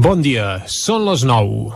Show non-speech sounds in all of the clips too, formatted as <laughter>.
Bon dia, són les 9.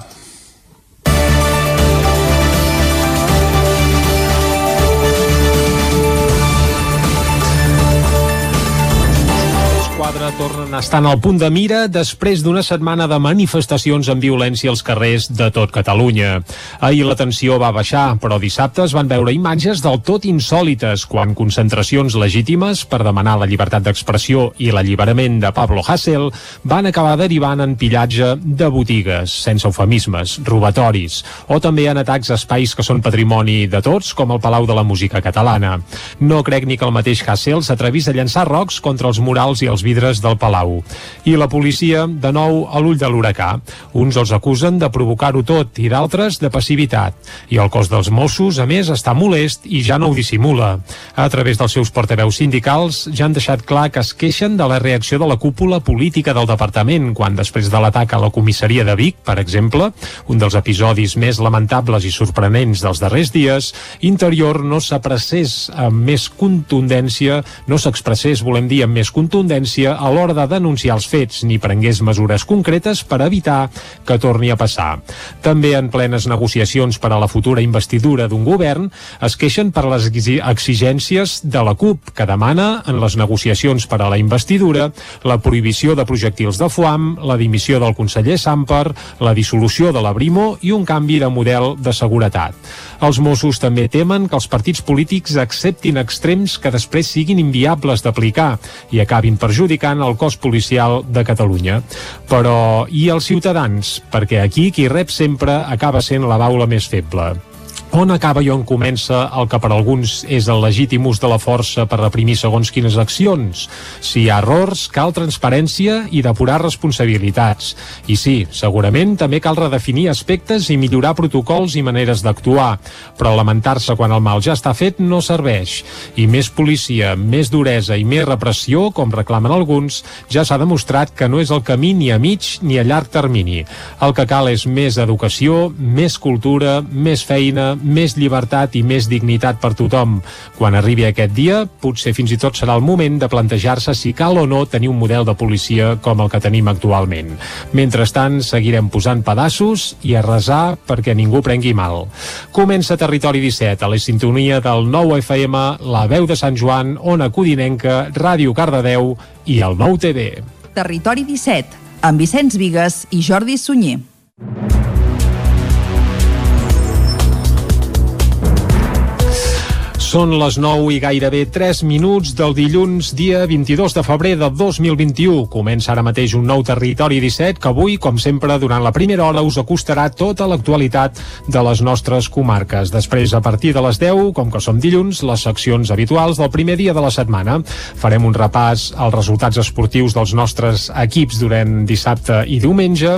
Quadre tornen a estar en el punt de mira després d'una setmana de manifestacions amb violència als carrers de tot Catalunya. Ahir la tensió va baixar, però dissabte es van veure imatges del tot insòlites quan concentracions legítimes per demanar la llibertat d'expressió i l'alliberament de Pablo Hasél van acabar derivant en pillatge de botigues, sense eufemismes, robatoris, o també en atacs a espais que són patrimoni de tots, com el Palau de la Música Catalana. No crec ni que el mateix Hasél s'atrevís a llançar rocs contra els murals i els vidres vidres del Palau. I la policia, de nou, a l'ull de l'huracà. Uns els acusen de provocar-ho tot i d'altres de passivitat. I el cos dels Mossos, a més, està molest i ja no ho dissimula. A través dels seus portaveus sindicals ja han deixat clar que es queixen de la reacció de la cúpula política del departament quan després de l'atac a la comissaria de Vic, per exemple, un dels episodis més lamentables i sorprenents dels darrers dies, Interior no s'apressés amb més contundència, no s'expressés, volem dir, amb més contundència a l'hora de denunciar els fets ni prengués mesures concretes per evitar que torni a passar. També en plenes negociacions per a la futura investidura d'un govern es queixen per les exigències de la CUP, que demana en les negociacions per a la investidura la prohibició de projectils de foam, la dimissió del conseller Samper, la dissolució de la Brimo i un canvi de model de seguretat. Els Mossos també temen que els partits polítics acceptin extrems que després siguin inviables d'aplicar i acabin perjudicant perjudicant el cos policial de Catalunya. Però i els ciutadans? Perquè aquí qui rep sempre acaba sent la baula més feble. On acaba i on comença el que per alguns és el legítim ús de la força per reprimir segons quines accions? Si hi ha errors, cal transparència i depurar responsabilitats. I sí, segurament també cal redefinir aspectes i millorar protocols i maneres d'actuar, però lamentar-se quan el mal ja està fet no serveix. I més policia, més duresa i més repressió, com reclamen alguns, ja s'ha demostrat que no és el camí ni a mig ni a llarg termini. El que cal és més educació, més cultura, més feina, més llibertat i més dignitat per tothom. Quan arribi aquest dia, potser fins i tot serà el moment de plantejar-se si cal o no tenir un model de policia com el que tenim actualment. Mentrestant, seguirem posant pedaços i a resar perquè ningú prengui mal. Comença Territori 17, a la sintonia del 9 FM, la veu de Sant Joan, Ona Codinenca, Ràdio Cardedeu i el 9 TV. Territori 17, amb Vicenç Vigues i Jordi Sunyer. Són les 9 i gairebé 3 minuts del dilluns, dia 22 de febrer de 2021. Comença ara mateix un nou Territori 17 que avui, com sempre, durant la primera hora us acostarà tota l'actualitat de les nostres comarques. Després, a partir de les 10, com que som dilluns, les seccions habituals del primer dia de la setmana. Farem un repàs als resultats esportius dels nostres equips durant dissabte i diumenge.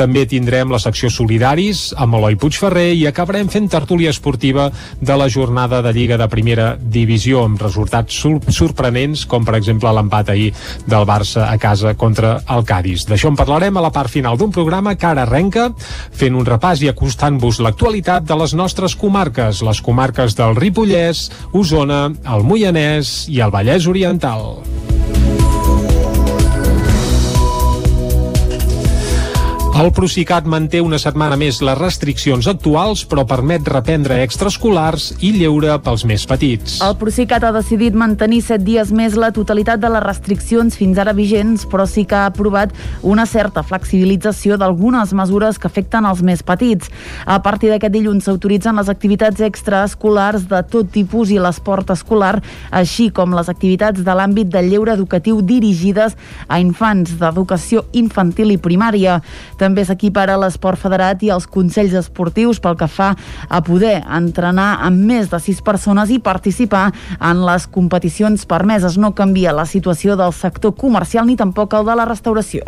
També tindrem la secció Solidaris amb Eloi Puigferrer i acabarem fent tertúlia esportiva de la jornada de Lliga de primera divisió amb resultats sorprenents com per exemple l'empat ahir del Barça a casa contra el Cádiz. D'això en parlarem a la part final d'un programa que ara arrenca fent un repàs i acostant-vos l'actualitat de les nostres comarques, les comarques del Ripollès, Osona, el Moianès i el Vallès Oriental. El Procicat manté una setmana més les restriccions actuals, però permet reprendre extraescolars i lleure pels més petits. El Procicat ha decidit mantenir set dies més la totalitat de les restriccions fins ara vigents, però sí que ha aprovat una certa flexibilització d'algunes mesures que afecten els més petits. A partir d'aquest dilluns s'autoritzen les activitats extraescolars de tot tipus i l'esport escolar, així com les activitats de l'àmbit del lleure educatiu dirigides a infants d'educació infantil i primària. També també s'equipara l'esport federat i els consells esportius pel que fa a poder entrenar amb més de sis persones i participar en les competicions permeses. No canvia la situació del sector comercial ni tampoc el de la restauració.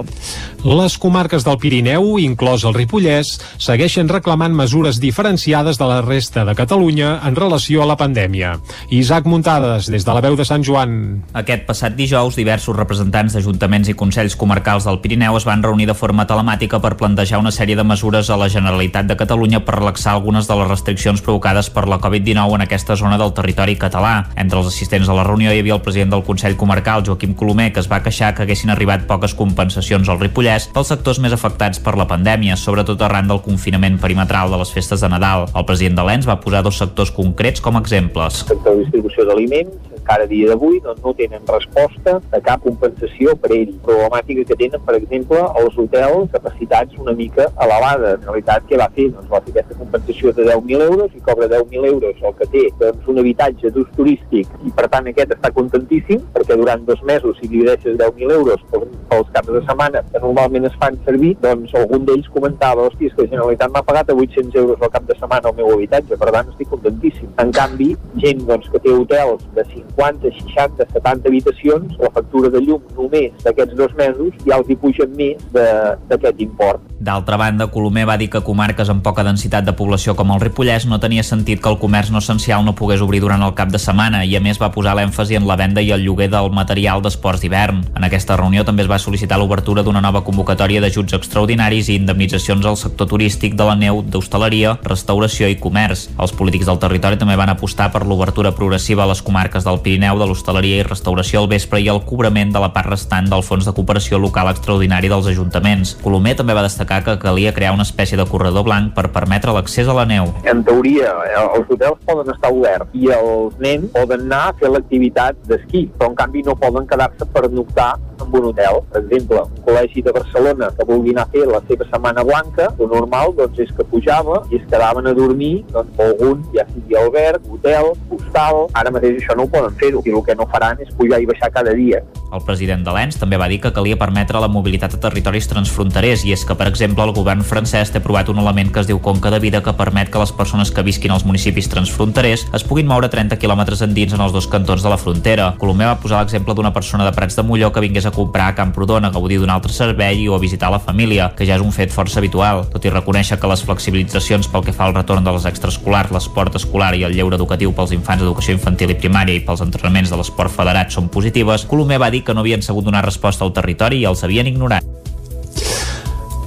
Les comarques del Pirineu, inclòs el Ripollès, segueixen reclamant mesures diferenciades de la resta de Catalunya en relació a la pandèmia. Isaac Muntades, des de la veu de Sant Joan. Aquest passat dijous, diversos representants d'ajuntaments i consells comarcals del Pirineu es van reunir de forma telemàtica per per plantejar una sèrie de mesures a la Generalitat de Catalunya per relaxar algunes de les restriccions provocades per la Covid-19 en aquesta zona del territori català. Entre els assistents a la reunió hi havia el president del Consell Comarcal, Joaquim Colomer, que es va queixar que haguessin arribat poques compensacions al Ripollès pels sectors més afectats per la pandèmia, sobretot arran del confinament perimetral de les festes de Nadal. El president de l'ENS va posar dos sectors concrets com a exemples. El sector de distribució d'aliments, encara dia d'avui doncs, no tenen resposta de cap compensació per ell. Problemàtica que tenen, per exemple, els hotels capacitats una mica elevades. En realitat, què va fer? Doncs va fer aquesta compensació de 10.000 euros i cobra 10.000 euros el que té doncs, un habitatge d'ús turístic i per tant aquest està contentíssim perquè durant dos mesos si divideixes 10.000 euros pels caps de setmana que normalment es fan servir, doncs algun d'ells comentava, hòstia, és que la Generalitat m'ha pagat a 800 euros al cap de setmana el meu habitatge, per tant estic contentíssim. En canvi, gent doncs, que té hotels de 50, 60, 70 habitacions, la factura de llum només d'aquests dos mesos ja els hi pugen més d'aquest import. D'altra banda, Colomer va dir que comarques amb poca densitat de població com el Ripollès no tenia sentit que el comerç no essencial no pogués obrir durant el cap de setmana i a més va posar l'èmfasi en la venda i el lloguer del material d'esports d'hivern. En aquesta reunió també es va sol·licitar l'obertura d'una nova convocatòria d'ajuts extraordinaris i indemnitzacions al sector turístic de la neu, d'hostaleria, restauració i comerç. Els polítics del territori també van apostar per l'obertura progressiva a les comarques del Pirineu de l'hostaleria i restauració al vespre i el cobrament de la part restant del Fons de Cooperació Local Extraordinari dels Ajuntaments. Colomer també va destacar destacar que calia crear una espècie de corredor blanc per permetre l'accés a la neu. En teoria, eh, els hotels poden estar oberts i els nens poden anar a fer l'activitat d'esquí, però en canvi no poden quedar-se per noctar en un hotel. Per exemple, un col·legi de Barcelona que vulgui anar a fer la seva setmana blanca, el normal doncs, és que pujava i es quedaven a dormir doncs, algun, ja sigui alberg, hotel, hostal... Ara mateix això no ho poden fer, i el que no faran és pujar i baixar cada dia. El president de l'ENS també va dir que calia permetre la mobilitat a territoris transfronterers i és que, per exemple, el govern francès té aprovat un element que es diu Conca de Vida que permet que les persones que visquin als municipis transfronterers es puguin moure 30 quilòmetres endins en els dos cantons de la frontera. Colomer va posar l'exemple d'una persona de Prats de Molló que vingués a comprar a Camprodon a gaudir d'un altre servei o a visitar la família, que ja és un fet força habitual. Tot i reconèixer que les flexibilitzacions pel que fa al retorn de les extraescolars, l'esport escolar i el lleure educatiu pels infants d'educació infantil i primària i pels entrenaments de l'esport federat són positives, Colomer va dir que no havien sabut donar resposta al territori i els havien ignorat.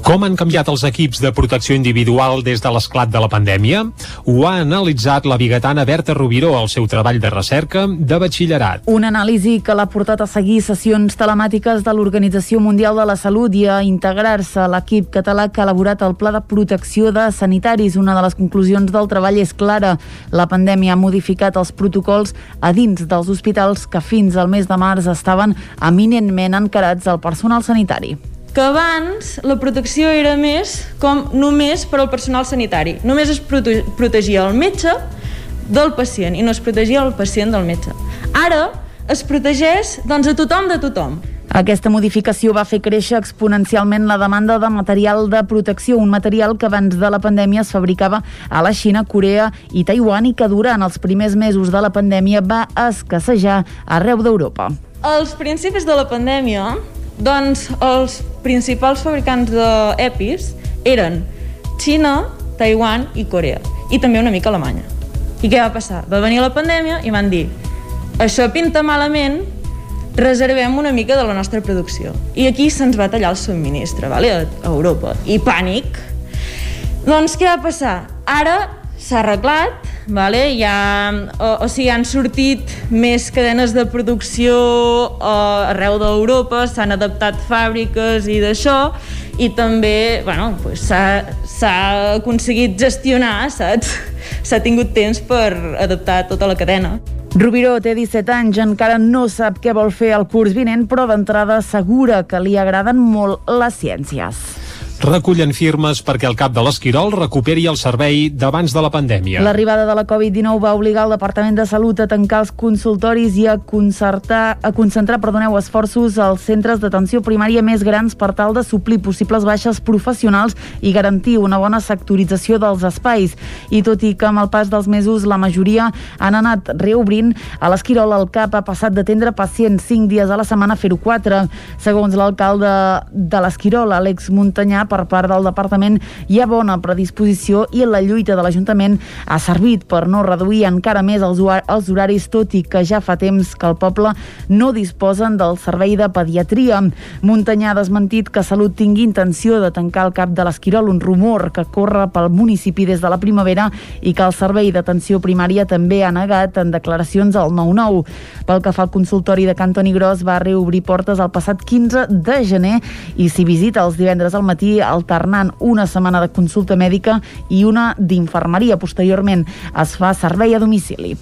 Com han canviat els equips de protecció individual des de l'esclat de la pandèmia? Ho ha analitzat la bigatana Berta Rubiró al seu treball de recerca de batxillerat. Una anàlisi que l'ha portat a seguir sessions telemàtiques de l'Organització Mundial de la Salut i a integrar-se a l'equip català que ha elaborat el Pla de Protecció de Sanitaris. Una de les conclusions del treball és clara. La pandèmia ha modificat els protocols a dins dels hospitals que fins al mes de març estaven eminentment encarats al personal sanitari que abans la protecció era més com només per al personal sanitari. Només es prote protegia el metge del pacient i no es protegia el pacient del metge. Ara es protegeix doncs, a tothom de tothom. Aquesta modificació va fer créixer exponencialment la demanda de material de protecció, un material que abans de la pandèmia es fabricava a la Xina, Corea i Taiwan i que durant els primers mesos de la pandèmia va escassejar arreu d'Europa. Als principis de la pandèmia, doncs els principals fabricants d'EPIs eren Xina, Taiwan i Corea. I també una mica Alemanya. I què va passar? Va venir la pandèmia i van dir això pinta malament, reservem una mica de la nostra producció. I aquí se'ns va tallar el subministre, vale? a Europa. I pànic. Doncs què va passar? Ara s'ha arreglat, vale? ja, o, o sigui, han sortit més cadenes de producció uh, arreu d'Europa, s'han adaptat fàbriques i d'això, i també bueno, pues s'ha aconseguit gestionar, saps? <laughs> S'ha tingut temps per adaptar tota la cadena. Rubiró té 17 anys, encara no sap què vol fer el curs vinent, però d'entrada assegura que li agraden molt les ciències recullen firmes perquè el cap de l'Esquirol recuperi el servei d'abans de la pandèmia. L'arribada de la Covid-19 va obligar el Departament de Salut a tancar els consultoris i a, concertar, a concentrar perdoneu, esforços als centres d'atenció primària més grans per tal de suplir possibles baixes professionals i garantir una bona sectorització dels espais. I tot i que amb el pas dels mesos la majoria han anat reobrint, a l'Esquirol el CAP ha passat d'atendre pacients 5 dies a la setmana a fer-ho 4. Segons l'alcalde de l'Esquirol, Àlex Muntanyà, per part del departament hi ha bona predisposició i la lluita de l'Ajuntament ha servit per no reduir encara més els, els horaris, tot i que ja fa temps que el poble no disposen del servei de pediatria. Muntanyà ha desmentit que Salut tingui intenció de tancar el cap de l'Esquirol, un rumor que corre pel municipi des de la primavera i que el servei d'atenció primària també ha negat en declaracions al 9-9. Pel que fa al consultori de Cantoni Gros, va reobrir portes el passat 15 de gener i s'hi visita els divendres al matí alternant una setmana de consulta mèdica i una d'infermeria. Posteriorment es fa servei a domicili.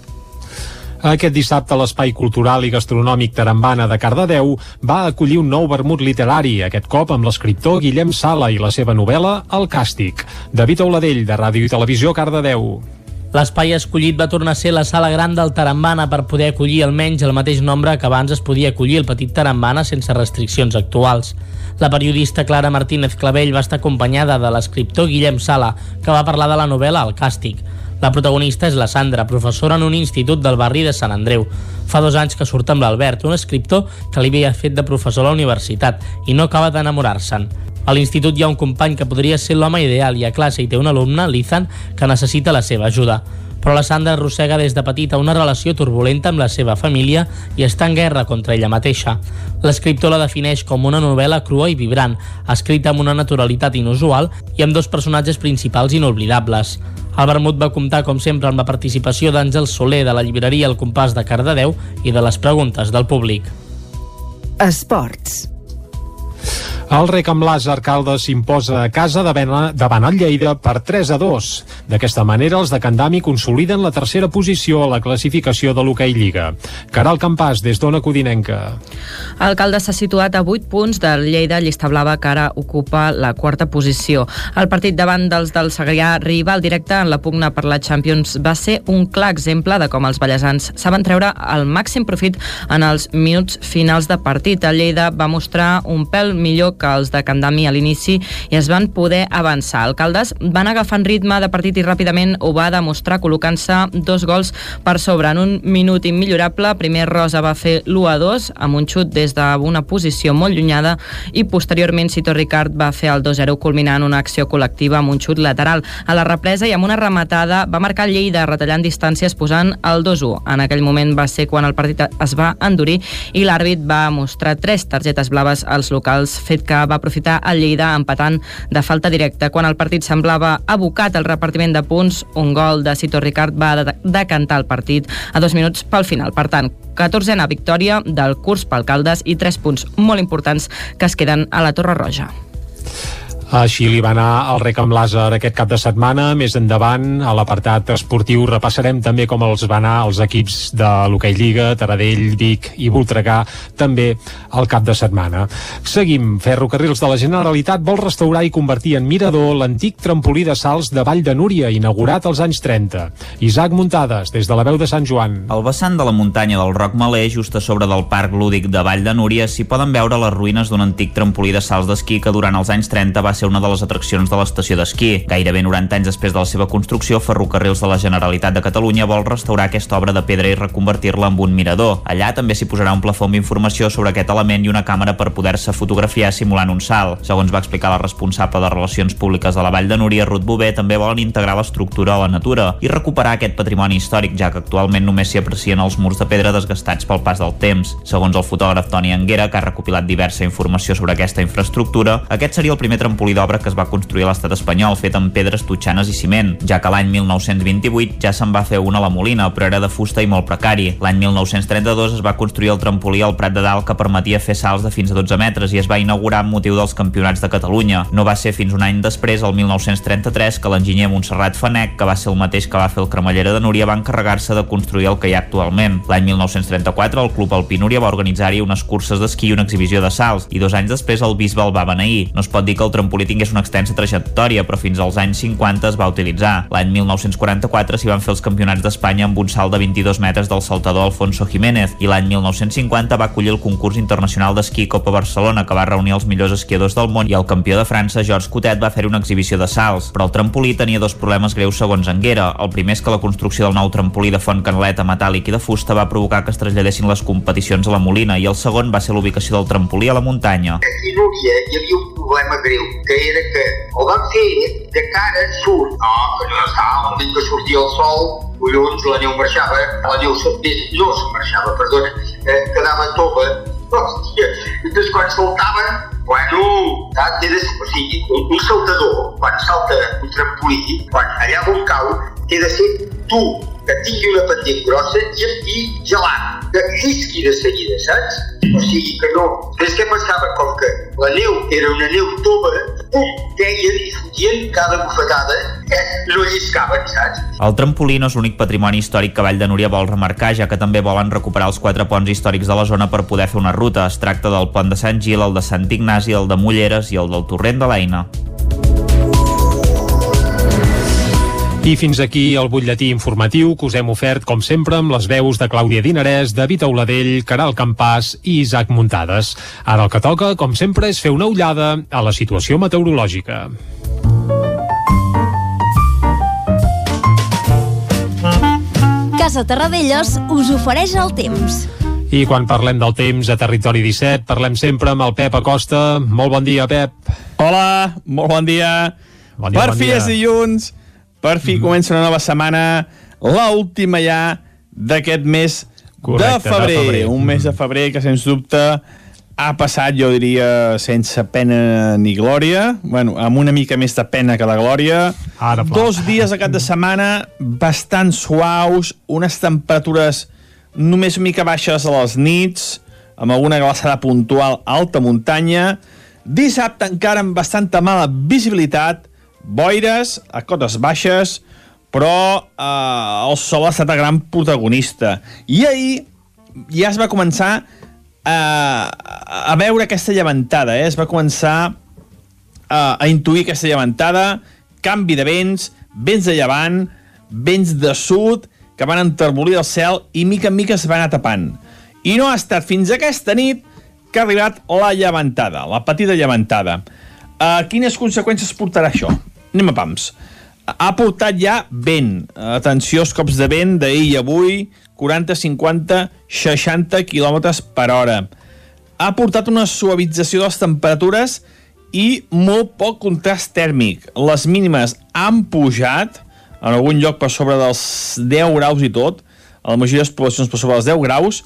Aquest dissabte l'Espai Cultural i Gastronòmic Tarambana de Cardedeu va acollir un nou vermut literari, aquest cop amb l'escriptor Guillem Sala i la seva novel·la El Càstig. David Auladell, de Ràdio i Televisió, Cardedeu. L'espai escollit va tornar a ser la sala gran del Tarambana per poder acollir almenys el mateix nombre que abans es podia acollir el petit Tarambana sense restriccions actuals. La periodista Clara Martínez Clavell va estar acompanyada de l'escriptor Guillem Sala, que va parlar de la novel·la El Càstig. La protagonista és la Sandra, professora en un institut del barri de Sant Andreu. Fa dos anys que surt amb l'Albert, un escriptor que li havia fet de professor a la universitat i no acaba d'enamorar-se'n. A l'institut hi ha un company que podria ser l'home ideal i a classe hi té un alumne, l'Ethan, que necessita la seva ajuda però la Sandra arrossega des de petita una relació turbulenta amb la seva família i està en guerra contra ella mateixa. L'escriptor la defineix com una novel·la crua i vibrant, escrita amb una naturalitat inusual i amb dos personatges principals inoblidables. El vermut va comptar, com sempre, amb la participació d'Àngel Soler de la llibreria El Compàs de Cardedeu i de les preguntes del públic. Esports. El rec amb l'Àser Caldes s'imposa a casa davant el Lleida per 3 a 2. D'aquesta manera, els de Candami consoliden la tercera posició a la classificació de l'Hockey Lliga. Caral Campàs, des d'Ona Codinenca. El Caldes s'ha situat a 8 punts del Lleida, llista blava, que ara ocupa la quarta posició. El partit davant dels del Segrià rival directe en la pugna per la Champions va ser un clar exemple de com els ballesans saben treure el màxim profit en els minuts finals de partit. El Lleida va mostrar un pèl millor els de Candami a l'inici i es van poder avançar. El Caldes van agafant ritme de partit i ràpidament ho va demostrar col·locant-se dos gols per sobre. En un minut immillorable, primer Rosa va fer l'1 a 2 amb un xut des d'una posició molt llunyada i posteriorment Cito Ricard va fer el 2-0 culminant una acció col·lectiva amb un xut lateral. A la represa i amb una rematada va marcar Lleida retallant distàncies posant el 2-1. En aquell moment va ser quan el partit es va endurir i l'àrbit va mostrar tres targetes blaves als locals, fet que va aprofitar el Lleida empatant de falta directa. Quan el partit semblava abocat al repartiment de punts, un gol de Cito Ricard va decantar el partit a dos minuts pel final. Per tant, 14a victòria del curs pel Caldes i 3 punts molt importants que es queden a la Torre Roja. Així li va anar el rec amb l'Àser aquest cap de setmana. Més endavant, a l'apartat esportiu, repassarem també com els va anar els equips de l'Hockey Lliga, Taradell, Vic i Voltregà, també al cap de setmana. Seguim. Ferrocarrils de la Generalitat vol restaurar i convertir en mirador l'antic trampolí de salts de Vall de Núria, inaugurat als anys 30. Isaac Muntades, des de la veu de Sant Joan. Al vessant de la muntanya del Roc Malé, just a sobre del Parc Lúdic de Vall de Núria, s'hi poden veure les ruïnes d'un antic trampolí de salts d'esquí que durant els anys 30 va ser ser una de les atraccions de l'estació d'esquí. Gairebé 90 anys després de la seva construcció, Ferrocarrils de la Generalitat de Catalunya vol restaurar aquesta obra de pedra i reconvertir-la en un mirador. Allà també s'hi posarà un plafó amb informació sobre aquest element i una càmera per poder-se fotografiar simulant un salt. Segons va explicar la responsable de Relacions Públiques de la Vall de Núria, Ruth Bové, també volen integrar l'estructura a la natura i recuperar aquest patrimoni històric, ja que actualment només s'hi aprecien els murs de pedra desgastats pel pas del temps. Segons el fotògraf Toni Anguera, que ha recopilat diversa informació sobre aquesta infraestructura, aquest seria el primer trampolí d'obra que es va construir a l'estat espanyol, fet amb pedres totxanes i ciment, ja que l'any 1928 ja se'n va fer una a la Molina, però era de fusta i molt precari. L'any 1932 es va construir el trampolí al Prat de Dalt que permetia fer salts de fins a 12 metres i es va inaugurar amb motiu dels campionats de Catalunya. No va ser fins un any després, el 1933, que l'enginyer Montserrat Fanec, que va ser el mateix que va fer el cremallera de Núria, va encarregar-se de construir el que hi ha actualment. L'any 1934, el Club Alpí Núria va organitzar-hi unes curses d'esquí i una exhibició de salts, i dos anys després el bisbe el va beneir. No es pot dir que el trampolí tingués una extensa trajectòria, però fins als anys 50 es va utilitzar. L'any 1944 s'hi van fer els campionats d'Espanya amb un salt de 22 metres del saltador Alfonso Jiménez i l'any 1950 va acollir el concurs internacional d'esquí Copa Barcelona que va reunir els millors esquiadors del món i el campió de França, Georges Cotet, va fer una exhibició de salts, però el trampolí tenia dos problemes greus segons Anguera. El primer és que la construcció del nou trampolí de font canaleta metàl·lic i de fusta va provocar que es traslladessin les competicions a la Molina i el segon va ser l'ubicació del trampolí a la muntanya. Aquí hi havia un problema greu que era que ho vam fer de cara surt, no, que no estava el moment que sortia el sol, collons, la neu marxava, la neu no se marxava, perdona, eh, quedava tova, hòstia, després quan saltava, bueno, saps, de, o sigui, un, un saltador, quan salta un trampolí, quan allà on cau, té de ser tu, que tingui una pendent grossa i, i gelat, que llisqui de seguida, saps? O sigui que no. És que passava com que la neu era una neu tova, pum, deien i fotien cada bufetada, eh, no lliscaven, saps? El trampolí no és l'únic patrimoni històric que Vall de Núria vol remarcar, ja que també volen recuperar els quatre ponts històrics de la zona per poder fer una ruta. Es tracta del pont de Sant Gil, el de Sant Ignasi, el de Mulleres i el del Torrent de l'Eina. I fins aquí el butlletí informatiu que us hem ofert, com sempre, amb les veus de Clàudia Dinarès, David Auladell, Caral Campàs i Isaac Muntades. Ara el que toca, com sempre, és fer una ullada a la situació meteorològica. Casa Terradellos us ofereix el temps. I quan parlem del temps a Territori 17, parlem sempre amb el Pep Acosta. Molt bon dia, Pep. Hola, molt bon dia. Bon dia, per bon fi dia. és dilluns, per fi mm. comença una nova setmana, l'última ja d'aquest mes Correcte, de, febrer. de febrer. Un mes de febrer que, sens dubte, ha passat, jo diria, sense pena ni glòria. Bueno, amb una mica més de pena que de glòria. Ara, pla. Dos dies a cap de setmana bastant suaus, unes temperatures només una mica baixes a les nits, amb alguna glaçada puntual a alta muntanya. Dissabte encara amb bastanta mala visibilitat, boires a cotes baixes, però eh, el sol ha estat el gran protagonista. I ahir ja es va començar a, a veure aquesta llevantada, eh? es va començar a, a intuir aquesta llevantada, canvi de vents, vents de llevant, vents de sud, que van enterbolir el cel i mica en mica es va anar tapant. I no ha estat fins aquesta nit que ha arribat la llevantada, la petita llevantada. Uh, quines conseqüències portarà això? Anem a pams. Ha portat ja vent. Atenció als cops de vent d'ahir i avui, 40, 50, 60 km per hora. Ha portat una suavització de les temperatures i molt poc contrast tèrmic. Les mínimes han pujat, en algun lloc per sobre dels 10 graus i tot, a la majoria de les poblacions per sobre dels 10 graus,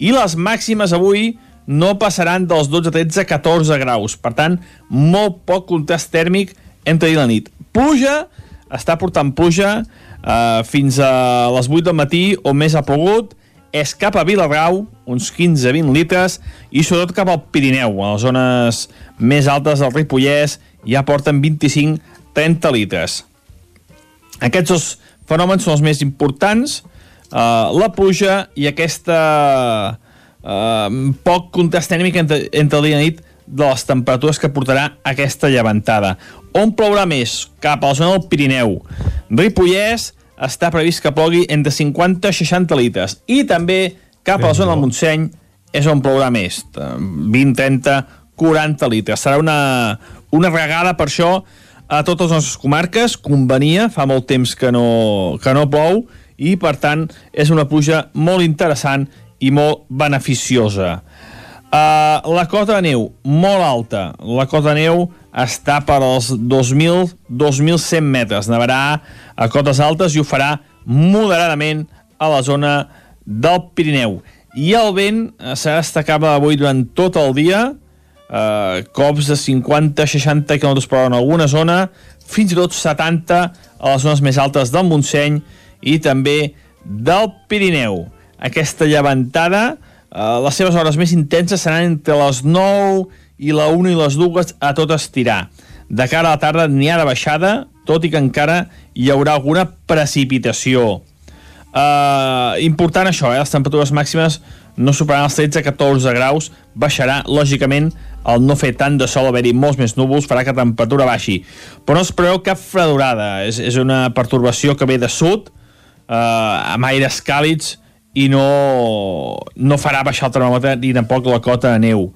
i les màximes avui no passaran dels 12, 13, 14 graus. Per tant, molt poc contrast tèrmic entre i la nit. Pluja, està portant pluja eh, fins a les 8 del matí, on més ha plogut, és cap a Viladrau, uns 15-20 litres, i sobretot cap al Pirineu, a les zones més altes del Ripollès, ja porten 25-30 litres. Aquests dos fenòmens són els més importants, eh, la pluja i aquesta eh, poc contrast tèrmic entre, entre dia i nit de les temperatures que portarà aquesta llevantada. On plourà més? Cap a la zona del Pirineu. Ripollès està previst que plogui entre 50 i 60 litres. I també cap a la zona del Montseny és on plourà més. 20, 30, 40 litres. Serà una, una regada per això a totes les nostres comarques. Convenia, fa molt temps que no, que no plou, i per tant és una pluja molt interessant i molt beneficiosa. Uh, la cota de neu, molt alta. La cota de neu està per als 2.000-2.100 metres. Nevarà a cotes altes i ho farà moderadament a la zona del Pirineu. I el vent eh, serà destacable avui durant tot el dia, eh, cops de 50-60 km per hora en alguna zona, fins i tot 70 a les zones més altes del Montseny i també del Pirineu. Aquesta llevantada, eh, les seves hores més intenses seran entre les 9 i la 1 i les 2 a tot estirar. De cara a la tarda n'hi ha de baixada, tot i que encara hi haurà alguna precipitació. Uh, important això, eh? les temperatures màximes no superaran els 13-14 graus, baixarà, lògicament, el no fer tant de sol, haver-hi molts més núvols, farà que la temperatura baixi. Però no es preveu cap fredurada, és, és una pertorbació que ve de sud, eh, amb aires càlids, i no, no farà baixar el termòmetre ni tampoc la cota de neu.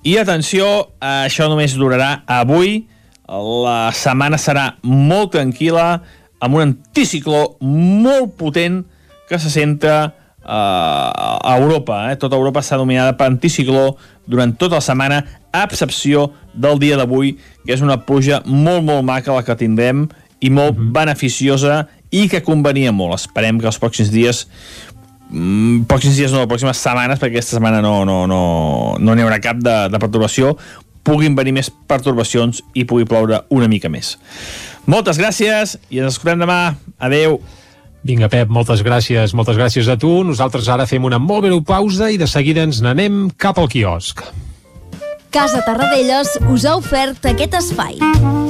I atenció, això només durarà avui, la setmana serà molt tranquil·la, amb un anticicló molt potent que se centra eh, a Europa. Eh? Tota Europa està dominada per anticicló durant tota la setmana. a excepció del dia d'avui, que és una pluja molt, molt maca la que tindrem i molt mm -hmm. beneficiosa i que convenia molt. Esperem que els pròxims dies mm, pròxims dies no, pròximes setmanes, perquè aquesta setmana no no, no, no n'hi haurà cap de, de perturbació, puguin venir més pertorbacions i pugui ploure una mica més. Moltes gràcies i ens escoltem demà. Adeu. Vinga, Pep, moltes gràcies. Moltes gràcies a tu. Nosaltres ara fem una molt breu pausa i de seguida ens n'anem cap al quiosc. Casa Tarradellas us ha ofert aquest espai.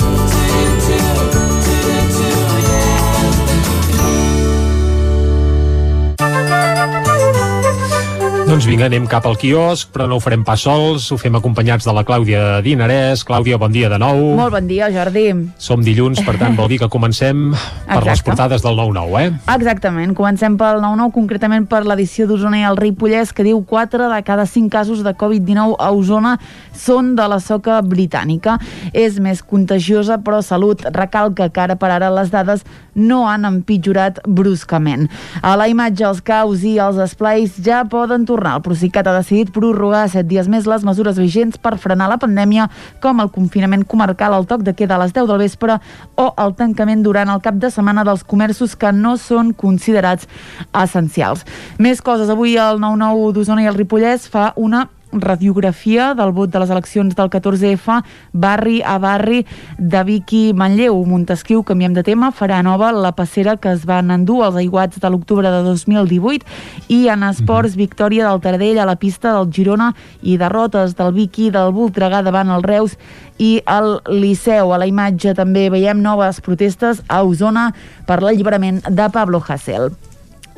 Doncs vinga, anem cap al quiosc, però no ho farem pas sols, ho fem acompanyats de la Clàudia Dinarès. Clàudia, bon dia de nou. Molt bon dia, Jordi. Som dilluns, per tant, vol dir que comencem per les Exacte. portades del 9-9, eh? Exactament. Comencem pel 9-9, concretament per l'edició d'Osona i el Ripollès, que diu 4 de cada 5 casos de Covid-19 a Osona són de la soca britànica. És més contagiosa, però Salut recalca que ara per ara les dades no han empitjorat bruscament. A la imatge, els caus i els esplais ja poden tornar. El Procicat ha decidit prorrogar 7 dies més les mesures vigents per frenar la pandèmia, com el confinament comarcal, el toc de queda a les 10 del vespre o el tancament durant el cap de setmana dels comerços que no són considerats essencials. Més coses. Avui el 9-9 d'Osona i el Ripollès fa una radiografia del vot de les eleccions del 14F barri a barri de Vic i Manlleu. Montesquieu, canviem de tema, farà nova la passera que es van endur als aiguats de l'octubre de 2018 i en esports, victòria del Taradell a la pista del Girona i derrotes del Vic i del Voltregà davant el Reus i el Liceu. A la imatge també veiem noves protestes a Osona per l'alliberament de Pablo Hasél.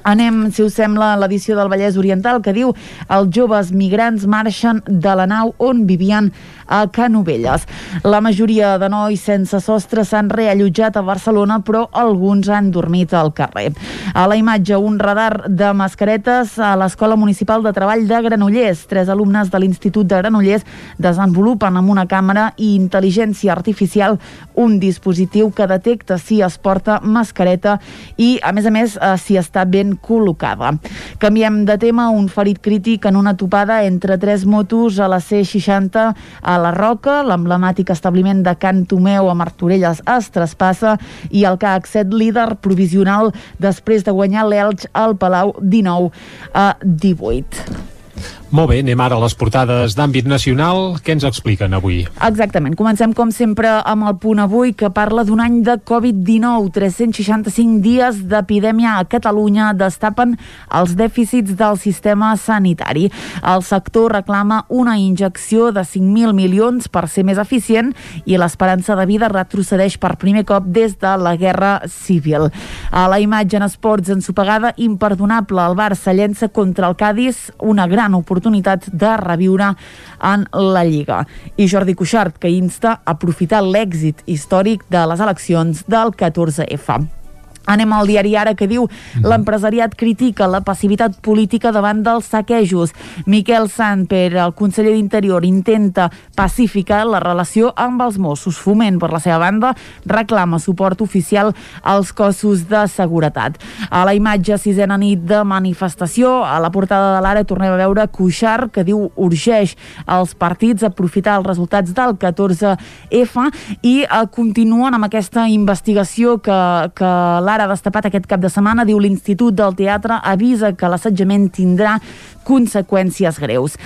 Anem, si us sembla, a l'edició del Vallès Oriental que diu els joves migrants marxen de la nau on vivien a Canovelles. La majoria de nois sense sostre s'han reallotjat a Barcelona, però alguns han dormit al carrer. A la imatge, un radar de mascaretes a l'Escola Municipal de Treball de Granollers. Tres alumnes de l'Institut de Granollers desenvolupen amb una càmera i intel·ligència artificial un dispositiu que detecta si es porta mascareta i, a més a més, eh, si està ben col·locada. Canviem de tema, un ferit crític en una topada entre tres motos a la C60 a la Roca, l'emblemàtic establiment de Can Tomeu a Martorelles es traspassa i el CAC 7 líder provisional després de guanyar l'Elx al Palau 19 a 18. Molt bé, anem ara a les portades d'àmbit nacional. Què ens expliquen avui? Exactament. Comencem, com sempre, amb el punt avui, que parla d'un any de Covid-19. 365 dies d'epidèmia a Catalunya destapen els dèficits del sistema sanitari. El sector reclama una injecció de 5.000 milions per ser més eficient i l'esperança de vida retrocedeix per primer cop des de la Guerra Civil. A la imatge en esports ensopegada, imperdonable, el Barça llença contra el Cádiz una gran oportunitat de reviure en la Lliga. I Jordi Cuixart, que insta a aprofitar l'èxit històric de les eleccions del 14F. Anem al diari Ara que diu l'empresariat critica la passivitat política davant dels saquejos. Miquel Sant, per el conseller d'Interior, intenta pacificar la relació amb els Mossos. Foment, per la seva banda, reclama suport oficial als cossos de seguretat. A la imatge sisena nit de manifestació, a la portada de l'Ara tornem a veure Cuixart, que diu urgeix als partits aprofitar els resultats del 14F i eh, continuen amb aquesta investigació que, que l'Ara ha destapat aquest cap de setmana. Diu l'Institut del Teatre avisa que l'assetjament tindrà conseqüències greus.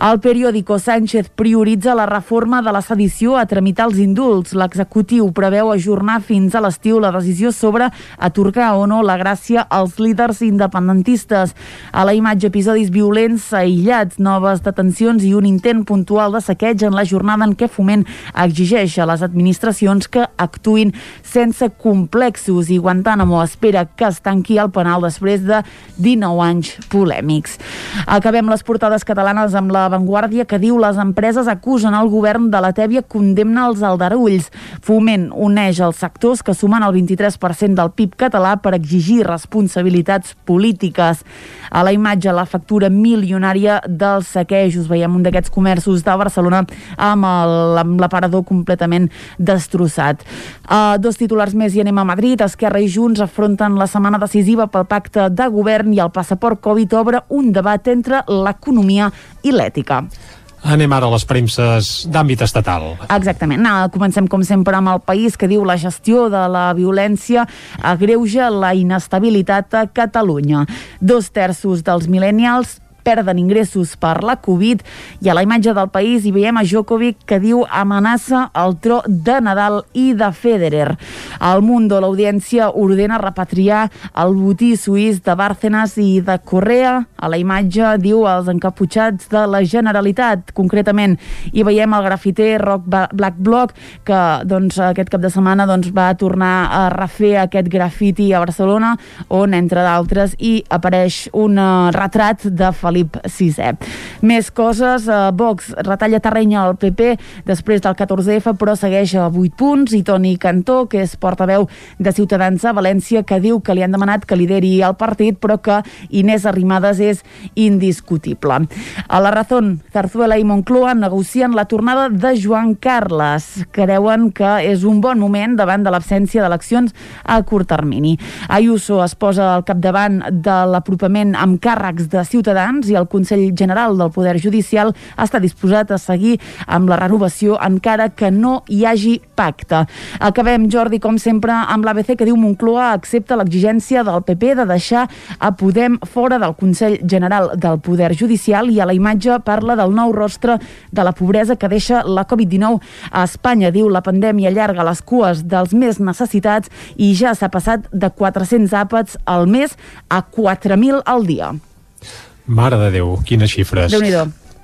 El periòdico Sánchez prioritza la reforma de la sedició a tramitar els indults. L'executiu preveu ajornar fins a l'estiu la decisió sobre atorgar o no la gràcia als líders independentistes. A la imatge episodis violents aïllats, noves detencions i un intent puntual de saqueig en la jornada en què Foment exigeix a les administracions que actuin sense complexos i Guantánamo espera que es tanqui el penal després de 19 anys polèmics. Acabem les portades catalanes amb la Vanguardia que diu les empreses acusen el govern de la Tèbia condemna els aldarulls. Foment uneix els sectors que sumen el 23% del PIB català per exigir responsabilitats polítiques. A la imatge, la factura milionària dels saquejos. Veiem un d'aquests comerços de Barcelona amb l'aparador completament destrossat. Uh, dos titulars més i anem a Madrid. Esquerra i Junts afronten la setmana decisiva pel pacte de govern i el passaport Covid obre un debat entre l'economia i l'ètica. Anem ara a les premses d'àmbit estatal. Exactament. No, comencem, com sempre, amb el país que diu la gestió de la violència agreuja la inestabilitat a Catalunya. Dos terços dels millennials perden ingressos per la Covid i a la imatge del país hi veiem a Djokovic que diu amenaça el tro de Nadal i de Federer. Al Mundo l'audiència ordena repatriar el botí suís de Bárcenas i de Correa. A la imatge diu els encaputxats de la Generalitat. Concretament hi veiem el grafiter Rock Black Block que doncs, aquest cap de setmana doncs, va tornar a refer aquest grafiti a Barcelona on, entre d'altres, hi apareix un uh, retrat de Felip Felip VI. Més coses, eh, Vox retalla terreny al PP després del 14F, però segueix a 8 punts, i Toni Cantó, que és portaveu de Ciutadans a València, que diu que li han demanat que lideri el partit, però que Inés Arrimadas és indiscutible. A la Razón, Zarzuela i Moncloa negocien la tornada de Joan Carles. Creuen que és un bon moment davant de l'absència d'eleccions a curt termini. Ayuso es posa al capdavant de l'apropament amb càrrecs de Ciutadans i el Consell General del Poder Judicial està disposat a seguir amb la renovació encara que no hi hagi pacte. Acabem, Jordi, com sempre, amb l'ABC que diu Moncloa accepta l'exigència del PP de deixar a Podem fora del Consell General del Poder Judicial i a la imatge parla del nou rostre de la pobresa que deixa la Covid-19 a Espanya. Diu la pandèmia allarga les cues dels més necessitats i ja s'ha passat de 400 àpats al mes a 4.000 al dia. Mare de Déu, quines xifres. déu nhi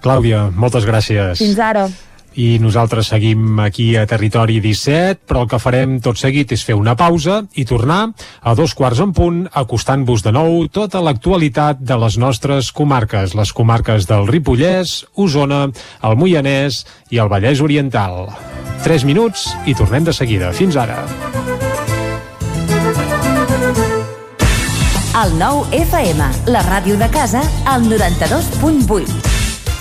Clàudia, moltes gràcies. Fins ara. I nosaltres seguim aquí a Territori 17, però el que farem tot seguit és fer una pausa i tornar a dos quarts en punt, acostant-vos de nou tota l'actualitat de les nostres comarques, les comarques del Ripollès, Osona, el Moianès i el Vallès Oriental. Tres minuts i tornem de seguida. Fins ara. El nou FM, la ràdio de casa, al 92.8.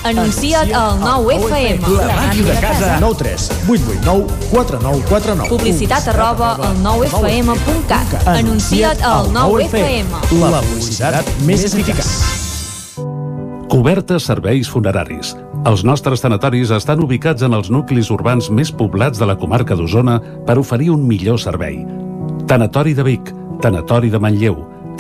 Anuncia't al 9 FM. La màquina de casa. 9 3 8 8 9 4 9 4 9. Publicitat arroba al 9FM.cat. Anuncia't al 9 FM. La publicitat més eficaç. Cobertes serveis funeraris. Els nostres tanatoris estan ubicats en els nuclis urbans més poblats de la comarca d'Osona per oferir un millor servei. Tanatori de Vic, Tanatori de Manlleu,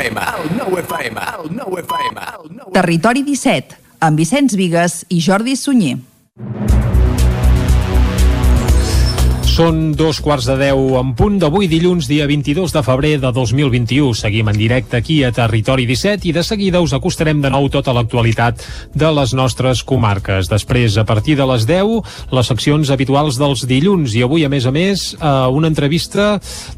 FM, el nou FM, el nou FM. El nou... Territori 17, amb Vicenç Vigues i Jordi Sunyer. Són dos quarts de deu en punt d'avui dilluns, dia 22 de febrer de 2021. Seguim en directe aquí a Territori 17 i de seguida us acostarem de nou tota l'actualitat de les nostres comarques. Després, a partir de les 10, les seccions habituals dels dilluns i avui, a més a més, eh, una entrevista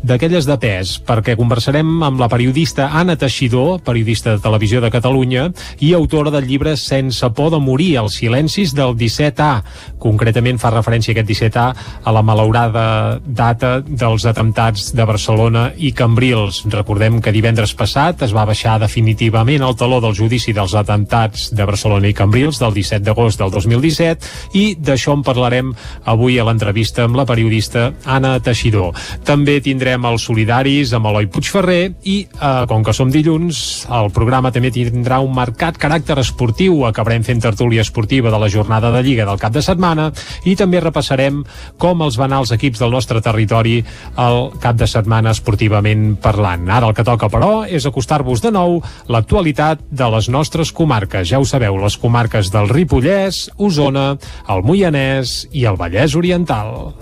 d'aquelles de pes, perquè conversarem amb la periodista Anna Teixidor, periodista de Televisió de Catalunya i autora del llibre Sense por de morir, els silencis del 17A. Concretament fa referència aquest 17A a la malaurada data dels atemptats de Barcelona i Cambrils. Recordem que divendres passat es va baixar definitivament el taló del judici dels atemptats de Barcelona i Cambrils del 17 d'agost del 2017 i d'això en parlarem avui a l'entrevista amb la periodista Anna Teixidor. També tindrem els solidaris amb Eloi Puigferrer i, eh, com que som dilluns, el programa també tindrà un marcat caràcter esportiu. Acabarem fent tertúlia esportiva de la jornada de Lliga del cap de setmana i també repassarem com els van anar els equips del nostre territori el cap de setmana esportivament parlant. Ara el que toca, però, és acostar-vos de nou l'actualitat de les nostres comarques. Ja ho sabeu, les comarques del Ripollès, Osona, el Moianès i el Vallès Oriental.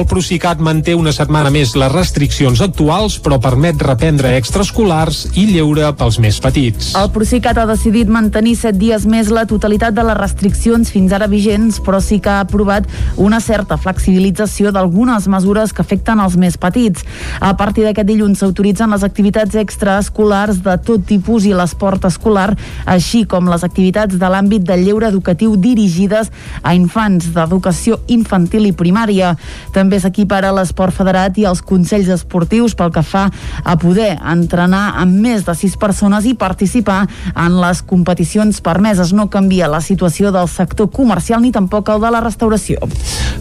El Procicat manté una setmana més les restriccions actuals, però permet reprendre extraescolars i lleure pels més petits. El Procicat ha decidit mantenir set dies més la totalitat de les restriccions fins ara vigents, però sí que ha aprovat una certa flexibilització d'algunes mesures que afecten els més petits. A partir d'aquest dilluns s'autoritzen les activitats extraescolars de tot tipus i l'esport escolar, així com les activitats de l'àmbit del lleure educatiu dirigides a infants d'educació infantil i primària. També s'equipara l'esport federat i els consells esportius pel que fa a poder entrenar amb més de sis persones i participar en les competicions permeses. No canvia la situació del sector comercial ni tampoc el de la restauració.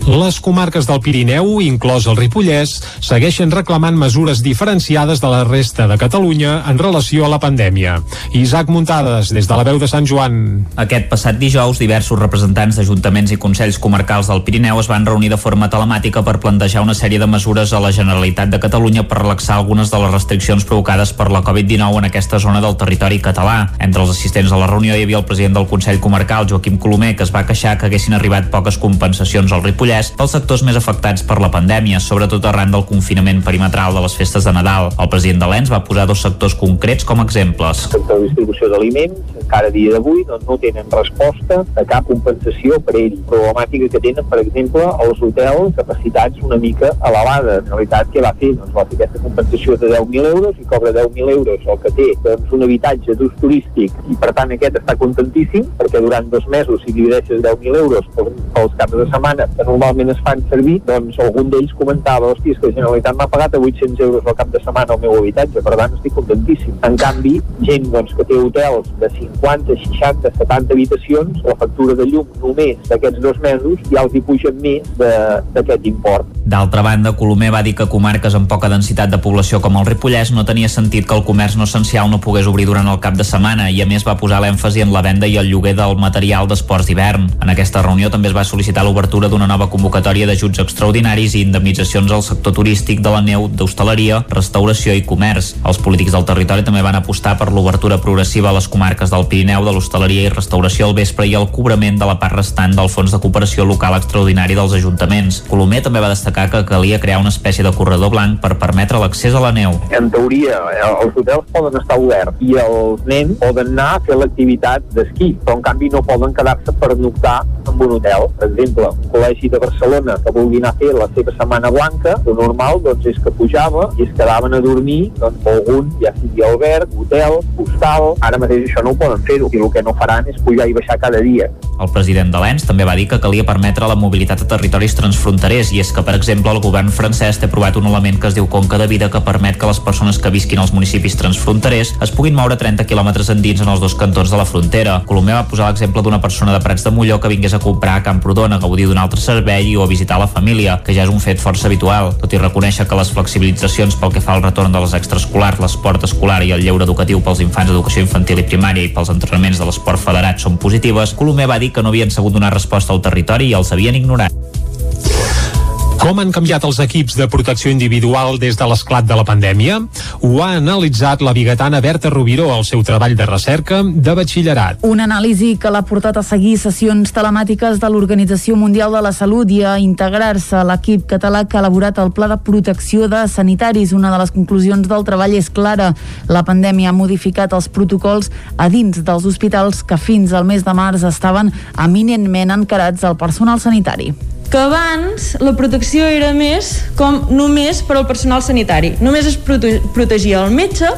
Les comarques del Pirineu, inclòs el Ripollès, segueixen reclamant mesures diferenciades de la resta de Catalunya en relació a la pandèmia. Isaac Muntades, des de la veu de Sant Joan. Aquest passat dijous, diversos representants d'ajuntaments i consells comarcals del Pirineu es van reunir de forma telemàtica per plantejar una sèrie de mesures a la Generalitat de Catalunya per relaxar algunes de les restriccions provocades per la Covid-19 en aquesta zona del territori català. Entre els assistents a la reunió hi havia el president del Consell Comarcal, Joaquim Colomer, que es va queixar que haguessin arribat poques compensacions al Ripollès pels sectors més afectats per la pandèmia, sobretot arran del confinament perimetral de les festes de Nadal. El president de l'ENS va posar dos sectors concrets com a exemples. El sector de distribució d'aliments, encara dia d'avui, doncs no tenen resposta a cap compensació per ell. Problemàtica que tenen, per exemple, els hotels, capacitats una mica elevada. En realitat, què va fer? Doncs va fer aquesta compensació de 10.000 euros i cobra 10.000 euros el que té doncs, un habitatge d'ús turístic i per tant aquest està contentíssim perquè durant dos mesos si divideixes 10.000 euros pels, caps de setmana que normalment es fan servir, doncs algun d'ells comentava, hòstia, és que la Generalitat m'ha pagat a 800 euros al cap de setmana el meu habitatge, per tant estic contentíssim. En canvi, gent doncs, que té hotels de 50, 60, 70 habitacions, la factura de llum només d'aquests dos mesos ja els hi pugen més d'aquest import. D'altra banda, Colomer va dir que comarques amb poca densitat de població com el Ripollès no tenia sentit que el comerç no essencial no pogués obrir durant el cap de setmana i a més va posar l'èmfasi en la venda i el lloguer del material d'esports d'hivern. En aquesta reunió també es va sol·licitar l'obertura d'una nova convocatòria d'ajuts extraordinaris i indemnitzacions al sector turístic de la neu, d'hostaleria, restauració i comerç. Els polítics del territori també van apostar per l'obertura progressiva a les comarques del Pirineu, de l'hostaleria i restauració al vespre i el cobrament de la part restant del Fons de Cooperació Local Extraordinari dels Ajuntaments. Colomer també va destacar que calia crear una espècie de corredor blanc per permetre l'accés a la neu. En teoria, eh, els hotels poden estar oberts i els nens poden anar a fer l'activitat d'esquí, però en canvi no poden quedar-se per noctar en un hotel. Per exemple, un col·legi de Barcelona que vulgui anar a fer la seva setmana blanca, lo normal doncs, és que pujava i es quedaven a dormir doncs, algun, ja sigui alberg, hotel, hostal, ara mateix això no ho poden fer i el que no faran és pujar i baixar cada dia. El president de l'ENS també va dir que calia permetre la mobilitat a territoris transfronterers i és que, per exemple, el govern francès té aprovat un element que es diu Conca de Vida que permet que les persones que visquin als municipis transfronterers es puguin moure 30 quilòmetres endins en els dos cantons de la frontera. Colomer va posar l'exemple d'una persona de Prats de Molló que vingués a comprar a Camprodon a gaudir d'un altre servei o a visitar la família, que ja és un fet força habitual, tot i reconèixer que les flexibilitzacions pel que fa al retorn de les extraescolars, l'esport escolar i el lleure educatiu pels infants d'educació infantil i primària i pels entrenaments de l'esport federat són positives, Colomer va dir que no havien sabut donar resposta al territori i els havien ignorat. Com han canviat els equips de protecció individual des de l'esclat de la pandèmia? Ho ha analitzat la bigatana Berta Rubiró al seu treball de recerca de batxillerat. Una anàlisi que l'ha portat a seguir sessions telemàtiques de l'Organització Mundial de la Salut i a integrar-se a l'equip català que ha elaborat el Pla de Protecció de Sanitaris. Una de les conclusions del treball és clara. La pandèmia ha modificat els protocols a dins dels hospitals que fins al mes de març estaven eminentment encarats al personal sanitari que abans la protecció era més com només per al personal sanitari. Només es prote protegia el metge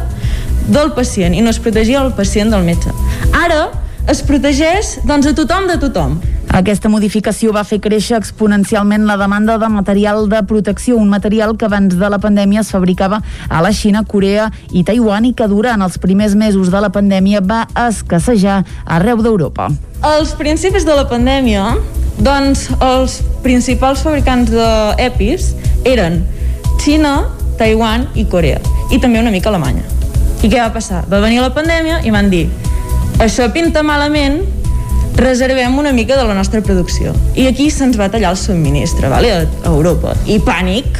del pacient i no es protegia el pacient del metge. Ara es protegeix doncs, a tothom de tothom. Aquesta modificació va fer créixer exponencialment la demanda de material de protecció, un material que abans de la pandèmia es fabricava a la Xina, Corea i Taiwan i que durant els primers mesos de la pandèmia va escassejar arreu d'Europa. Als principis de la pandèmia, doncs els principals fabricants d'EPIs eren Xina, Taiwan i Corea, i també una mica Alemanya. I què va passar? Va venir la pandèmia i van dir això pinta malament, reservem una mica de la nostra producció. I aquí se'ns va tallar el subministre, vale? a Europa. I pànic.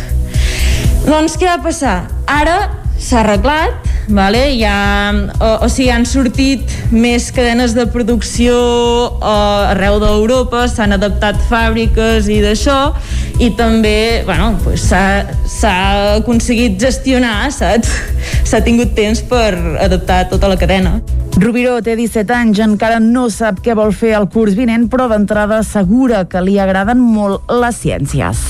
Doncs què va passar? Ara s'ha arreglat, vale? ja, o, o sigui, han sortit més cadenes de producció o, arreu d'Europa, s'han adaptat fàbriques i d'això, i també bueno, pues s'ha aconseguit gestionar, saps? <laughs> S'ha tingut temps per adaptar tota la cadena. Rubiró té 17 anys, encara no sap què vol fer el curs vinent, però d'entrada assegura que li agraden molt les ciències.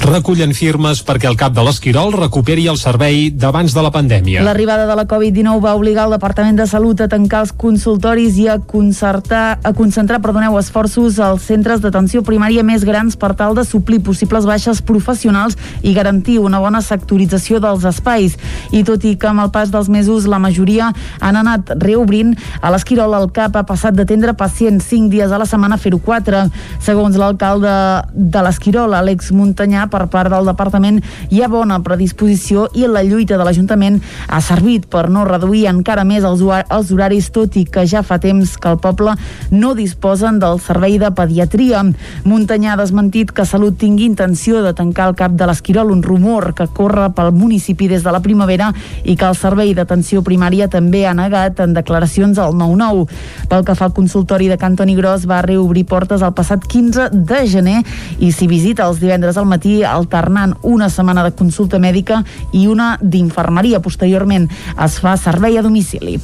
Recullen firmes perquè el cap de l'Esquirol recuperi el servei d'abans de la pandèmia. L'arribada de la Covid-19 va obligar el Departament de Salut a tancar els consultoris i a, concertar, a concentrar perdoneu, esforços als centres d'atenció primària més grans per tal de suplir possibles baixes professionals i garantir una bona sectorització dels espais. I tot i que amb el pas dels mesos la majoria han anat reobrint, a l'Esquirol el CAP ha passat d'atendre pacients 5 dies a la setmana a fer-ho 4. Segons l'alcalde de l'Esquirol, Àlex Muntanyà, per part del departament hi ha bona predisposició i la lluita de l'Ajuntament ha servit per no reduir encara més els, els horaris, tot i que ja fa temps que el poble no disposen del servei de pediatria. Muntanyà ha desmentit que Salut tingui intenció de tancar el cap de l'Esquirol, un rumor que corre pel municipi des de la primavera i que el servei d'atenció primària també ha negat en declaracions al 9-9. Pel que fa al consultori de Cantoni Gros, va reobrir portes el passat 15 de gener i s'hi visita els divendres al matí alternant una setmana de consulta mèdica i una d'infermeria. Posteriorment es fa servei a domicili.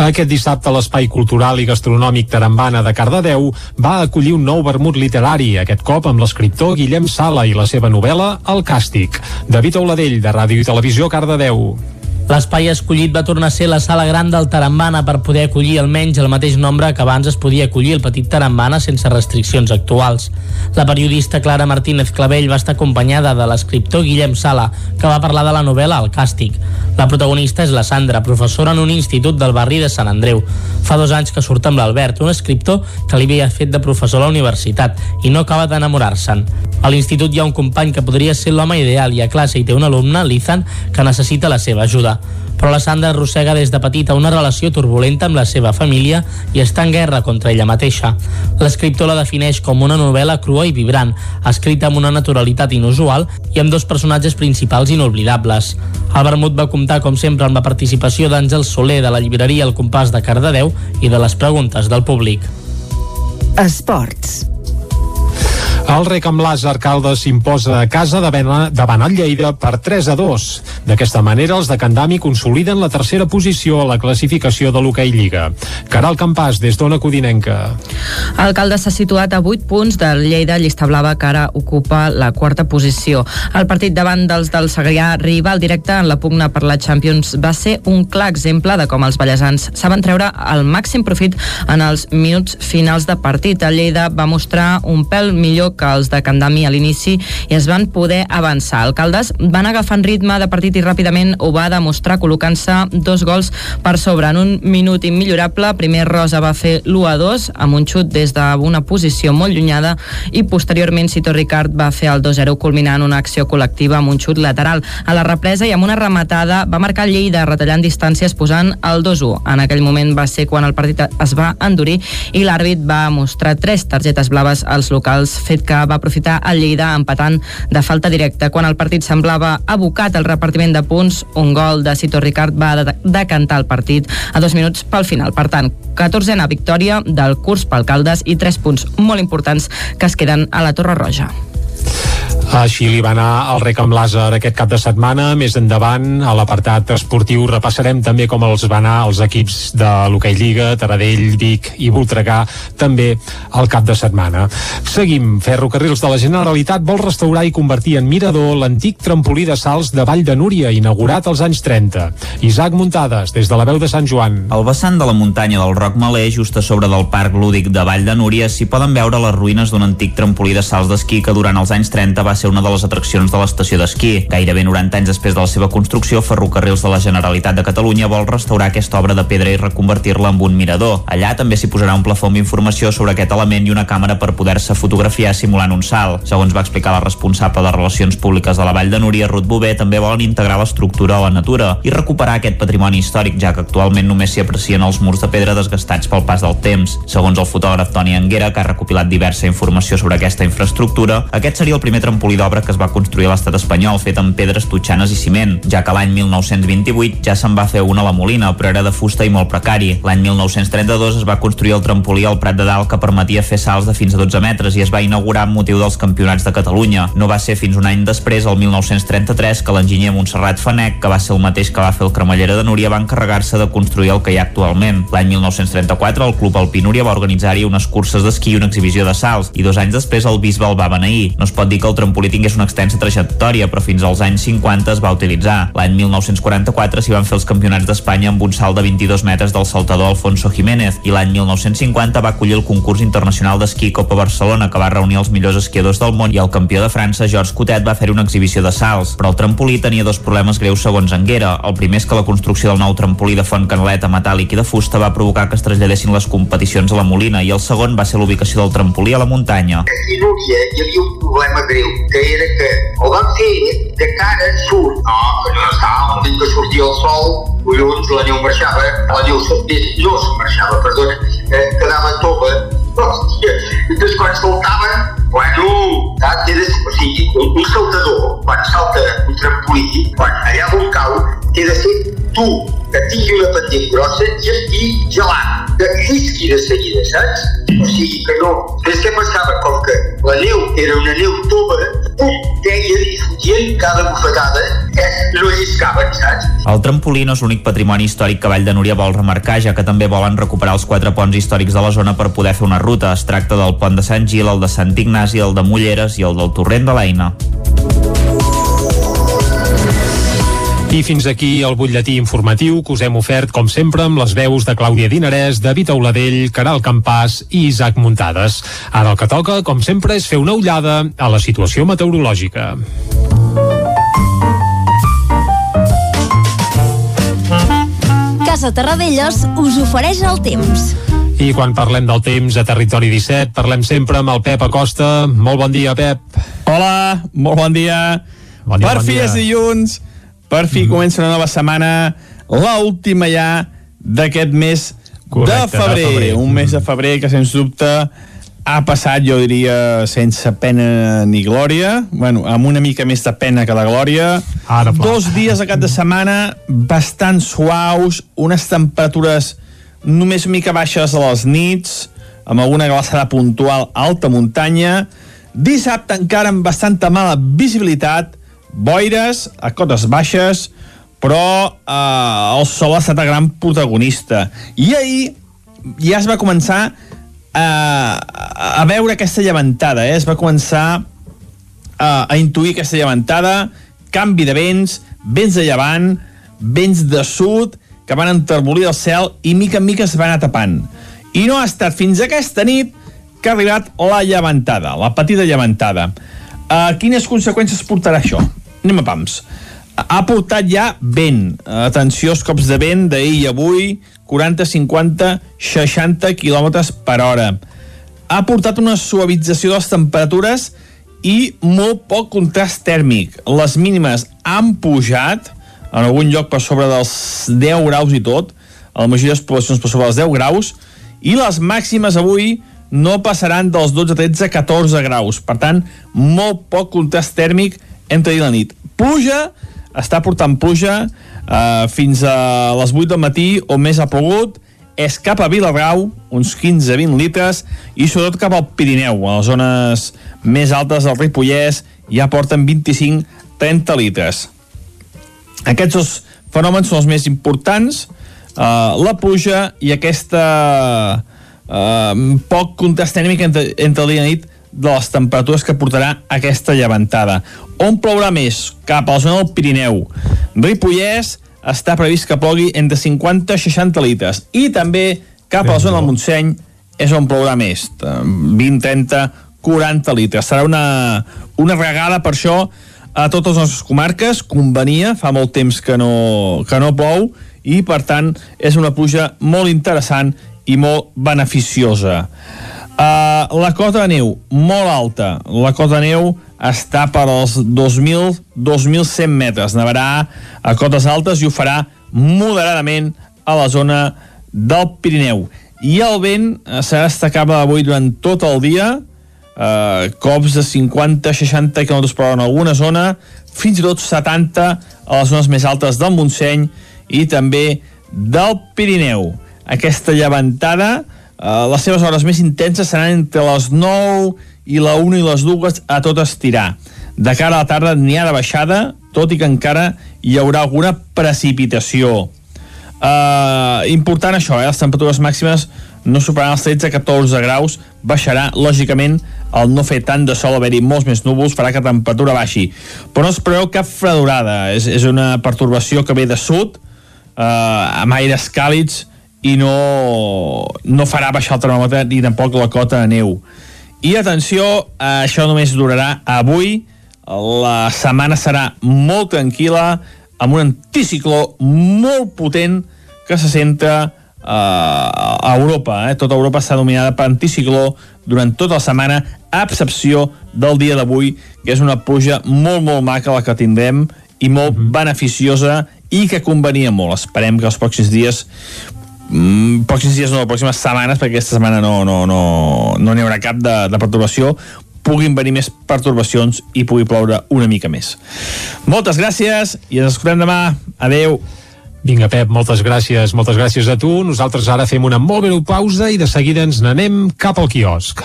Aquest dissabte l'Espai Cultural i Gastronòmic Tarambana de Cardedeu va acollir un nou vermut literari, aquest cop amb l'escriptor Guillem Sala i la seva novel·la El Càstig. David Auladell, de Ràdio i Televisió, Cardedeu. L'espai escollit va tornar a ser la sala gran del Tarambana per poder acollir almenys el mateix nombre que abans es podia acollir el petit Tarambana sense restriccions actuals. La periodista Clara Martínez Clavell va estar acompanyada de l'escriptor Guillem Sala, que va parlar de la novel·la El Càstig. La protagonista és la Sandra, professora en un institut del barri de Sant Andreu. Fa dos anys que surt amb l'Albert, un escriptor que li havia fet de professor a la universitat i no acaba d'enamorar-se'n. A l'institut hi ha un company que podria ser l'home ideal i a classe hi té un alumne, l'Ethan, que necessita la seva ajuda. Però la Sandra arrossega des de petita una relació turbulenta amb la seva família i està en guerra contra ella mateixa. L'escriptor la defineix com una novel·la crua i vibrant, escrita amb una naturalitat inusual i amb dos personatges principals inoblidables. El vermut va comptar, com sempre, amb la participació d'Àngel Soler de la llibreria El Compàs de Cardedeu i de les preguntes del públic. Esports. El rec amb l'Àser Caldes s'imposa a casa davant el Lleida per 3 a 2. D'aquesta manera, els de Candami consoliden la tercera posició a la classificació de l'hoquei Lliga. Caral Campàs, des d'Ona Codinenca. El Caldes s'ha situat a 8 punts del Lleida, llista blava, que ara ocupa la quarta posició. El partit davant dels del Segrià rival directe en la pugna per la Champions va ser un clar exemple de com els ballesans saben treure el màxim profit en els minuts finals de partit. El Lleida va mostrar un pèl millor que els de Candami a l'inici i es van poder avançar. El Caldes van agafant ritme de partit i ràpidament ho va demostrar col·locant-se dos gols per sobre. En un minut immillorable, primer Rosa va fer l'1 a 2 amb un xut des d'una posició molt llunyada i posteriorment Cito Ricard va fer el 2-0 culminant una acció col·lectiva amb un xut lateral. A la represa i amb una rematada va marcar Lleida retallant distàncies posant el 2-1. En aquell moment va ser quan el partit es va endurir i l'àrbit va mostrar tres targetes blaves als locals, fet que va aprofitar el Lleida empatant de falta directa. Quan el partit semblava abocat al repartiment de punts, un gol de Cito Ricard va decantar el partit a dos minuts pel final. Per tant, 14a victòria del curs pel Caldes i 3 punts molt importants que es queden a la Torre Roja. Així li va anar el rec amb l'àser aquest cap de setmana. Més endavant, a l'apartat esportiu, repassarem també com els va anar els equips de l'Hockey Lliga, Taradell, Vic i Voltregà, també al cap de setmana. Seguim. Ferrocarrils de la Generalitat vol restaurar i convertir en mirador l'antic trampolí de salts de Vall de Núria, inaugurat als anys 30. Isaac Muntades, des de la veu de Sant Joan. Al vessant de la muntanya del Roc Malé, just a sobre del Parc Lúdic de Vall de Núria, s'hi poden veure les ruïnes d'un antic trampolí de salts d'esquí que durant els anys 30 va ser una de les atraccions de l'estació d'esquí. Gairebé 90 anys després de la seva construcció, Ferrocarrils de la Generalitat de Catalunya vol restaurar aquesta obra de pedra i reconvertir-la en un mirador. Allà també s'hi posarà un plafó amb informació sobre aquest element i una càmera per poder-se fotografiar simulant un salt. Segons va explicar la responsable de Relacions Públiques de la Vall de Núria, Ruth Bové, també volen integrar l'estructura a la natura i recuperar aquest patrimoni històric, ja que actualment només s'hi aprecien els murs de pedra desgastats pel pas del temps. Segons el fotògraf Toni Anguera, que ha recopilat diversa informació sobre aquesta infraestructura, aquest seria el primer trampolí d'obra que es va construir a l'estat espanyol, fet amb pedres totxanes i ciment, ja que l'any 1928 ja se'n va fer una a la Molina, però era de fusta i molt precari. L'any 1932 es va construir el trampolí al Prat de Dalt que permetia fer salts de fins a 12 metres i es va inaugurar amb motiu dels campionats de Catalunya. No va ser fins un any després, el 1933, que l'enginyer Montserrat Fanec, que va ser el mateix que va fer el cremallera de Núria, va encarregar-se de construir el que hi ha actualment. L'any 1934 el Club Alpí Núria va organitzar-hi unes curses d'esquí i una exhibició de salts, i dos anys després el bisbe el va beneir. No es pot dir que el trampolí tingués una extensa trajectòria, però fins als anys 50 es va utilitzar. L'any 1944 s'hi van fer els campionats d'Espanya amb un salt de 22 metres del saltador Alfonso Jiménez i l'any 1950 va acollir el concurs internacional d'esquí Copa Barcelona que va reunir els millors esquiadors del món i el campió de França, Georges Cotet, va fer una exhibició de salts. Però el trampolí tenia dos problemes greus segons Anguera. El primer és que la construcció del nou trampolí de font canaleta metàl·lic i de fusta va provocar que es traslladessin les competicions a la Molina i el segon va ser l'ubicació del trampolí a la muntanya. A hi havia un problema greu, que era que el van fer de cara sud. No, que no estava un dia que sortia el sol, collons, la neu marxava, la neu no se'n marxava, perdona, eh, quedava tova. Hòstia, doncs quan saltaven, bueno, saps, era, o sigui, un, un saltador, quan salta un trampolí, quan allà on cau, té de ser tu, que tingui una pendent grossa i estigui gelat, que llisqui de seguida, saps? O sigui que no. És que passava com que la neu era una neu tova, pum, deia fotien cada bufetada, eh, no lliscaven, saps? El trampolí no és l'únic patrimoni històric que Vall de Núria vol remarcar, ja que també volen recuperar els quatre ponts històrics de la zona per poder fer una ruta. Es tracta del pont de Sant Gil, el de Sant Ignasi, el de Mulleres i el del Torrent de l'Eina. I fins aquí el butlletí informatiu que us hem ofert, com sempre, amb les veus de Clàudia Dinarès, David Auladell, Caral Campàs i Isaac Muntades. Ara el que toca, com sempre, és fer una ullada a la situació meteorològica. Casa Terradellos us ofereix el temps. I quan parlem del temps a Territori 17, parlem sempre amb el Pep Acosta. Molt bon dia, Pep. Hola, molt bon dia. Bon dia, per bon fi dia. és dilluns, per fi mm. comença una nova setmana la última ja d'aquest mes Correcte, de, febrer, de febrer. un mes de febrer que sens dubte ha passat, jo diria, sense pena ni glòria, bueno, amb una mica més de pena que de glòria. Ara. Dos dies de cap de setmana bastant suaus, unes temperatures només mica baixes a les nits, amb alguna glaçada puntual a alta muntanya. Dissabte encara amb bastanta mala visibilitat, boires a cotes baixes, però eh, el sol ha estat el gran protagonista. I ahir ja es va començar a, a veure aquesta llevantada, eh? es va començar a, a intuir aquesta llevantada, canvi de vents, vents de llevant, vents de sud, que van enterbolir el cel i mica en mica es van anar tapant. I no ha estat fins aquesta nit que ha arribat la llevantada, la petita llevantada. Uh, quines conseqüències portarà això? Anem a pams. Ha portat ja vent. Atenció als cops de vent d'ahir i avui, 40, 50, 60 km per hora. Ha portat una suavització de les temperatures i molt poc contrast tèrmic. Les mínimes han pujat, en algun lloc per sobre dels 10 graus i tot, a la majoria de les poblacions per sobre dels 10 graus, i les màximes avui no passaran dels 12, 13, 14 graus. Per tant, molt poc contrast tèrmic entre dia i la nit. Pluja, està portant pluja eh, fins a les 8 del matí o més ha pogut, és cap a Viladrau, uns 15-20 litres, i sobretot cap al Pirineu, a les zones més altes del Ripollès, ja porten 25-30 litres. Aquests dos fenòmens són els més importants, eh, la pluja i aquesta eh, poc contrast tèrmic entre, entre el dia i la nit de les temperatures que portarà aquesta llevantada. On plourà més? Cap a la zona del Pirineu. Ripollès està previst que plogui entre 50 i 60 litres. I també cap a la zona del Montseny és on plourà més. 20, 30, 40 litres. Serà una, una regada per això a totes les nostres comarques, convenia, fa molt temps que no, que no plou, i per tant és una pluja molt interessant i molt beneficiosa. Uh, la cota de neu, molt alta. La cota de neu està per als 2.000-2.100 metres. Nevarà a cotes altes i ho farà moderadament a la zona del Pirineu. I el vent eh, serà destacable avui durant tot el dia, eh, cops de 50-60 km per hora en alguna zona, fins i tot 70 a les zones més altes del Montseny i també del Pirineu. Aquesta llevantada, eh, les seves hores més intenses seran entre les 9 i la 1 i les 2 a tot estirar. De cara a la tarda n'hi ha de baixada, tot i que encara hi haurà alguna precipitació. Uh, important això, eh? les temperatures màximes no superaran els 13-14 graus, baixarà, lògicament, el no fer tant de sol, haver-hi molts més núvols, farà que la temperatura baixi. Però no es preveu cap fredurada, és, és una pertorbació que ve de sud, eh, amb aires càlids, i no, no farà baixar el termòmetre ni tampoc la cota de neu. I atenció, això només durarà avui, la setmana serà molt tranquil·la, amb un anticicló molt potent que se centra eh, a Europa. Eh? Tota Europa està dominada per anticicló durant tota la setmana, a excepció del dia d'avui, que és una pluja molt, molt maca la que tindrem i molt mm -hmm. beneficiosa i que convenia molt. Esperem que els pròxims dies mm, pròxims dies no, pròximes setmanes, perquè aquesta setmana no no, no, no n'hi haurà cap de, de perturbació, puguin venir més pertorbacions i pugui ploure una mica més. Moltes gràcies i ens escoltem demà. Adeu. Vinga, Pep, moltes gràcies. Moltes gràcies a tu. Nosaltres ara fem una molt breu pausa i de seguida ens n'anem cap al quiosc.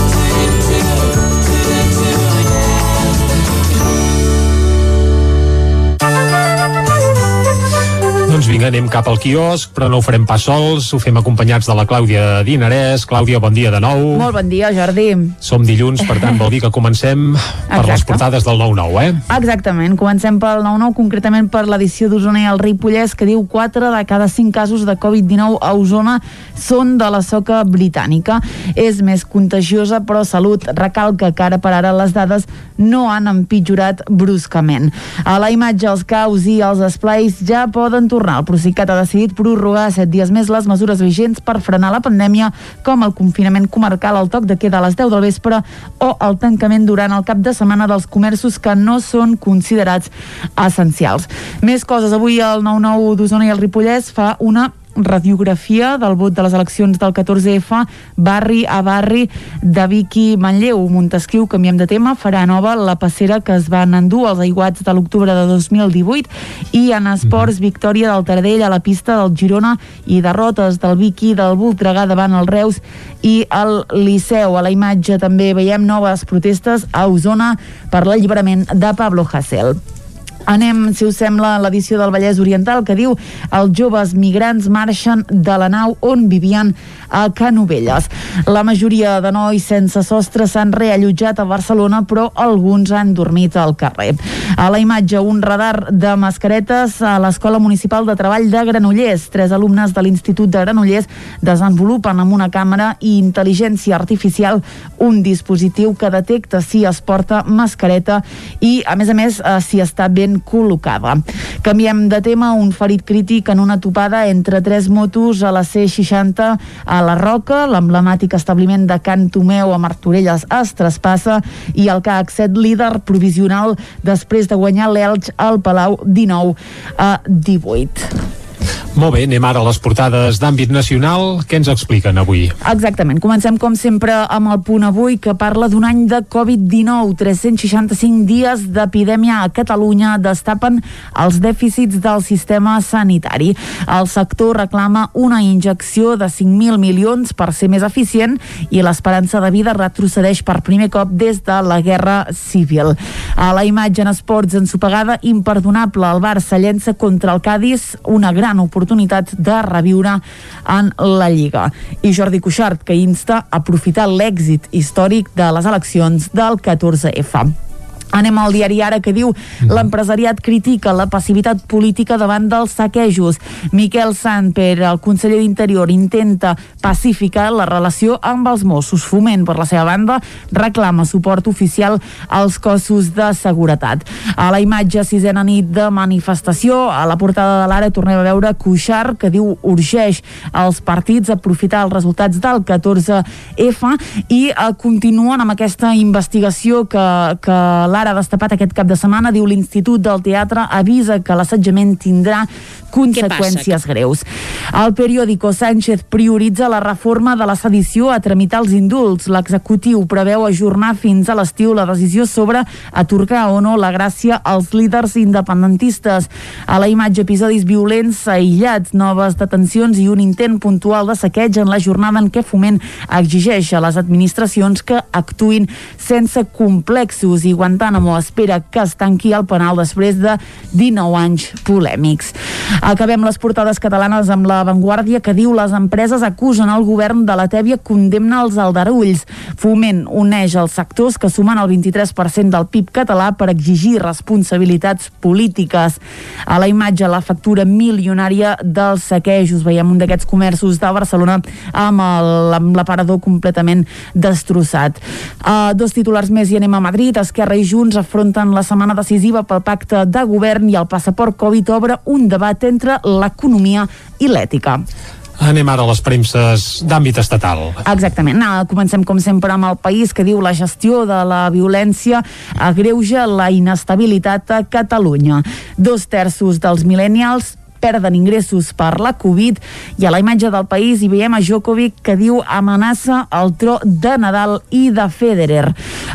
Doncs vinga, anem cap al quiosc, però no ho farem pas sols, ho fem acompanyats de la Clàudia Dinarès. Clàudia, bon dia de nou. Molt bon dia, Jordi. Som dilluns, per tant, vol dir que comencem per Exacte. les portades del 9-9, eh? Exactament, comencem pel 9-9, concretament per l'edició d'Osona i el Ripollès, que diu 4 de cada 5 casos de Covid-19 a Osona són de la soca britànica. És més contagiosa, però Salut recalca que ara per ara les dades no han empitjorat bruscament. A la imatge, els caus i els esplais ja poden tornar. El Procicat ha decidit prorrogar 7 dies més les mesures vigents per frenar la pandèmia, com el confinament comarcal, el toc de queda a les 10 del vespre o el tancament durant el cap de setmana dels comerços que no són considerats essencials. Més coses. Avui el 9-9 d'Osona i el Ripollès fa una radiografia del vot de les eleccions del 14F barri a barri de Vic i Manlleu. Montesquieu, canviem de tema, farà nova la passera que es van endur els aiguats de l'octubre de 2018 i en esports victòria del Taradell a la pista del Girona i derrotes del Vic i del Voltregà davant el Reus i el Liceu. A la imatge també veiem noves protestes a Osona per l'alliberament de Pablo Hasél. Anem, si us sembla, a l'edició del Vallès Oriental que diu els joves migrants marxen de la nau on vivien a Canovelles. La majoria de nois sense sostre s'han reallotjat a Barcelona, però alguns han dormit al carrer. A la imatge, un radar de mascaretes a l'Escola Municipal de Treball de Granollers. Tres alumnes de l'Institut de Granollers desenvolupen amb una càmera i intel·ligència artificial un dispositiu que detecta si es porta mascareta i, a més a més, eh, si està ben col·locada. Canviem de tema, un ferit crític en una topada entre tres motos a la C60 a la Roca, l'emblemàtic establiment de Can Tomeu a Martorelles es traspassa i el CAC 7 líder provisional després de guanyar l'Elx al Palau 19 a 18. Molt bé, anem ara a les portades d'àmbit nacional. Què ens expliquen avui? Exactament. Comencem, com sempre, amb el punt avui, que parla d'un any de Covid-19. 365 dies d'epidèmia a Catalunya destapen els dèficits del sistema sanitari. El sector reclama una injecció de 5.000 milions per ser més eficient i l'esperança de vida retrocedeix per primer cop des de la Guerra Civil. A la imatge en esports ensopegada, imperdonable, el Barça llença contra el Cádiz una gran oportunitat de reviure en la Lliga. I Jordi Cuixart, que insta a aprofitar l'èxit històric de les eleccions del 14F. Anem al diari Ara que diu l'empresariat critica la passivitat política davant dels saquejos. Miquel Sant, per el conseller d'Interior, intenta pacificar la relació amb els Mossos. Foment, per la seva banda, reclama suport oficial als cossos de seguretat. A la imatge sisena nit de manifestació, a la portada de l'Ara tornem a veure Cuixart, que diu urgeix als partits aprofitar els resultats del 14F i eh, continuen amb aquesta investigació que, que l'Ara ha destapat aquest cap de setmana. Diu l'Institut del Teatre avisa que l'assetjament tindrà conseqüències greus. El periòdico Sánchez prioritza la reforma de la sedició a tramitar els indults. L'executiu preveu ajornar fins a l'estiu la decisió sobre atorgar o no la gràcia als líders independentistes. A la imatge episodis violents aïllats, noves detencions i un intent puntual de saqueig en la jornada en què Foment exigeix a les administracions que actuin sense complexos i Guantánamo espera que es tanqui el penal després de 19 anys polèmics. Acabem les portades catalanes amb la Vanguardia que diu les empreses acusen el govern de la Tèbia condemna els aldarulls. Foment uneix els sectors que sumen el 23% del PIB català per exigir responsabilitats polítiques. A la imatge la factura milionària dels saquejos. Veiem un d'aquests comerços de Barcelona amb l'aparador completament destrossat. Uh, dos titulars més i anem a Madrid. Esquerra i Junts afronten la setmana decisiva pel pacte de govern i el passaport Covid obre un debat entre l'economia i l'ètica. Anem ara a les premses d'àmbit estatal. Exactament. No, comencem, com sempre, amb el país que diu la gestió de la violència agreuja la inestabilitat a Catalunya. Dos terços dels millennials perden ingressos per la Covid i a la imatge del país hi veiem a Djokovic que diu amenaça el tro de Nadal i de Federer.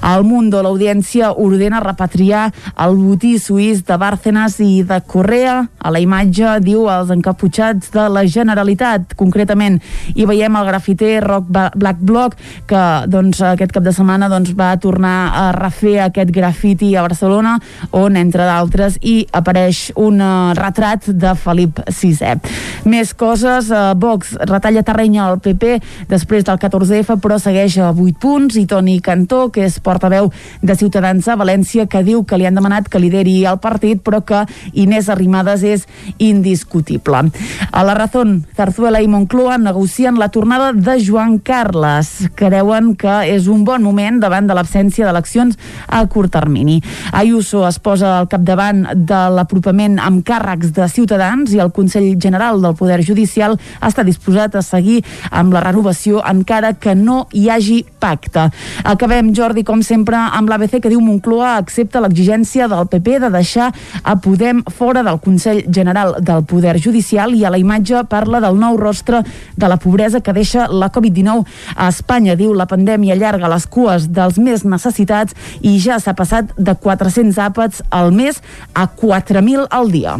Al Mundo l'audiència ordena repatriar el botí suís de Bárcenas i de Correa. A la imatge diu els encaputxats de la Generalitat. Concretament hi veiem el grafiter Rock Black Block que doncs, aquest cap de setmana doncs, va tornar a refer aquest grafiti a Barcelona on entre d'altres hi apareix un eh, retrat de Felip Felip VI. Més coses, eh, Vox retalla terreny al PP després del 14F, però segueix a 8 punts, i Toni Cantó, que és portaveu de Ciutadans a València, que diu que li han demanat que lideri el partit, però que Inés Arrimadas és indiscutible. A la Razón, Zarzuela i Moncloa negocien la tornada de Joan Carles. Creuen que és un bon moment davant de l'absència d'eleccions a curt termini. Ayuso es posa al capdavant de l'apropament amb càrrecs de Ciutadans i el Consell General del Poder Judicial està disposat a seguir amb la renovació encara que no hi hagi pacte. Acabem, Jordi, com sempre, amb l'ABC que diu Moncloa accepta l'exigència del PP de deixar a Podem fora del Consell General del Poder Judicial i a la imatge parla del nou rostre de la pobresa que deixa la Covid-19 a Espanya. Diu la pandèmia allarga les cues dels més necessitats i ja s'ha passat de 400 àpats al mes a 4.000 al dia.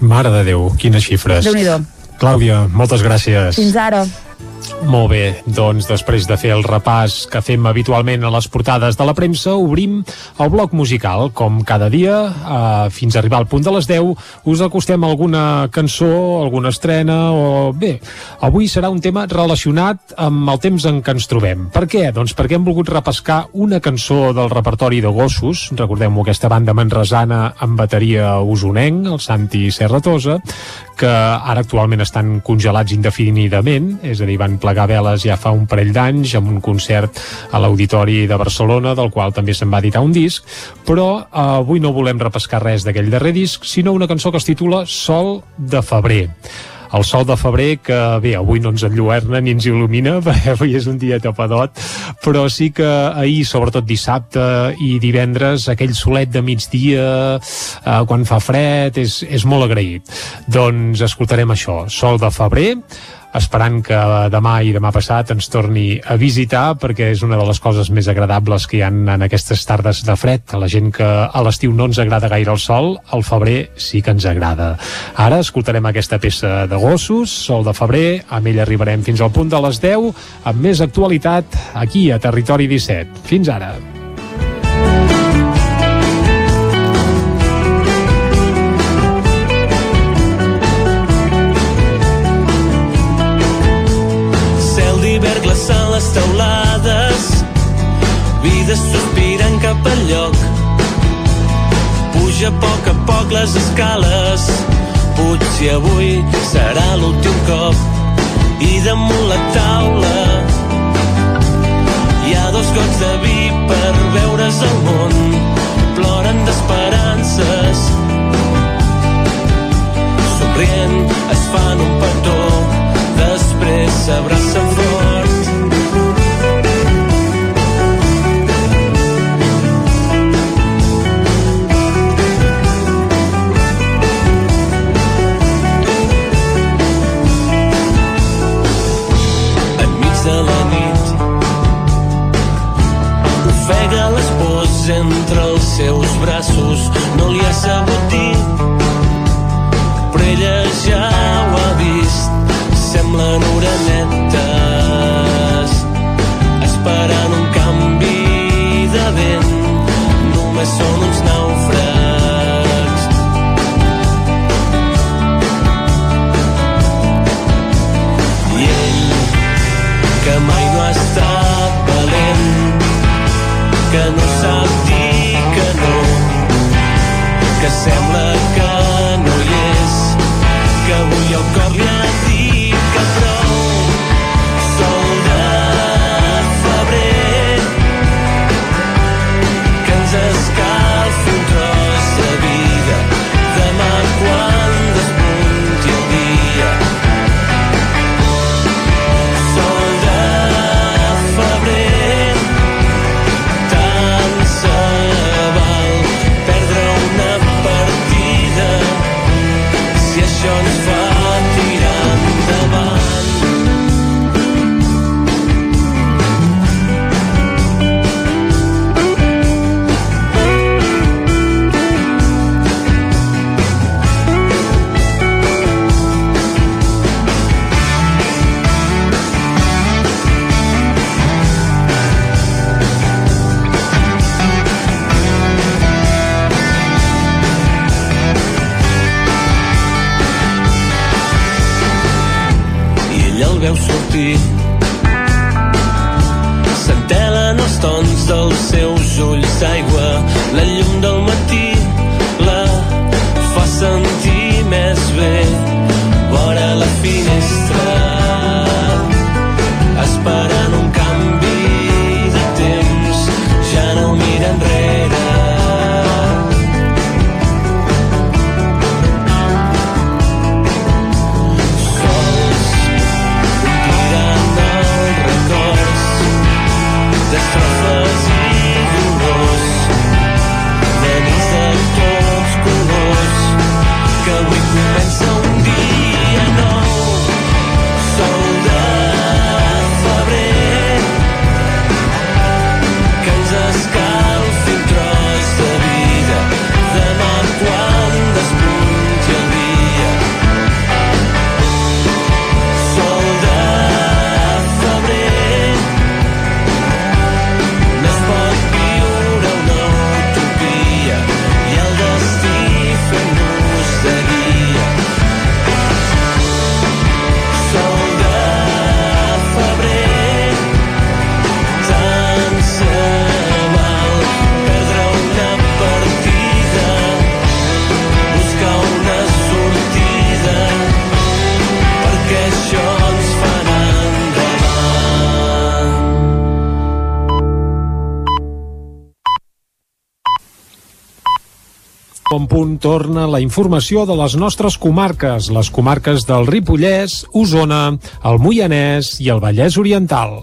Mare de Déu, quines xifres. déu nhi Clàudia, moltes gràcies. Fins ara. Molt bé, doncs després de fer el repàs que fem habitualment a les portades de la premsa, obrim el bloc musical. Com cada dia, eh, fins a arribar al punt de les 10, us acostem alguna cançó, alguna estrena o... Bé, avui serà un tema relacionat amb el temps en què ens trobem. Per què? Doncs perquè hem volgut repescar una cançó del repertori de Gossos, recordem-ho, aquesta banda manresana amb bateria usonenc, el Santi Serratosa, que ara actualment estan congelats indefinidament, és a dir, van plegar veles ja fa un parell d'anys amb un concert a l'Auditori de Barcelona, del qual també se'n va editar un disc, però eh, avui no volem repescar res d'aquell darrer disc, sinó una cançó que es titula Sol de febrer. El sol de febrer que bé, avui no ens enlluerna ni ens il·lumina <laughs> perquè avui és un dia tapadot però sí que ahir, sobretot dissabte i divendres, aquell solet de migdia eh, quan fa fred és, és molt agraït. Doncs escoltarem això, sol de febrer esperant que demà i demà passat ens torni a visitar perquè és una de les coses més agradables que hi han en aquestes tardes de fred. A la gent que a l'estiu no ens agrada gaire el sol, al febrer sí que ens agrada. Ara escoltarem aquesta peça de gossos, Sol de febrer, amb ell arribarem fins al punt de les 10 amb més actualitat aquí a Territori 17. Fins ara. Poc les escales. Potser avui serà l'últim cop. I damunt la taula hi ha dos gots de vi torna la informació de les nostres comarques, les comarques del Ripollès, Osona, el Moianès i el Vallès Oriental.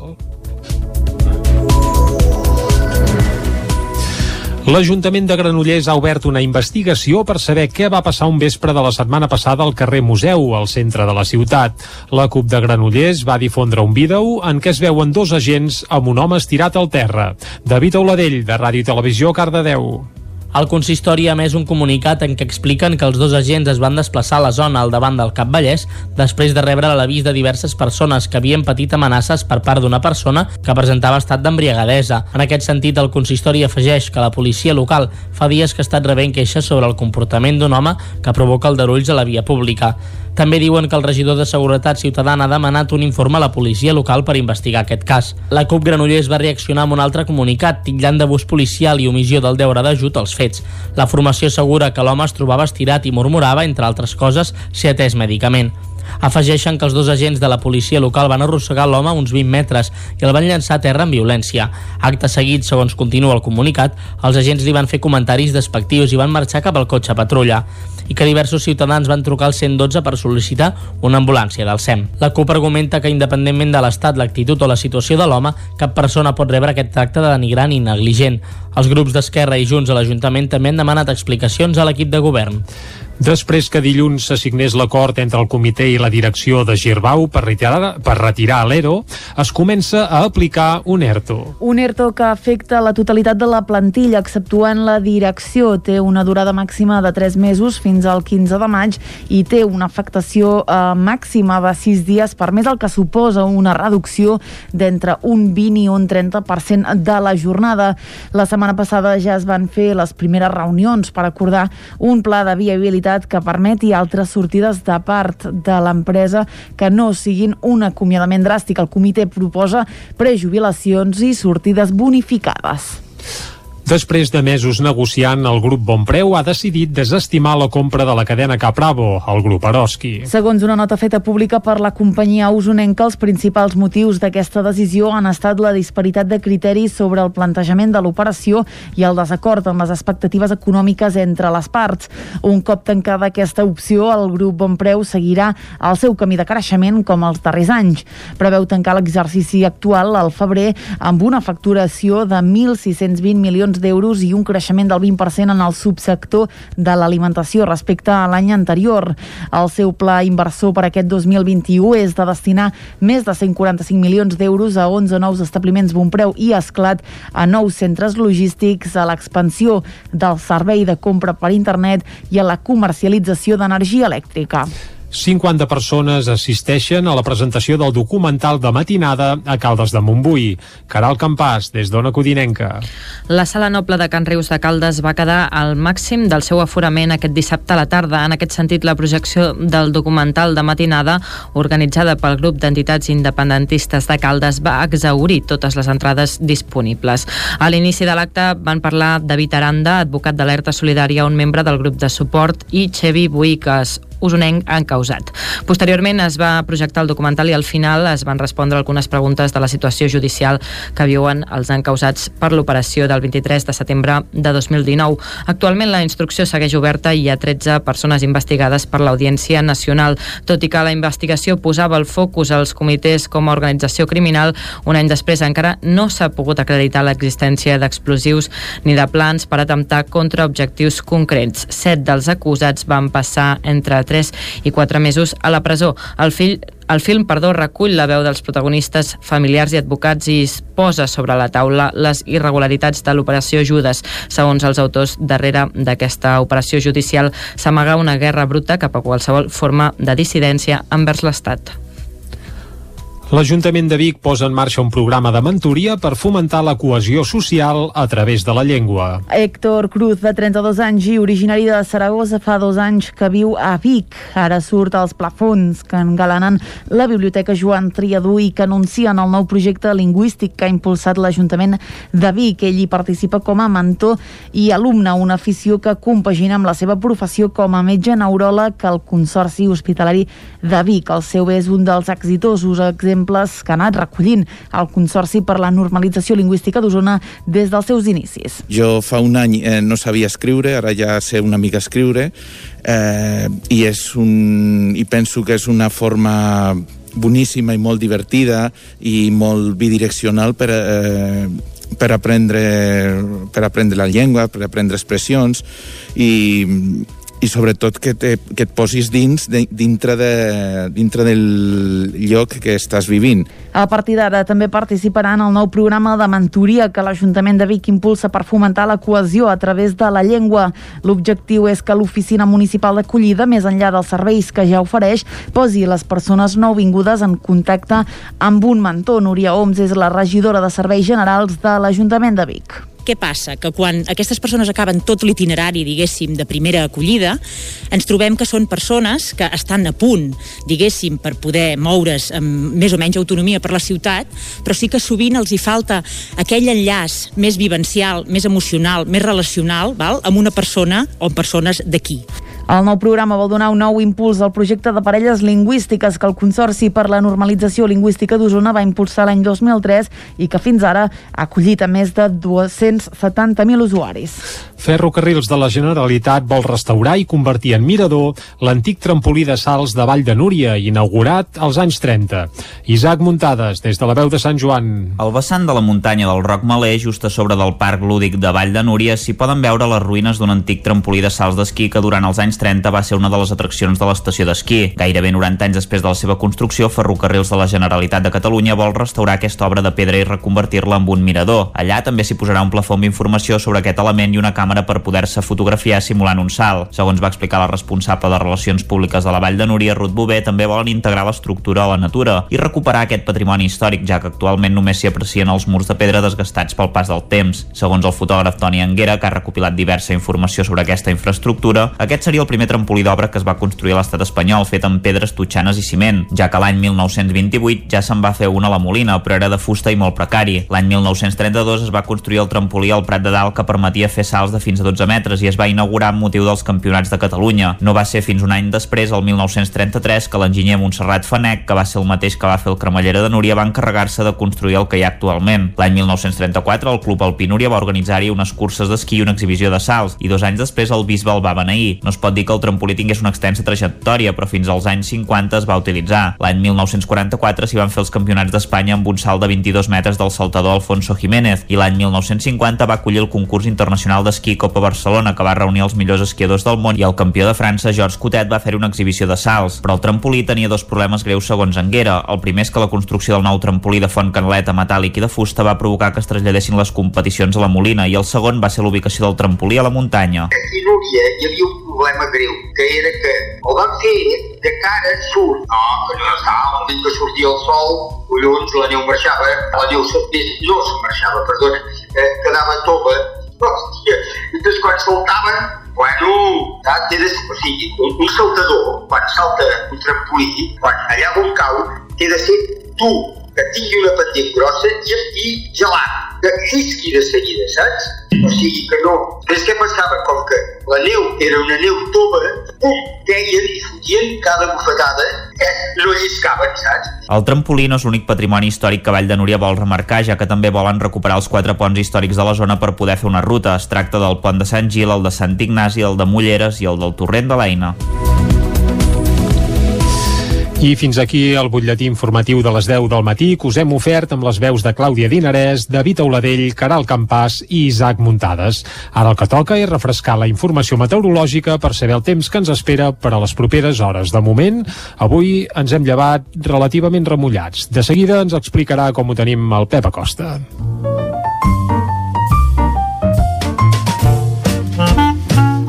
L'Ajuntament de Granollers ha obert una investigació per saber què va passar un vespre de la setmana passada al carrer Museu, al centre de la ciutat. La CUP de Granollers va difondre un vídeo en què es veuen dos agents amb un home estirat al terra. David Auladell, de Ràdio i Televisió, Cardedeu. El consistori ha emès un comunicat en què expliquen que els dos agents es van desplaçar a la zona al davant del Cap Vallès després de rebre l'avís de diverses persones que havien patit amenaces per part d'una persona que presentava estat d'embriagadesa. En aquest sentit, el consistori afegeix que la policia local fa dies que ha estat rebent queixes sobre el comportament d'un home que provoca aldarulls a la via pública. També diuen que el regidor de Seguretat Ciutadana ha demanat un informe a la policia local per investigar aquest cas. La CUP Granollers va reaccionar amb un altre comunicat, titllant d'abús policial i omissió del deure d'ajut als fets. La formació assegura que l'home es trobava estirat i murmurava, entre altres coses, ser atès mèdicament. Afegeixen que els dos agents de la policia local van arrossegar l'home uns 20 metres i el van llançar a terra amb violència. Acte seguit, segons continua el comunicat, els agents li van fer comentaris despectius i van marxar cap al cotxe patrulla i que diversos ciutadans van trucar al 112 per sol·licitar una ambulància del SEM. La CUP argumenta que independentment de l'estat, l'actitud o la situació de l'home, cap persona pot rebre aquest tracte de denigrant i negligent. Els grups d'Esquerra i Junts a l'Ajuntament també han demanat explicacions a l'equip de govern. Després que dilluns s'assignés l'acord entre el comitè i la direcció de Girbau per retirar, per retirar l'ERO, es comença a aplicar un ERTO. Un ERTO que afecta la totalitat de la plantilla, exceptuant la direcció. Té una durada màxima de 3 mesos fins al 15 de maig i té una afectació eh, màxima de 6 dies, per més el que suposa una reducció d'entre un 20 i un 30% de la jornada. La setmana passada ja es van fer les primeres reunions per acordar un pla de viabilitat que permeti altres sortides de part de l'empresa que no siguin un acomiadament dràstic. El comitè proposa prejubilacions i sortides bonificades. Després de mesos negociant, el grup Bonpreu ha decidit desestimar la compra de la cadena Capravo, al grup Eroski. Segons una nota feta pública per la companyia usonenca, els principals motius d'aquesta decisió han estat la disparitat de criteris sobre el plantejament de l'operació i el desacord amb les expectatives econòmiques entre les parts. Un cop tancada aquesta opció, el grup Bonpreu seguirà el seu camí de creixement com els darrers anys. Preveu tancar l'exercici actual al febrer amb una facturació de 1.620 milions d'euros i un creixement del 20% en el subsector de l'alimentació respecte a l'any anterior. El seu pla inversor per aquest 2021 és de destinar més de 145 milions d'euros a 11 nous establiments Bonpreu i Esclat, a nous centres logístics, a l'expansió del servei de compra per internet i a la comercialització d'energia elèctrica. 50 persones assisteixen a la presentació del documental de matinada a Caldes de Montbui. Caral Campàs, des d'Ona Codinenca. La sala noble de Can Rius de Caldes va quedar al màxim del seu aforament aquest dissabte a la tarda. En aquest sentit, la projecció del documental de matinada, organitzada pel grup d'entitats independentistes de Caldes, va exaurir totes les entrades disponibles. A l'inici de l'acte van parlar David Aranda, advocat d'Alerta Solidària, un membre del grup de suport, i Xevi Buiques, usonenc encausat. Posteriorment es va projectar el documental i al final es van respondre algunes preguntes de la situació judicial que viuen els encausats per l'operació del 23 de setembre de 2019. Actualment la instrucció segueix oberta i hi ha 13 persones investigades per l'Audiència Nacional. Tot i que la investigació posava el focus als comitès com a organització criminal, un any després encara no s'ha pogut acreditar l'existència d'explosius ni de plans per atemptar contra objectius concrets. Set dels acusats van passar entre 3 i 4 mesos a la presó. El fill el film, perdó, recull la veu dels protagonistes familiars i advocats i posa sobre la taula les irregularitats de l'operació Judes. Segons els autors, darrere d'aquesta operació judicial s'amaga una guerra bruta cap a qualsevol forma de dissidència envers l'Estat. L'Ajuntament de Vic posa en marxa un programa de mentoria per fomentar la cohesió social a través de la llengua. Héctor Cruz, de 32 anys i originari de Saragossa, fa dos anys que viu a Vic. Ara surt als plafons que engalanen la Biblioteca Joan Triadú i que anuncien el nou projecte lingüístic que ha impulsat l'Ajuntament de Vic. Ell hi participa com a mentor i alumne, una afició que compagina amb la seva professió com a metge neuròleg al Consorci Hospitalari de Vic. El seu és un dels exitosos exemples exemples que ha anat recollint el Consorci per la Normalització Lingüística d'Osona des dels seus inicis. Jo fa un any eh, no sabia escriure, ara ja sé una mica escriure, eh, i, és un, i penso que és una forma boníssima i molt divertida i molt bidireccional per, eh, per aprendre, per aprendre la llengua, per aprendre expressions i, i sobretot que, te, que et posis dins de, dintre, de, dintre del lloc que estàs vivint. A partir d'ara també participarà en el nou programa de mentoria que l'Ajuntament de Vic impulsa per fomentar la cohesió a través de la llengua. L'objectiu és que l'Oficina Municipal d'Acollida, més enllà dels serveis que ja ofereix, posi les persones nouvingudes en contacte amb un mentor. Núria Oms és la regidora de Serveis Generals de l'Ajuntament de Vic. Què passa? Que quan aquestes persones acaben tot l'itinerari, diguéssim, de primera acollida, ens trobem que són persones que estan a punt, diguéssim, per poder moure's amb més o menys autonomia per la ciutat, però sí que sovint els hi falta aquell enllaç més vivencial, més emocional, més relacional, val? amb una persona o amb persones d'aquí. El nou programa vol donar un nou impuls al projecte de parelles lingüístiques que el Consorci per la Normalització Lingüística d'Osona va impulsar l'any 2003 i que fins ara ha acollit a més de 270.000 usuaris. Ferrocarrils de la Generalitat vol restaurar i convertir en mirador l'antic trampolí de salts de Vall de Núria, inaugurat als anys 30. Isaac Muntades, des de la veu de Sant Joan. Al vessant de la muntanya del Roc Malé, just a sobre del Parc Lúdic de Vall de Núria, s'hi poden veure les ruïnes d'un antic trampolí de salts d'esquí que durant els anys 30 va ser una de les atraccions de l'estació d'esquí. Gairebé 90 anys després de la seva construcció, Ferrocarrils de la Generalitat de Catalunya vol restaurar aquesta obra de pedra i reconvertir-la en un mirador. Allà també s'hi posarà un plafó amb informació sobre aquest element i una càmera per poder-se fotografiar simulant un salt. Segons va explicar la responsable de Relacions Públiques de la Vall de Núria, Ruth Bové, també volen integrar l'estructura a la natura i recuperar aquest patrimoni històric, ja que actualment només s'hi aprecien els murs de pedra desgastats pel pas del temps. Segons el fotògraf Toni Anguera, que ha recopilat diversa informació sobre aquesta infraestructura, aquest seria el primer trampolí d'obra que es va construir a l'estat espanyol, fet amb pedres totxanes i ciment, ja que l'any 1928 ja se'n va fer una a la Molina, però era de fusta i molt precari. L'any 1932 es va construir el trampolí al Prat de Dalt que permetia fer salts de fins a 12 metres i es va inaugurar amb motiu dels campionats de Catalunya. No va ser fins un any després, el 1933, que l'enginyer Montserrat Fanec, que va ser el mateix que va fer el Cremallera de Núria, va encarregar-se de construir el que hi ha actualment. L'any 1934, el Club Alpí Núria va organitzar-hi unes curses d'esquí i una exhibició de salts, i dos anys després el bisbe el va beneir. No es pot dir que el trampolí tingués una extensa trajectòria, però fins als anys 50 es va utilitzar. L'any 1944 s'hi van fer els campionats d'Espanya amb un salt de 22 metres del saltador Alfonso Jiménez, i l'any 1950 va acollir el concurs internacional d'esquí Copa Barcelona que va reunir els millors esquiadors del món i el campió de França, Georges Cotet, va fer una exhibició de salts, però el trampolí tenia dos problemes greus segons Anguera. El primer és que la construcció del nou trampolí de font canaleta metàl·lic i de fusta va provocar que es traslladessin les competicions a la Molina i el segon va ser l'ubicació del trampolí a la muntanya. Aquí Núria hi havia un problema greu, que era que el van fer de cara surt, no, que no estava el moment que sortia el sol, collons, la neu marxava, la neu més, no se marxava, perdona, eh, quedava tova, hòstia, i després quan saltava, bueno, saps, de, o sigui, un, un saltador, quan salta un trampolí, quan allà on cau, té de ser tu, que tingui pendent grossa i, i gelat, que llisqui de seguida, saps? O sigui que no. És que passava, com que la neu era una neu tova, pum, deien i fotien cada bufetada, eh, no lliscaven, saps? El trampolí no és l'únic patrimoni històric que Vall de Núria vol remarcar, ja que també volen recuperar els quatre ponts històrics de la zona per poder fer una ruta. Es tracta del pont de Sant Gil, el de Sant Ignasi, el de Mulleres i el del Torrent de l'Eina. I fins aquí el butlletí informatiu de les 10 del matí que us hem ofert amb les veus de Clàudia Dinarès, David Auladell, Caral Campàs i Isaac Muntades. Ara el que toca és refrescar la informació meteorològica per saber el temps que ens espera per a les properes hores. De moment, avui ens hem llevat relativament remullats. De seguida ens explicarà com ho tenim el Pep Acosta.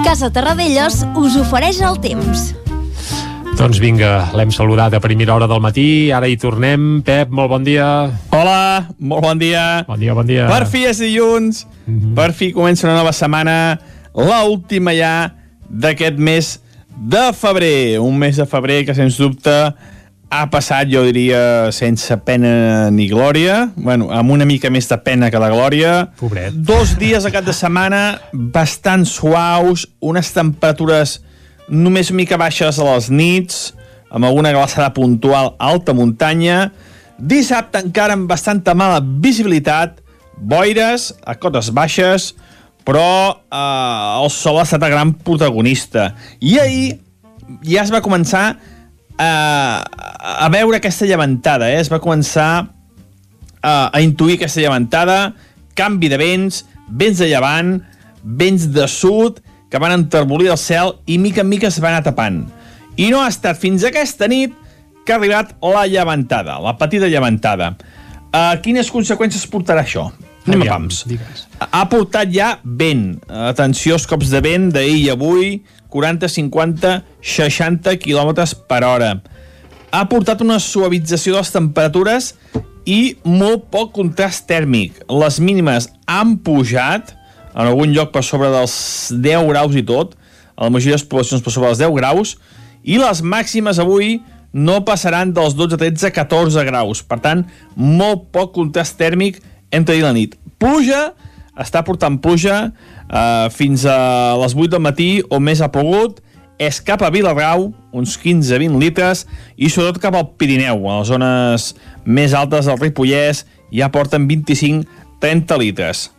Casa Terradellos us ofereix el temps. Doncs vinga, l'hem saludat a primera hora del matí, ara hi tornem. Pep, molt bon dia. Hola, molt bon dia. Bon dia, bon dia. Per fi és dilluns, mm -hmm. per fi comença una nova setmana, l'última ja d'aquest mes de febrer. Un mes de febrer que, sens dubte, ha passat, jo diria, sense pena ni glòria. Bueno, amb una mica més de pena que de glòria. Pobret. Dos dies a cap de setmana bastant suaus, unes temperatures només mica baixes a les nits, amb alguna glaçada puntual alta muntanya. Dissabte encara amb bastanta mala visibilitat, boires a cotes baixes, però eh, el sol ha estat el gran protagonista. I ahir ja es va començar eh, a veure aquesta llevantada, eh? es va començar eh, a intuir aquesta llevantada, canvi de vents, vents de llevant, vents de sud, que van enterbolir el cel i mica en mica es va anar tapant. I no ha estat fins aquesta nit que ha arribat la llevantada, la petita llevantada. Uh, quines conseqüències portarà això? Anem a pams. Digues. Ha portat ja vent. Atenció als cops de vent d'ahir i avui, 40, 50, 60 km per hora. Ha portat una suavització de les temperatures i molt poc contrast tèrmic. Les mínimes han pujat, en algun lloc per sobre dels 10 graus i tot, a la majoria de les poblacions per sobre dels 10 graus, i les màximes avui no passaran dels 12, 13, 14 graus. Per tant, molt poc contrast tèrmic entre dia i la nit. Pluja, està portant pluja eh, fins a les 8 del matí o més ha pogut, és cap a Viladrau, uns 15-20 litres, i sobretot cap al Pirineu, a les zones més altes del Ripollès, ja porten 25-30 litres.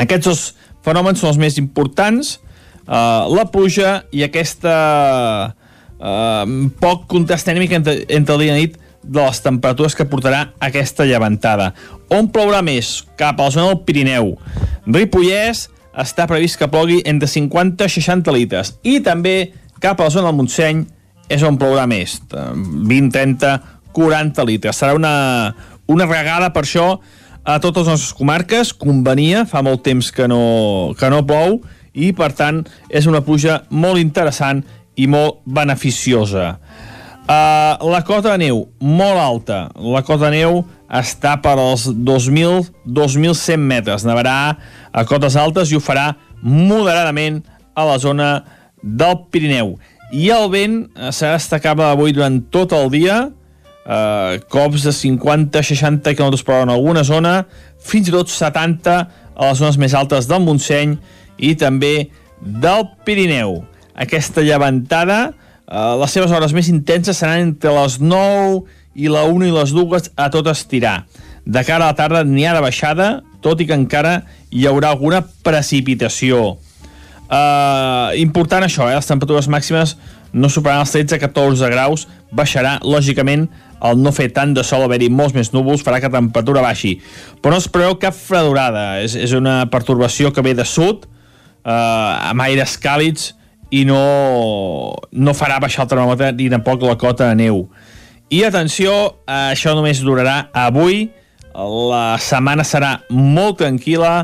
Aquests dos fenòmens són els més importants, eh, la pluja i aquesta eh, poc contrast tèrmic entre, entre el dia i la nit de les temperatures que portarà aquesta llevantada. On plourà més? Cap a la zona del Pirineu. Ripollès està previst que plogui entre 50 i 60 litres. I també cap a la zona del Montseny és on plourà més. 20, 30, 40 litres. Serà una, una regada per això a totes les nostres comarques, convenia, fa molt temps que no, que no plou, i per tant és una pluja molt interessant i molt beneficiosa. Uh, la cota de neu, molt alta. La cota de neu està per als 2.000-2.100 metres. Nevarà a cotes altes i ho farà moderadament a la zona del Pirineu. I el vent serà destacable avui durant tot el dia, eh, cops de 50-60 km per hora en alguna zona, fins i tot 70 a les zones més altes del Montseny i també del Pirineu. Aquesta llevantada, eh, les seves hores més intenses seran entre les 9 i la 1 i les 2 a tot estirar. De cara a la tarda n'hi ha de baixada, tot i que encara hi haurà alguna precipitació. Uh, important això, eh? les temperatures màximes no superaran els 13-14 graus, baixarà, lògicament, el no fer tant de sol, haver-hi molts més núvols, farà que la temperatura baixi. Però no es preveu cap fredurada, és, és una pertorbació que ve de sud, eh, amb aires càlids, i no, no farà baixar el termòmetre ni tampoc la cota de neu. I atenció, eh, això només durarà avui, la setmana serà molt tranquil·la,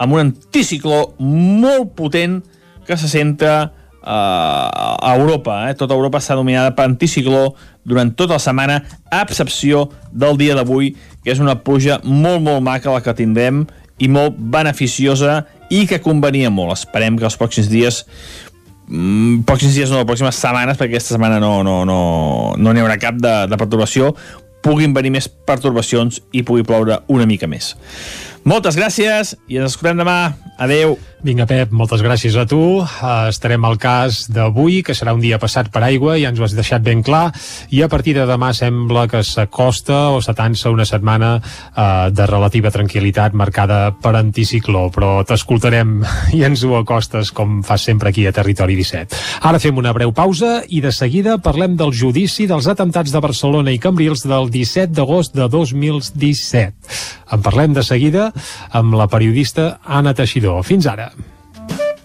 amb un anticicló molt potent que se centra a Europa. Eh? Tota Europa està dominada per anticicló durant tota la setmana, a excepció del dia d'avui, que és una pluja molt, molt maca la que tindrem i molt beneficiosa i que convenia molt. Esperem que els pròxims dies mm, pròxims dies no, les pròximes setmanes, perquè aquesta setmana no n'hi no, no, no haurà cap de, de perturbació, puguin venir més pertorbacions i pugui ploure una mica més. Moltes gràcies i ens escoltem demà. Adeu. Vinga, Pep, moltes gràcies a tu. Uh, estarem al cas d'avui, que serà un dia passat per aigua, ja ens ho has deixat ben clar, i a partir de demà sembla que s'acosta o s'atansa una setmana uh, de relativa tranquil·litat marcada per anticicló, però t'escoltarem <laughs> i ens ho acostes com fas sempre aquí a Territori 17. Ara fem una breu pausa i de seguida parlem del judici dels atemptats de Barcelona i Cambrils del 17 d'agost de 2017. En parlem de seguida amb la periodista Anna Teixidor. Fins ara.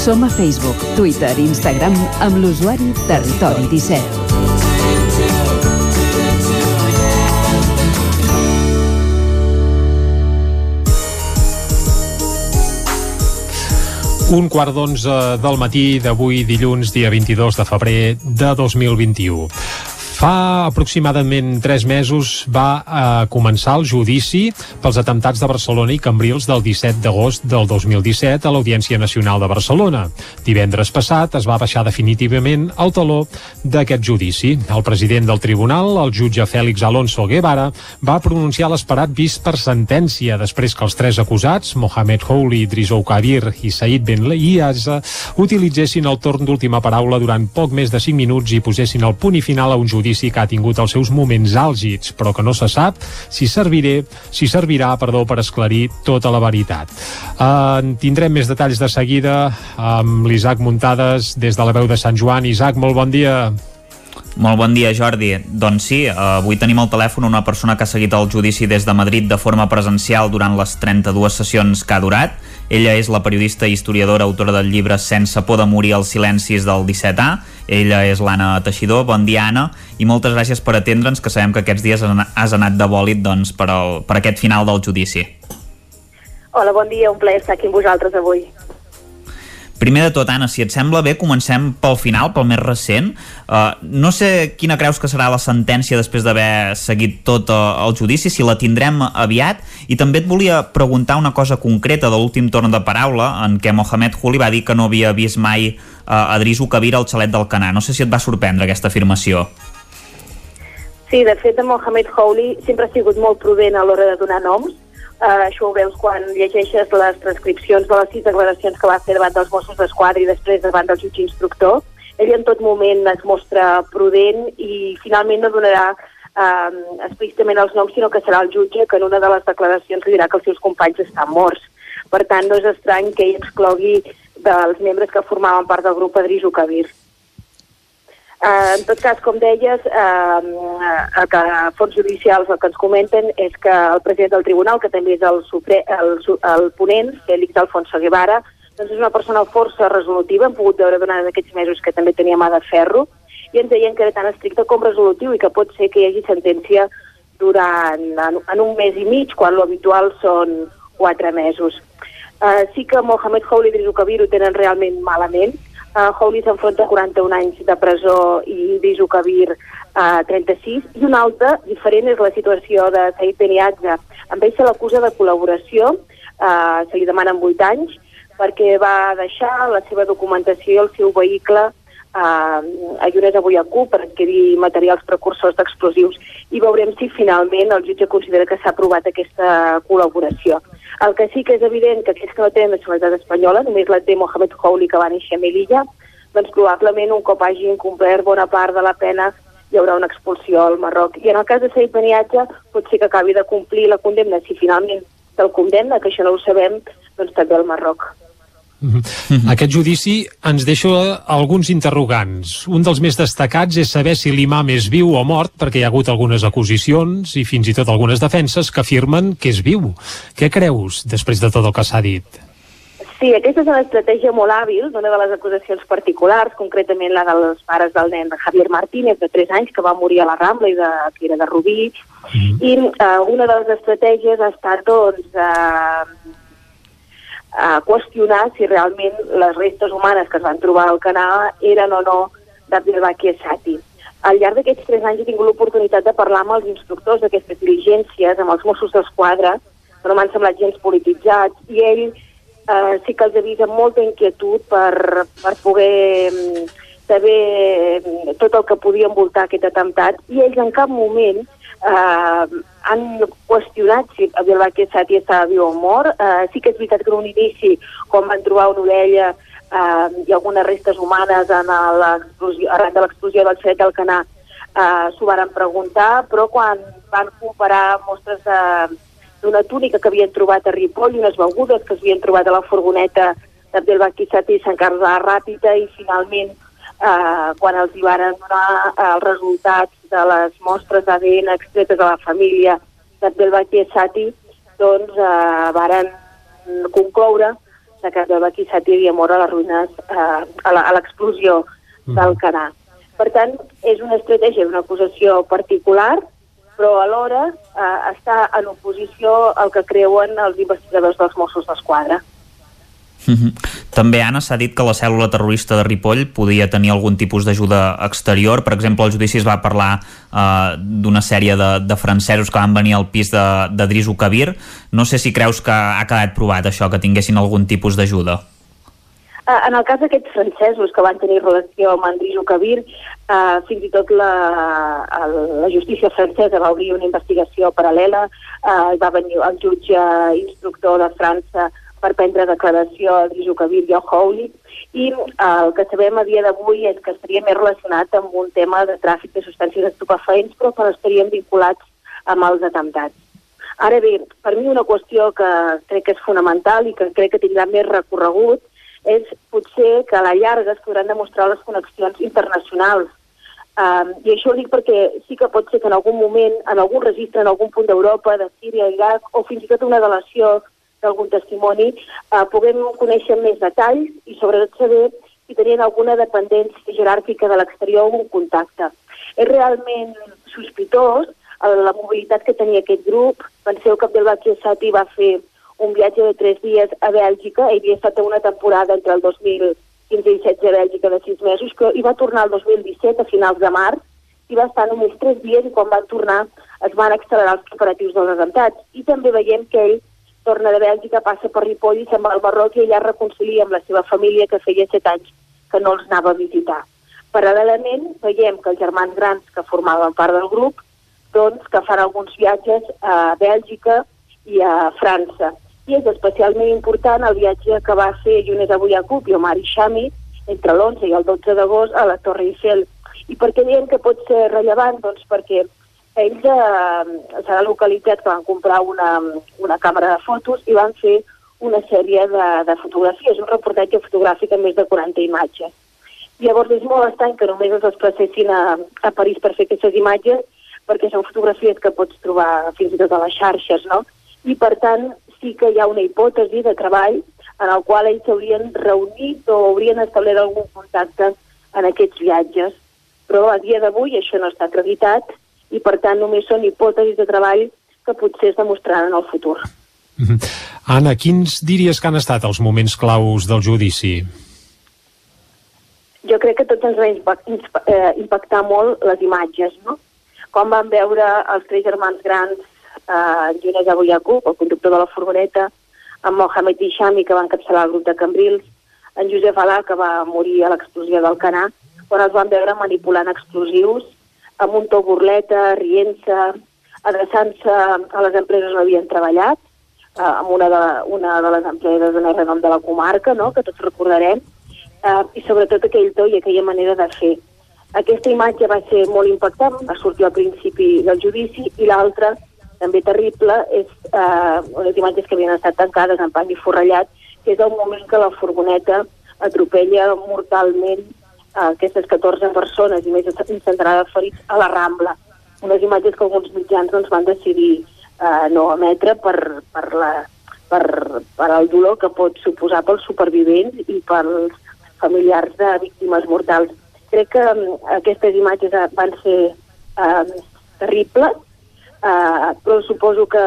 Som a Facebook, Twitter i Instagram amb l'usuari Territori 17. Un quart d'onze del matí d'avui, dilluns, dia 22 de febrer de 2021. Fa aproximadament tres mesos va eh, començar el judici pels atemptats de Barcelona i Cambrils del 17 d'agost del 2017 a l'Audiència Nacional de Barcelona. Divendres passat es va baixar definitivament el taló d'aquest judici. El president del tribunal, el jutge Fèlix Alonso Guevara, va pronunciar l'esperat vist per sentència després que els tres acusats, Mohamed Houli, Drizou Kabir i Said Ben Liaza, utilitzessin el torn d'última paraula durant poc més de 5 minuts i posessin el punt i final a un judici judici que ha tingut els seus moments àlgids, però que no se sap si serviré, si servirà perdó, per esclarir tota la veritat. Uh, tindrem més detalls de seguida amb l'Isaac Muntades des de la veu de Sant Joan. Isaac, molt bon dia. Molt bon dia, Jordi. Doncs sí, avui tenim al telèfon una persona que ha seguit el judici des de Madrid de forma presencial durant les 32 sessions que ha durat. Ella és la periodista i historiadora autora del llibre Sense por de morir als silencis del 17A. Ella és l'Anna Teixidor. Bon dia, Anna, i moltes gràcies per atendre'ns, que sabem que aquests dies has anat de bòlit doncs, per, al, per aquest final del judici. Hola, bon dia, un plaer estar aquí amb vosaltres avui. Primer de tot, Anna, si et sembla bé, comencem pel final, pel més recent. Uh, no sé quina creus que serà la sentència després d'haver seguit tot uh, el judici, si la tindrem aviat, i també et volia preguntar una cosa concreta de l'últim torn de paraula, en què Mohamed Huli va dir que no havia vist mai uh, a Drisu Kabir al xalet del Canà. No sé si et va sorprendre aquesta afirmació. Sí, de fet, Mohamed Houli sempre ha sigut molt prudent a l'hora de donar noms, Uh, això ho veus quan llegeixes les transcripcions de les sis declaracions que va fer davant dels Mossos d'Esquadra i després davant del jutge instructor. Ell en tot moment es mostra prudent i finalment no donarà uh, explícitament els noms, sinó que serà el jutge que en una de les declaracions dirà que els seus companys estan morts. Per tant, no és estrany que ell exclogui dels membres que formaven part del grup Adriso Kabir. Uh, en tot cas, com deies, uh, el que fons judicials el que ens comenten és que el president del tribunal, que també és el, supre, el, el ponent, Félix Alfonso Guevara, doncs és una persona força resolutiva, hem pogut veure durant aquests mesos que també tenia mà de ferro, i ens deien que era tan estricte com resolutiu i que pot ser que hi hagi sentència durant, en, en un mes i mig, quan l'habitual són quatre mesos. Uh, sí que Mohamed Houli i Drisu Kabir ho tenen realment malament, Uh, Howley s'enfronta a 41 anys de presó i Bisu Kabir a uh, 36. I una altra, diferent, és la situació de Said Beniatza. Amb ell se l'acusa de col·laboració, uh, se li demanen 8 anys, perquè va deixar la seva documentació i el seu vehicle uh, a avui a CUP per adquirir materials precursors d'explosius i veurem si finalment el jutge considera que s'ha aprovat aquesta col·laboració. El que sí que és evident que aquells que no tenen nacionalitat espanyola, només la té Mohamed Houli, que va néixer a Melilla, doncs probablement un cop hagin complert bona part de la pena hi haurà una expulsió al Marroc. I en el cas de Said Beniatge pot ser que acabi de complir la condemna, si finalment se'l condemna, que això no ho sabem, doncs també al Marroc. Mhm. Aquest judici ens deixa alguns interrogants. Un dels més destacats és saber si l'imam és viu o mort, perquè hi ha hagut algunes acusacions i fins i tot algunes defenses que afirmen que és viu. Què creus després de tot el que s'ha dit? Sí, aquesta és una estratègia molt hàbil d'una de les acusacions particulars, concretament la dels pares del nen Javier Martínez, de 3 anys, que va morir a la Rambla i de, que era de Rubí. Mm. I uh, una de les estratègies ha estat, doncs, uh, a qüestionar si realment les restes humanes que es van trobar al canal eren o no d'Abdelbaki Esati. Al llarg d'aquests tres anys he tingut l'oportunitat de parlar amb els instructors d'aquestes diligències, amb els Mossos d'Esquadra, no m'han semblat gens polititzats, i ell eh, sí que els avisa molta inquietud per, per poder mm, saber mm, tot el que podia envoltar aquest atemptat, i ells en cap moment eh, han qüestionat si Abdelbaki Sati estava viu o mort. Eh, sí que és veritat que en un inici, quan van trobar una orella eh, i algunes restes humanes en arran de l'explosió del xeret del Canà, eh, s'ho van preguntar, però quan van comparar mostres d'una túnica que havien trobat a Ripoll i unes begudes que s'havien trobat a la furgoneta d'Abdelbaki Sati i Sant Carles de la Ràpita i finalment eh, quan els hi van donar eh, els resultats de les mostres d'ADN extretes de la família d'Abdelbaki Sati, doncs eh, varen concloure que Abdelbaki Sati havia mort a les ruïnes eh, a l'explosió mm. del Canà. Per tant, és una estratègia d'una acusació particular, però alhora eh, està en oposició al que creuen els investigadors dels Mossos d'Esquadra. Mm -hmm. També, Anna, s'ha dit que la cèl·lula terrorista de Ripoll podia tenir algun tipus d'ajuda exterior. Per exemple, al judici es va parlar eh, d'una sèrie de, de francesos que van venir al pis de, de Drisu Kabir. No sé si creus que ha quedat provat això, que tinguessin algun tipus d'ajuda. Uh, en el cas d'aquests francesos que van tenir relació amb Andrijo Kabir, uh, fins i tot la, el, la justícia francesa va obrir una investigació paral·lela, uh, va venir el jutge instructor de França per prendre declaració al Dijukabir i al Howley i eh, el que sabem a dia d'avui és que estaria més relacionat amb un tema de tràfic de substàncies estupefaents però que estarien vinculats amb els atemptats. Ara bé, per mi una qüestió que crec que és fonamental i que crec que tindrà més recorregut és potser que a la llarga es podran demostrar les connexions internacionals. Um, I això ho dic perquè sí que pot ser que en algun moment, en algun registre, en algun punt d'Europa, de Síria, Iraq, o fins i tot una delació d'algun testimoni, eh, puguem conèixer més detalls i sobretot saber si tenien alguna dependència jeràrquica de l'exterior o un contacte. És realment sospitós eh, la mobilitat que tenia aquest grup. Penseu que Abdelbaki Sati va fer un viatge de tres dies a Bèlgica, ell havia estat una temporada entre el 2015 i 16 a Bèlgica de sis mesos, que hi va tornar el 2017 a finals de març, i va estar només tres dies i quan van tornar es van accelerar els preparatius dels atemptats. I també veiem que ell torna de Bèlgica, passa per Ripoll i se'n va al Marroc i allà reconcilia amb la seva família que feia set anys que no els anava a visitar. Paral·lelament, veiem que els germans grans que formaven part del grup doncs, que fan alguns viatges a Bèlgica i a França. I és especialment important el viatge que va fer Younes Abou Yacoub i Omar Ishami entre l'11 i el 12 d'agost a la Torre Eiffel. I per què diem que pot ser rellevant? Doncs perquè ells eh, s'ha localitzat que van comprar una, una càmera de fotos i van fer una sèrie de, de fotografies, un reportatge fotogràfic amb més de 40 imatges. Llavors és molt estrany que només es desplacessin a, a París per fer aquestes imatges, perquè són fotografies que pots trobar fins i tot a les xarxes, no? I per tant sí que hi ha una hipòtesi de treball en el qual ells s'haurien reunit o haurien establert algun contacte en aquests viatges. Però a dia d'avui això no està acreditat i per tant només són hipòtesis de treball que potser es demostraran en el futur. Mhm. Anna, quins diries que han estat els moments claus del judici? Jo crec que tots ens va eh, impactar molt les imatges, no? Com van veure els tres germans grans, eh, Junès Abu Yaqub, el conductor de la furgoneta, en Mohamed Ishami, que va encapçalar el grup de Cambrils, en Josep Alà, que va morir a l'explosió del Canà, quan els van veure manipulant explosius amb un to burleta, rient-se, adreçant-se a les empreses on havien treballat, eh, amb una de, una de les empreses de més renom de la comarca, no?, que tots recordarem, eh, i sobretot aquell to i aquella manera de fer. Aquesta imatge va ser molt impactant, va sortir al principi del judici, i l'altra, també terrible, és eh, unes imatges que havien estat tancades en pany i forrellat que és el moment que la furgoneta atropella mortalment aquestes 14 persones i més de centrada ferits a la Rambla. Unes imatges que alguns mitjans doncs, van decidir eh, no emetre per, per, la, per, per el dolor que pot suposar pels supervivents i pels familiars de víctimes mortals. Crec que um, aquestes imatges eh, van ser eh, terribles, eh, però suposo que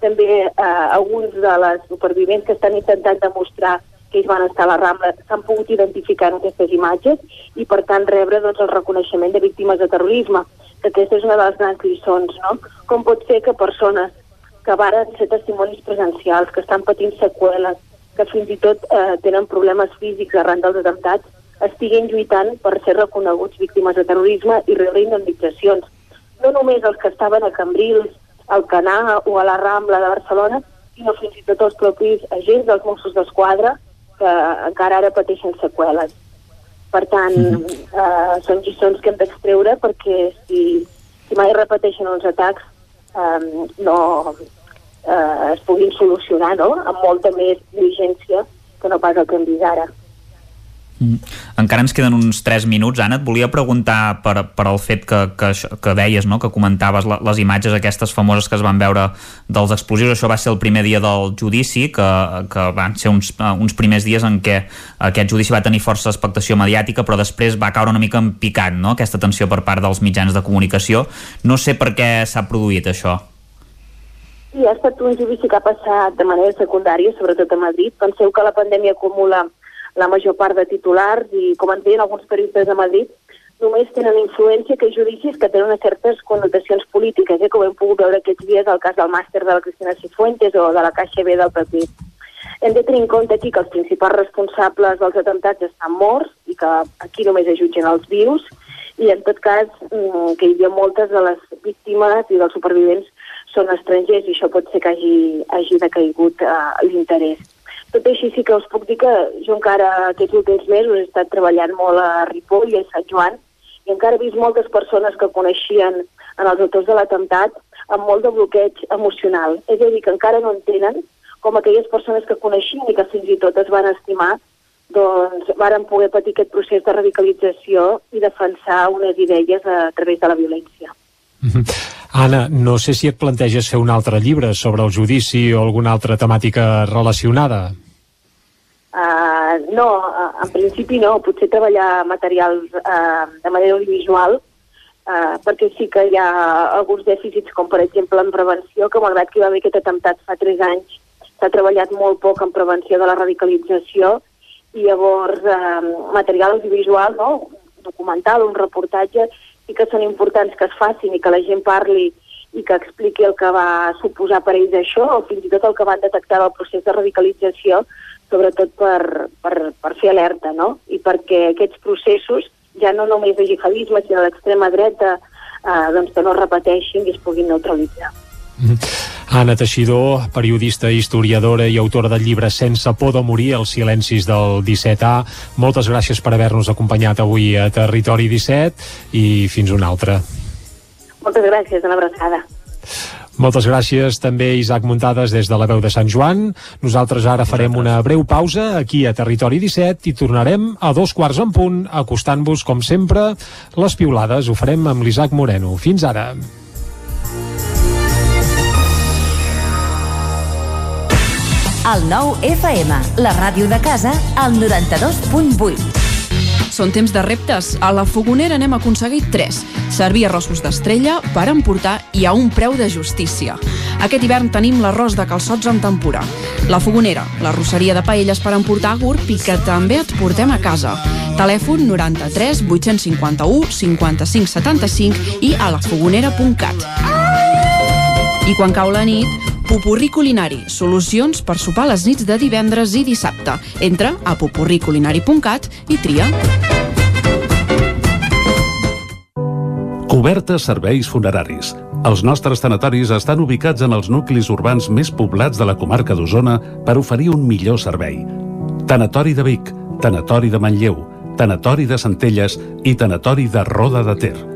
també eh, alguns de les supervivents que estan intentant demostrar que ells van estar a la Rambla s'han pogut identificar en aquestes imatges i per tant rebre doncs, el reconeixement de víctimes de terrorisme, que aquesta és una de les grans lliçons, no? Com pot ser que persones que varen ser testimonis presencials, que estan patint seqüeles, que fins i tot eh, tenen problemes físics arran dels atemptats, estiguin lluitant per ser reconeguts víctimes de terrorisme i rebre indemnitzacions. No només els que estaven a Cambrils, al Canà o a la Rambla de Barcelona, sinó fins i tot els propis agents dels Mossos d'Esquadra que encara ara pateixen seqüeles. Per tant, mm eh, són lliçons que hem d'extreure perquè si, si mai repeteixen els atacs eh, no eh, es puguin solucionar no? amb molta més diligència que no pas el que hem vist ara. Mm. Encara ens queden uns 3 minuts, Anna. Et volia preguntar per, per el fet que, que, que deies, no? que comentaves la, les imatges aquestes famoses que es van veure dels explosius. Això va ser el primer dia del judici, que, que van ser uns, uns primers dies en què aquest judici va tenir força expectació mediàtica, però després va caure una mica en picat, no? aquesta tensió per part dels mitjans de comunicació. No sé per què s'ha produït això. Sí, ha estat un judici que ha passat de manera secundària, sobretot a Madrid. Penseu que la pandèmia acumula la major part de titulars i, com ens deien alguns periodistes de Madrid, només tenen influència que judicis que tenen certes connotacions polítiques, eh, com hem pogut veure aquests dies al cas del màster de la Cristina Cifuentes o de la Caixa B del PP. Hem de tenir en compte aquí que els principals responsables dels atemptats estan morts i que aquí només es jutgen els vius i en tot cas mm, que hi havia moltes de les víctimes i dels supervivents són estrangers i això pot ser que hagi, hagi decaigut eh, l'interès. Tot així sí que us puc dir que jo encara aquests últims mesos he estat treballant molt a Ripoll i a Sant Joan i encara he vist moltes persones que coneixien en els autors de l'atemptat amb molt de bloqueig emocional. És a dir, que encara no entenen com aquelles persones que coneixien i que fins i tot es van estimar doncs varen poder patir aquest procés de radicalització i defensar unes idees a través de la violència. Anna, no sé si et planteges fer un altre llibre sobre el judici o alguna altra temàtica relacionada. Uh, no, en principi no. Potser treballar materials uh, de manera audiovisual uh, perquè sí que hi ha alguns dèficits, com per exemple en prevenció, que malgrat que hi va haver aquest atemptat fa 3 anys, s'ha treballat molt poc en prevenció de la radicalització i llavors uh, material audiovisual, no? documental, un reportatge, i que són importants que es facin i que la gent parli i que expliqui el que va suposar per ells això o fins i tot el que van detectar del procés de radicalització, sobretot per, per, per fer alerta, no? I perquè aquests processos, ja no només de jihadisme, sinó l'extrema dreta, eh, doncs que no es repeteixin i es puguin neutralitzar. Anna Teixidor, periodista, historiadora i autora del llibre Sense por de morir, els silencis del 17A. Moltes gràcies per haver-nos acompanyat avui a Territori 17 i fins una altra. Moltes gràcies, una abraçada. Moltes gràcies també Isaac Muntades des de la veu de Sant Joan. Nosaltres ara farem una breu pausa aquí a Territori 17 i tornarem a dos quarts en punt acostant-vos, com sempre, les piulades. Ho farem amb l'Isaac Moreno. Fins ara. El nou FM, la ràdio de casa, al 92.8. Són temps de reptes. A la Fogonera n'hem aconseguit 3. Servir arrossos d'estrella per emportar i a un preu de justícia. Aquest hivern tenim l'arròs de calçots en tempura. La Fogonera, la rosseria de paelles per emportar a GURB i que també et portem a casa. Telèfon 93 851 55 75 i a lafogonera.cat. I quan cau la nit, Pupurri Culinari, solucions per sopar les nits de divendres i dissabte. Entra a pupurriculinari.cat i tria. Cobertes serveis funeraris. Els nostres tanatoris estan ubicats en els nuclis urbans més poblats de la comarca d'Osona per oferir un millor servei. Tanatori de Vic, Tanatori de Manlleu, Tanatori de Centelles i Tanatori de Roda de Ter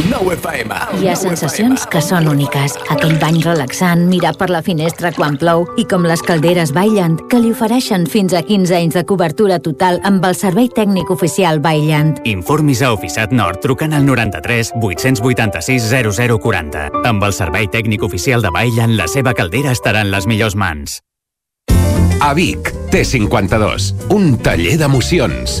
El 9 FM. Hi ha sensacions que són úniques. Aquell bany relaxant, mirar per la finestra quan plou i com les calderes Bailand, que li ofereixen fins a 15 anys de cobertura total amb el servei tècnic oficial Bailand. Informis a Oficiat Nord trucant al 93 886 0040. Amb el servei tècnic oficial de Bailand, la seva caldera estarà en les millors mans. A Vic, T52, un taller d'emocions.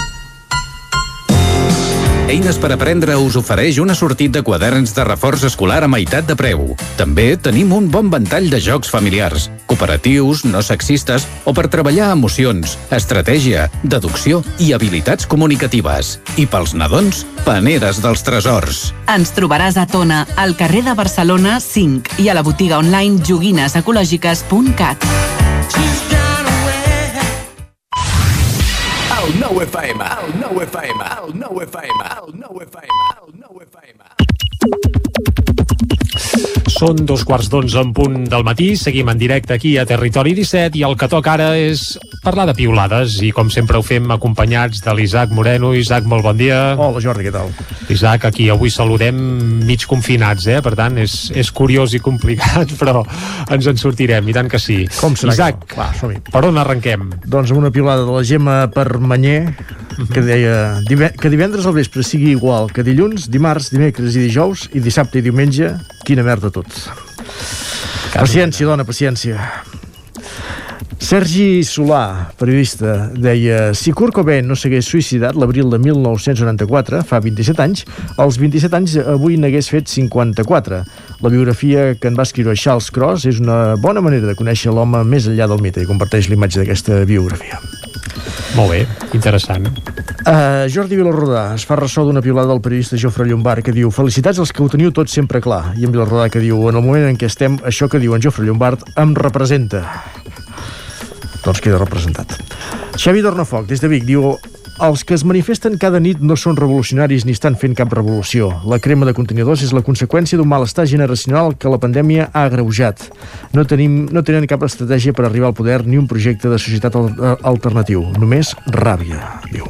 Eines per aprendre us ofereix una sortit de quaderns de reforç escolar a meitat de preu. També tenim un bon ventall de jocs familiars, cooperatius, no sexistes o per treballar emocions, estratègia, deducció i habilitats comunicatives. I pels nadons, paneres dels tresors. Ens trobaràs a Tona, al carrer de Barcelona 5 i a la botiga online joguinesecològiques.cat. El 9 FM. El 9 FM. El 9 FM. El 9 FM. El 9 FM. Són dos quarts d'onze en punt del matí, seguim en directe aquí a Territori 17 i el que toca ara és parlar de piulades i com sempre ho fem acompanyats de l'Isaac Moreno. Isaac, molt bon dia. Hola Jordi, què tal? Isaac, aquí avui saludem mig confinats, eh? per tant és, és curiós i complicat, <laughs> però ens en sortirem, i tant que sí. Com serà Isaac, que no? Va, som-hi. per on arrenquem? Doncs amb una piulada de la Gemma Permanyer que deia "Dive- que divendres al vespre sigui igual que dilluns, dimarts, dimecres i dijous i dissabte i diumenge, quina merda tot. Paciència, dona, paciència. Sergi Solà, periodista, deia si Kurt Cobain no s'hagués suïcidat l'abril de 1994, fa 27 anys, als 27 anys avui n'hagués fet 54. La biografia que en va escriure Charles Cross és una bona manera de conèixer l'home més enllà del mite i comparteix l'imatge d'aquesta biografia. Molt bé, interessant. Uh, Jordi Vilarrodà es fa ressò d'una piulada del periodista Jofre Llombard que diu Felicitats als que ho teniu tot sempre clar. I en Vilarrodà que diu En el moment en què estem, això que diu en Jofre Llombard em representa. Doncs queda representat. Xavi Dornafoc, des de Vic, diu els que es manifesten cada nit no són revolucionaris ni estan fent cap revolució. La crema de contenidors és la conseqüència d'un malestar generacional que la pandèmia ha agreujat. No, tenim, no tenen cap estratègia per arribar al poder ni un projecte de societat al alternatiu. Només ràbia, diu.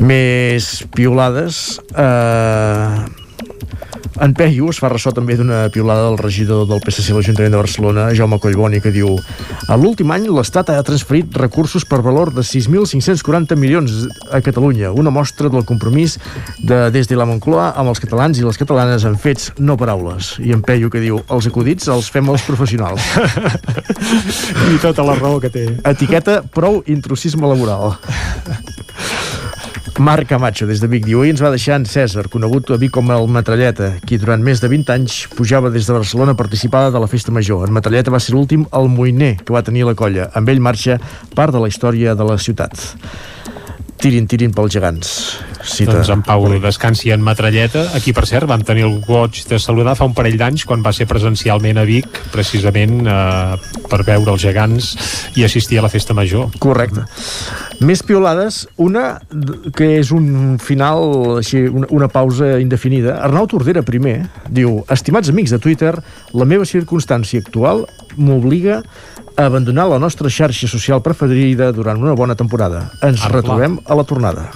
Més piolades. Eh... En Peyu es fa ressò també d'una piolada del regidor del PSC a l'Ajuntament de Barcelona, Jaume Collboni, que diu a l'últim any l'Estat ha transferit recursos per valor de 6.540 milions a Catalunya, una mostra del compromís de, des de la Moncloa amb els catalans i les catalanes en fets, no paraules. I en Peyu que diu, els acudits els fem els professionals. <laughs> I tota la raó que té. Etiqueta prou intrusisme laboral. Marc Camacho, des de Vic, diu ens va deixar en César, conegut a Vic com el Metralleta, qui durant més de 20 anys pujava des de Barcelona participada de la Festa Major. En Metralleta va ser l'últim almoiner que va tenir la colla. Amb ell marxa part de la història de la ciutat. Tirin, tirin pels gegants. Cita. Doncs en Pau descansi en Metralleta. Aquí, per cert, vam tenir el goig de saludar fa un parell d'anys quan va ser presencialment a Vic, precisament eh, per veure els gegants i assistir a la festa major. Correcte. Més piolades, una que és un final, així, una, una pausa indefinida. Arnau Tordera primer diu Estimats amics de Twitter, la meva circumstància actual m'obliga abandonar la nostra xarxa social preferida durant una bona temporada. Ens Arpla. retrobem a la tornada.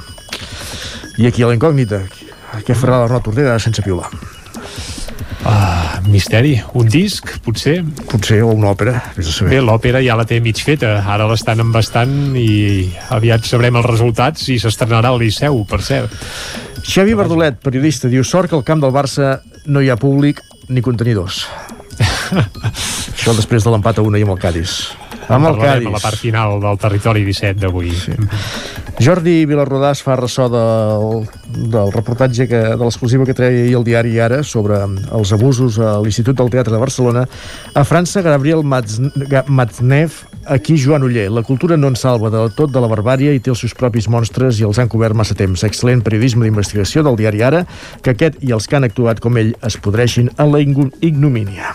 I aquí a la incògnita, què farà l'Arnau Tordera sense piular? Ah, misteri. Un disc, potser? Potser, o una òpera, vés a saber. Bé, l'òpera ja la té mig feta, ara l'estan embastant i aviat sabrem els resultats i s'estrenarà al Liceu, per cert. Xavi Verdolet, periodista, diu sort que al camp del Barça no hi ha públic ni contenidors. <laughs> Això després de l'empat a una i amb el Cádiz. Amb el Parlarem Cádiz. a la part final del territori 17 d'avui. Sí. Jordi Vilarrodà es fa ressò del, del reportatge que, de l'exclusiva que treia ahir el diari Ara sobre els abusos a l'Institut del Teatre de Barcelona. A França, Gabriel Matznev, aquí Joan Uller. La cultura no ens salva del tot de la barbària i té els seus propis monstres i els han cobert massa temps. Excel·lent periodisme d'investigació del diari Ara, que aquest i els que han actuat com ell es podreixin en la ignomínia.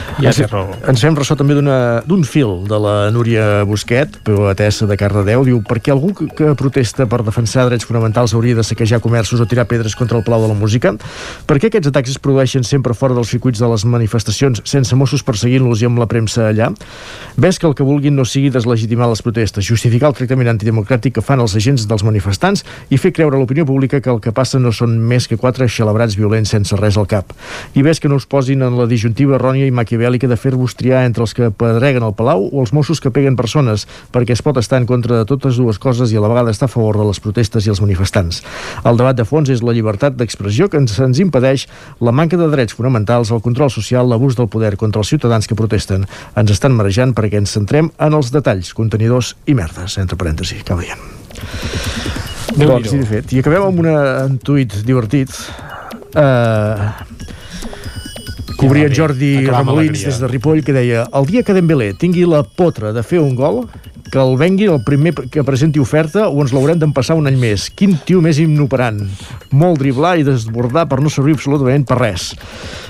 Ja ens, raó. ens fem ressò també d'un fil de la Núria Busquet, poetessa de Cardedeu, diu per què algú que, que protesta per defensar drets fonamentals hauria de saquejar comerços o tirar pedres contra el Palau de la Música? Per què aquests atacs es produeixen sempre fora dels circuits de les manifestacions sense Mossos perseguint-los i amb la premsa allà? Ves que el que vulguin no sigui deslegitimar les protestes, justificar el tractament antidemocràtic que fan els agents dels manifestants i fer creure a l'opinió pública que el que passa no són més que quatre xalabrats violents sense res al cap. I ves que no us posin en la disjuntiva errònia i maquiavèlica de fer-vos triar entre els que pedreguen el Palau o els Mossos que peguen persones, perquè es pot estar en contra de totes dues coses i a la vegada estar a favor de les protestes i els manifestants. El debat de fons és la llibertat d'expressió que ens, ens impedeix la manca de drets fonamentals, el control social, l'abús del poder contra els ciutadans que protesten. Ens estan marejant perquè ens centrem en els detalls, contenidors i merdes, entre parèntesis, dient. Déu-n'hi-do. Doncs, sí, de fet. I acabem amb una, un tuit divertit. Uh, cobria en Jordi Remolins alegria. des de Ripoll que deia el dia que Dembélé tingui la potra de fer un gol que el vengui el primer que presenti oferta o ens l'haurem d'empassar un any més. Quin tio més inoperant. Molt driblar i desbordar per no servir absolutament per res.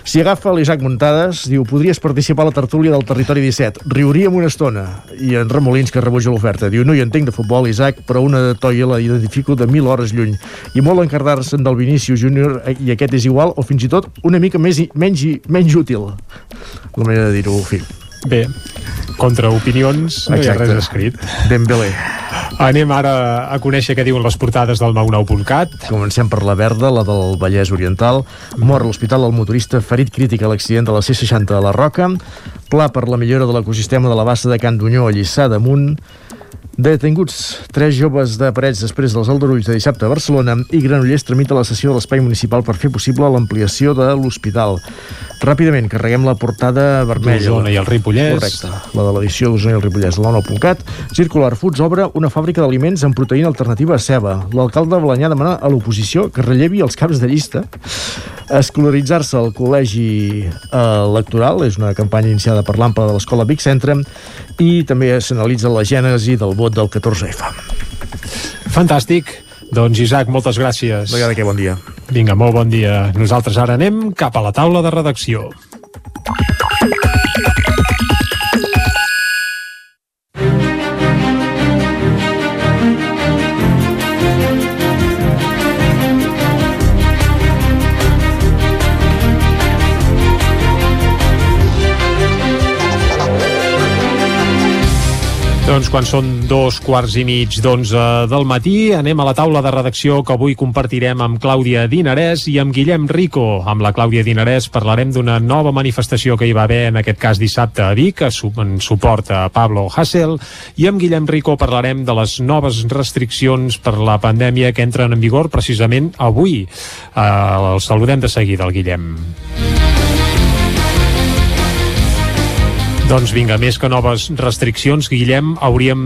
Si agafa l'Isaac Muntades, diu, podries participar a la tertúlia del Territori 17. Riuríem una estona. I en Remolins, que rebutja l'oferta, diu, no hi entenc de futbol, Isaac, però una toia la identifico de mil hores lluny. I molt encardar-se'n del Vinícius Júnior, i aquest és igual, o fins i tot una mica més, menys, i- menys útil. La manera de dir-ho, fi. Bé, contra opinions no hi ha Exacte. res escrit. Dembélé. Anem ara a conèixer què diuen les portades del 99.cat. Comencem per la verda, la del Vallès Oriental. Mor a l'hospital el motorista ferit crític a l'accident de la C60 a la Roca. Pla per la millora de l'ecosistema de la bassa de Can Dunyó a Lliçà d'Amunt. Detenguts tres joves de Parets després dels aldarulls de dissabte a Barcelona i Granollers tramita la sessió de l'espai municipal per fer possible l'ampliació de l'hospital. Ràpidament, carreguem la portada vermella. D'Osona i el Ripollès. Correcte. La de l'edició d'Osona i el Ripollès, la 9.cat. Circular Foods obre una fàbrica d'aliments amb proteïna alternativa a ceba. L'alcalde de Balanyà demana a l'oposició que rellevi els caps de llista. Escolaritzar-se al col·legi eh, electoral és una campanya iniciada per l'AMPA de l'Escola Vic Centre i també s'analitza la gènesi del vot del 14F. Fantàstic. Doncs Isaac, moltes gràcies. Vegada que bon dia. Vinga, molt bon dia. Nosaltres ara anem cap a la taula de redacció. Doncs quan són dos quarts i mig d'onze del matí, anem a la taula de redacció que avui compartirem amb Clàudia Dinarès i amb Guillem Rico. Amb la Clàudia Dinarès parlarem d'una nova manifestació que hi va haver en aquest cas dissabte a Vic, en suport a Pablo Hasél, i amb Guillem Rico parlarem de les noves restriccions per la pandèmia que entren en vigor precisament avui. Uh, el saludem de seguida, el Guillem. Doncs vinga, més que noves restriccions, Guillem, hauríem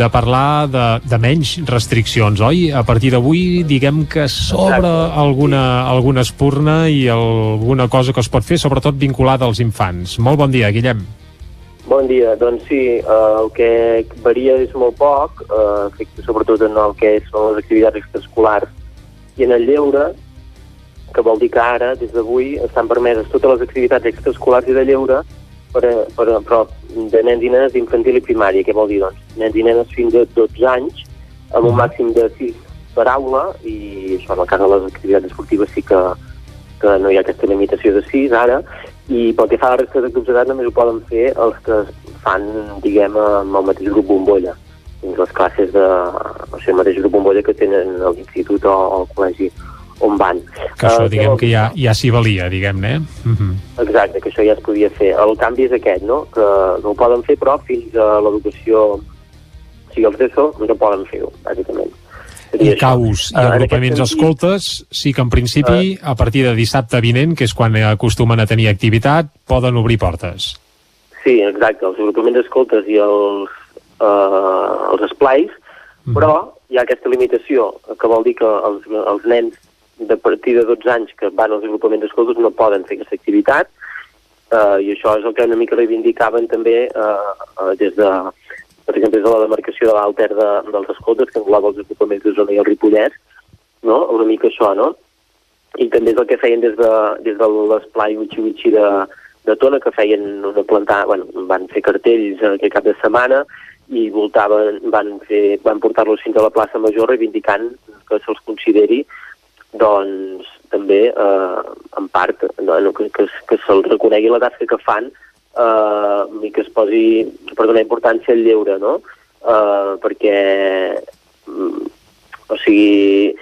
de parlar de, de menys restriccions, oi? A partir d'avui, diguem que s'obre alguna, alguna espurna i alguna cosa que es pot fer, sobretot vinculada als infants. Molt bon dia, Guillem. Bon dia, doncs sí, eh, el que varia és molt poc, eh, afecta sobretot en el que són les activitats extraescolars i en el lleure, que vol dir que ara, des d'avui, estan permeses totes les activitats extraescolars i de lleure, per, per, però de nens i nenes d'infantil i primària, què vol dir? Doncs? Nens i nenes fins a 12 anys, amb un màxim de 6 per aula, i això en el cas de les activitats esportives sí que, que no hi ha aquesta limitació de 6 ara, i pel que fa a la resta de grups d'edat només ho poden fer els que fan, diguem, amb el mateix grup bombolla. Dins les classes de, o sigui, el mateix grup bombolla que tenen a l'institut o al col·legi on van. Que això, Eh, diguem llavors, que ja, ja s'hi valia, diguem-ne. eh? Mhm. Exacte, que això ja es podia fer. El canvi és aquest, no? Que no ho poden fer, però fins a l'educació, o sigui, els d'ESO no poden fer-ho, bàsicament. I caus i Eh, en agrupaments sentit, escoltes, sí que en principi, a partir de dissabte vinent, que és quan acostumen a tenir activitat, poden obrir portes. Sí, exacte, els agrupaments escoltes i els, eh, els esplais, però hi ha aquesta limitació, que vol dir que els, els nens de partir de 12 anys que van als agrupaments escoltes no poden fer aquesta activitat, eh, i això és el que una mica reivindicaven també eh, eh, des de, per exemple, des de la demarcació de l'Alter de, dels escoltes, que engloba els agrupaments de zona i el Ripollès, no? una mica això, no? I també és el que feien des de, des de l'esplai Uchi Uchi de, de Tona, que feien una plantada, bueno, van fer cartells aquest cap de setmana i voltaven, van, fer, van portar-los fins a la plaça Major reivindicant que se'ls consideri doncs també eh, en part no, que, que, que se'ls reconegui la tasca que fan eh, i que es posi per donar importància al lleure, no? Eh, perquè mm, o sigui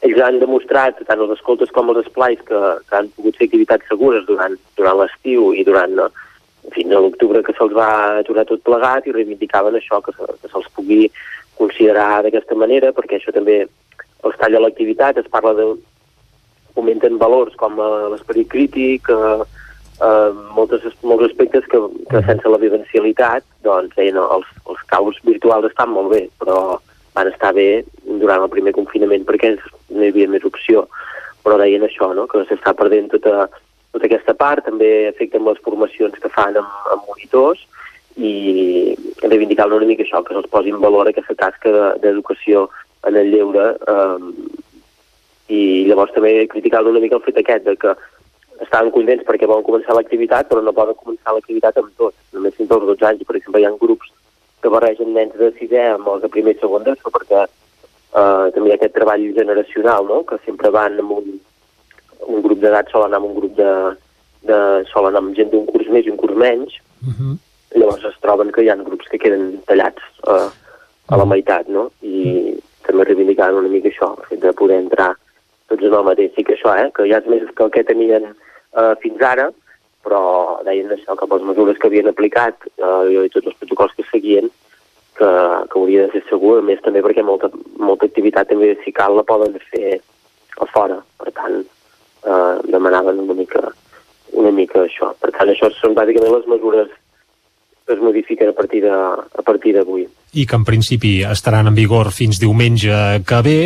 ells han demostrat, tant els escoltes com els esplais, que, que han pogut fer activitats segures durant, durant l'estiu i durant fins a l'octubre que se'ls va aturar tot plegat i reivindicaven això, que, se, que se'ls pugui considerar d'aquesta manera, perquè això també els talla l'activitat, es parla de fomenten valors com eh, l'esperit crític, eh, eh, moltes, molts aspectes que, que sense la vivencialitat, doncs, eh, no, els, els caus virtuals estan molt bé, però van estar bé durant el primer confinament perquè no hi havia més opció. Però deien això, no? que s'està perdent tota, tota aquesta part, també afecten les formacions que fan amb, amb monitors i reivindicar una mica això, que se'ls posi en valor aquesta tasca de- d'educació en el lleure eh, i llavors també criticar una mica el fet aquest de que estaven contents perquè volen començar l'activitat però no poden començar l'activitat amb tot només fins als 12 anys, per exemple hi ha grups que barregen nens de sisè amb els de primer i segon d'ESO perquè eh, també hi ha aquest treball generacional no? que sempre van amb un, un grup d'edat sol anar amb un grup de, de sol anar amb gent d'un curs més i un curs menys llavors es troben que hi ha grups que queden tallats eh, a la meitat, no? I també reivindicant una mica això, el fet de poder entrar tots en el mateix. Sí que això, eh, que ja és més que el que tenien eh, fins ara, però deien això, que amb les mesures que havien aplicat eh, i tots els protocols que seguien, que, que hauria de ser segur, a més també perquè molta, molta activitat també si cal la poden fer a fora, per tant eh, demanaven una mica, una mica això. Per tant, això són bàsicament les mesures es modifiquen a partir de, a partir d'avui. i que en principi estaran en vigor fins diumenge que ve,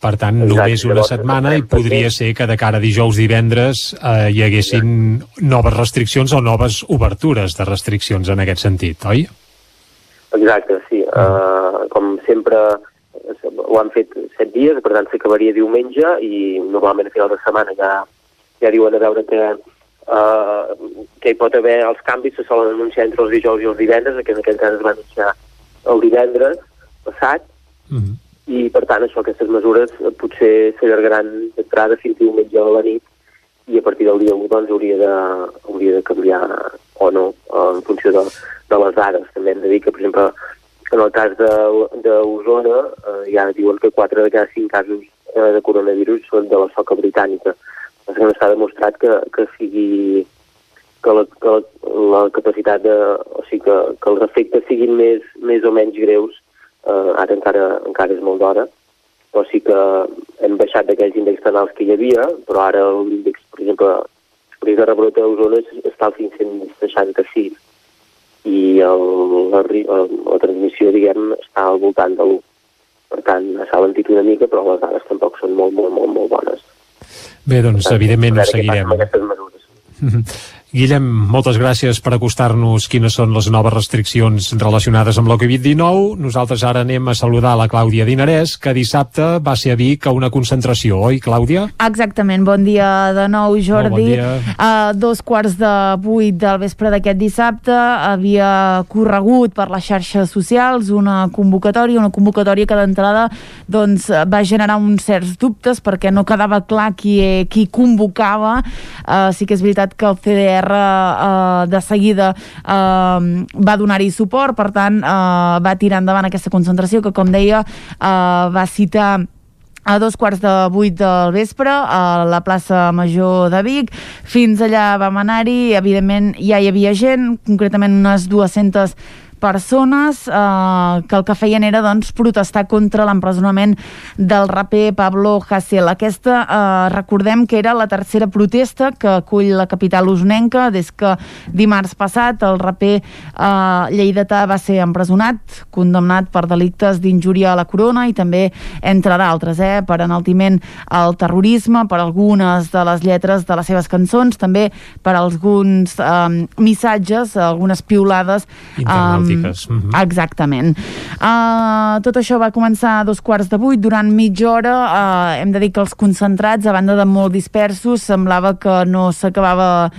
per tant Exacte, només una setmana i podria ser que de cara a dijous divendres eh, hi haguessin noves restriccions o noves obertures de restriccions en aquest sentit, oi? Exacte, sí. Uh, com sempre ho han fet set dies, per tant s'acabaria diumenge i normalment a final de setmana ja, ja diuen a veure que, uh, que hi pot haver els canvis se solen anunciar entre els dijous i els divendres, que en aquest cas es va anunciar el divendres passat, Mhm. i per tant això, aquestes mesures eh, potser s'allargaran d'entrada fins diumenge a la nit i a partir del dia 1 doncs, hauria, de, hauria de canviar o no eh, en funció de, de les dades. També hem de dir que, per exemple, en el cas d'Osona eh, ja diuen que 4 de cada 5 casos eh, de coronavirus són de la soca britànica. No està demostrat que, que sigui que la, que la, la capacitat de... o sigui, que, que els efectes siguin més, més o menys greus eh, ara encara, encara és molt d'hora, però sí que hem baixat d'aquells índexs penals que hi havia, però ara l'índex, per exemple, l'índex de rebrot a Osona està al 566 i el, la, la, la transmissió, diguem, està al voltant de l'1. Per tant, s'ha alentit una mica, però les dades tampoc són molt, molt, molt, molt bones. Bé, doncs evidentment ho seguirem. aquestes mesures. <laughs> Guillem, moltes gràcies per acostar-nos quines són les noves restriccions relacionades amb la Covid-19. Nosaltres ara anem a saludar la Clàudia Dinarès, que dissabte va ser a Vic a una concentració, oi, Clàudia? Exactament, bon dia de nou, Jordi. Molt bon dia. A dos quarts de vuit del vespre d'aquest dissabte havia corregut per les xarxes socials una convocatòria, una convocatòria que d'entrada doncs, va generar uns certs dubtes perquè no quedava clar qui, qui convocava. Uh, sí que és veritat que el CDR uh, de seguida uh, va donar-hi suport, per tant uh, va tirar endavant aquesta concentració que, com deia, uh, va citar a dos quarts de vuit del vespre a la plaça Major de Vic. Fins allà vam anar-hi, evidentment ja hi havia gent, concretament unes 200 persones eh, que el que feien era doncs, protestar contra l'empresonament del raper Pablo Hasél. Aquesta, eh, recordem que era la tercera protesta que acull la capital usnenca des que dimarts passat el raper eh, lleidatà va ser empresonat, condemnat per delictes d'injúria a la corona i també, entre d'altres, eh, per enaltiment al terrorisme, per algunes de les lletres de les seves cançons, també per alguns eh, missatges, algunes piulades eh, polítiques. Mm -hmm. Exactament. Uh, tot això va començar a dos quarts de vuit. Durant mitja hora uh, hem de dir que els concentrats, a banda de molt dispersos, semblava que no s'acabava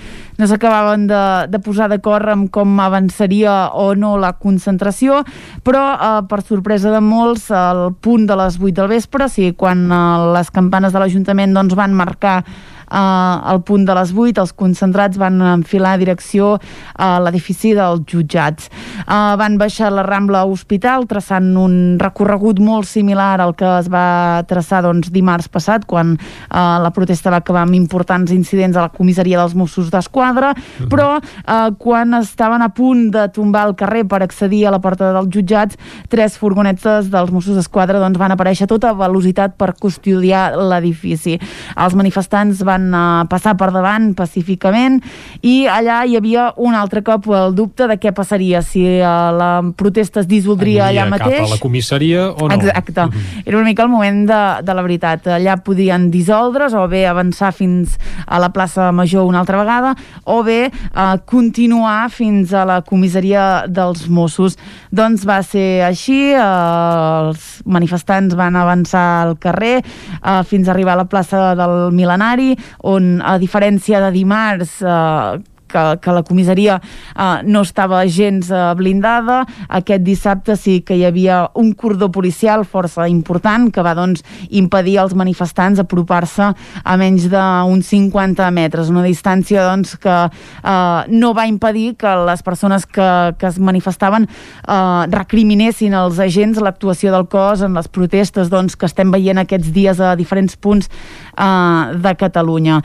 no s'acabaven de, de posar d'acord amb com avançaria o no la concentració, però eh, per sorpresa de molts, al punt de les 8 del vespre, o sigui, quan eh, les campanes de l'Ajuntament doncs, van marcar al punt de les 8 els concentrats van enfilar direcció a l'edifici dels jutjats. Eh, van baixar la Rambla Hospital traçant un recorregut molt similar al que es va traçar doncs, dimarts passat quan eh, la protesta va acabar amb importants incidents a la comissaria dels Mossos d'Esquadra, uh -huh. però eh, quan estaven a punt de tombar el carrer per accedir a la porta dels jutjats, tres furgonetes dels Mossos d'Esquadra doncs, van aparèixer a tota velocitat per custodiar l'edifici. Els manifestants van van uh, passar per davant pacíficament i allà hi havia un altre cop el dubte de què passaria, si uh, la protesta es dissoldria allà mateix. cap a la comissaria o no. Exacte. Mm -hmm. Era una mica el moment de, de la veritat. Allà podien dissoldre's o bé avançar fins a la plaça Major una altra vegada o bé uh, continuar fins a la comissaria dels Mossos. Doncs va ser així, uh, els manifestants van avançar al carrer uh, fins a arribar a la plaça del Milenari on a diferència de dimarts eh, que, que la comissaria eh, no estava gens eh, blindada. Aquest dissabte sí que hi havia un cordó policial força important que va doncs, impedir als manifestants apropar-se a menys d'uns 50 metres, una distància doncs, que eh, no va impedir que les persones que, que es manifestaven eh, recriminessin als agents l'actuació del cos en les protestes doncs, que estem veient aquests dies a diferents punts eh, de Catalunya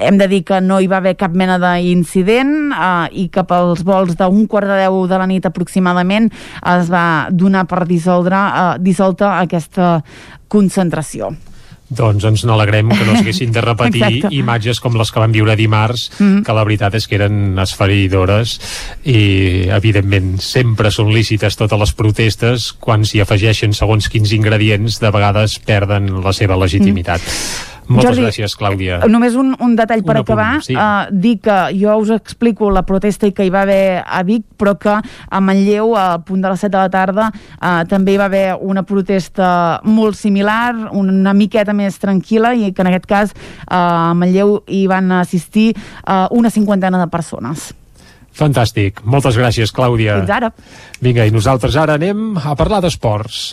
hem de dir que no hi va haver cap mena d'incident eh, i cap als vols d'un quart de deu de la nit aproximadament es va donar per dissoldre, eh, dissolta aquesta concentració. Doncs ens n'alegrem que no s'haguessin de repetir <laughs> Exacte. imatges com les que vam viure dimarts, mm -hmm. que la veritat és que eren esferidores i, evidentment, sempre són lícites totes les protestes quan s'hi afegeixen segons quins ingredients, de vegades perden la seva legitimitat. Mm. Moltes Jordi, gràcies, Clàudia. Eh, només un, un detall per un acabar. Punt, sí. uh, dir que jo us explico la protesta que hi va haver a Vic, però que a Manlleu, al punt de les 7 de la tarda, uh, també hi va haver una protesta molt similar, una miqueta més tranquil·la, i que en aquest cas uh, a Manlleu hi van assistir uh, una cinquantena de persones. Fantàstic. Moltes gràcies, Clàudia. Fins ara. Vinga, i nosaltres ara anem a parlar d'esports.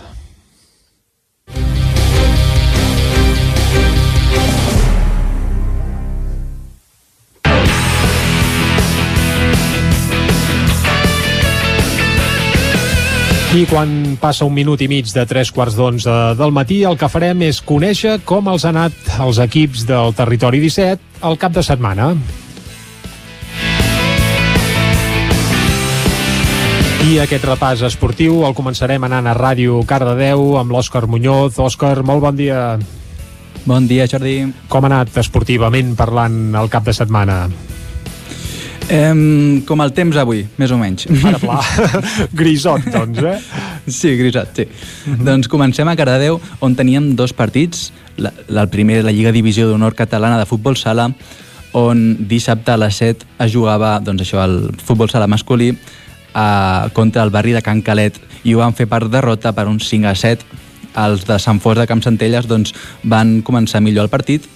I quan passa un minut i mig de tres quarts d'onze del matí, el que farem és conèixer com els han anat els equips del Territori 17 al cap de setmana. I aquest repàs esportiu el començarem anant a Ràdio Cardedeu amb l'Òscar Muñoz. Òscar, molt bon dia. Bon dia, Jordi. Com ha anat esportivament parlant el cap de setmana? Um, com el temps avui, més o menys. <laughs> Ara pla. <laughs> grisot, doncs, eh? Sí, grisot, sí. Uh. -huh. Doncs comencem a Cardedeu, on teníem dos partits. La, la, el primer, la Lliga Divisió d'Honor Catalana de Futbol Sala, on dissabte a les 7 es jugava doncs això, el futbol sala masculí a, contra el barri de Can Calet i ho van fer per derrota per un 5 a 7 els de Sant Fos de Camp Centelles doncs, van començar millor el partit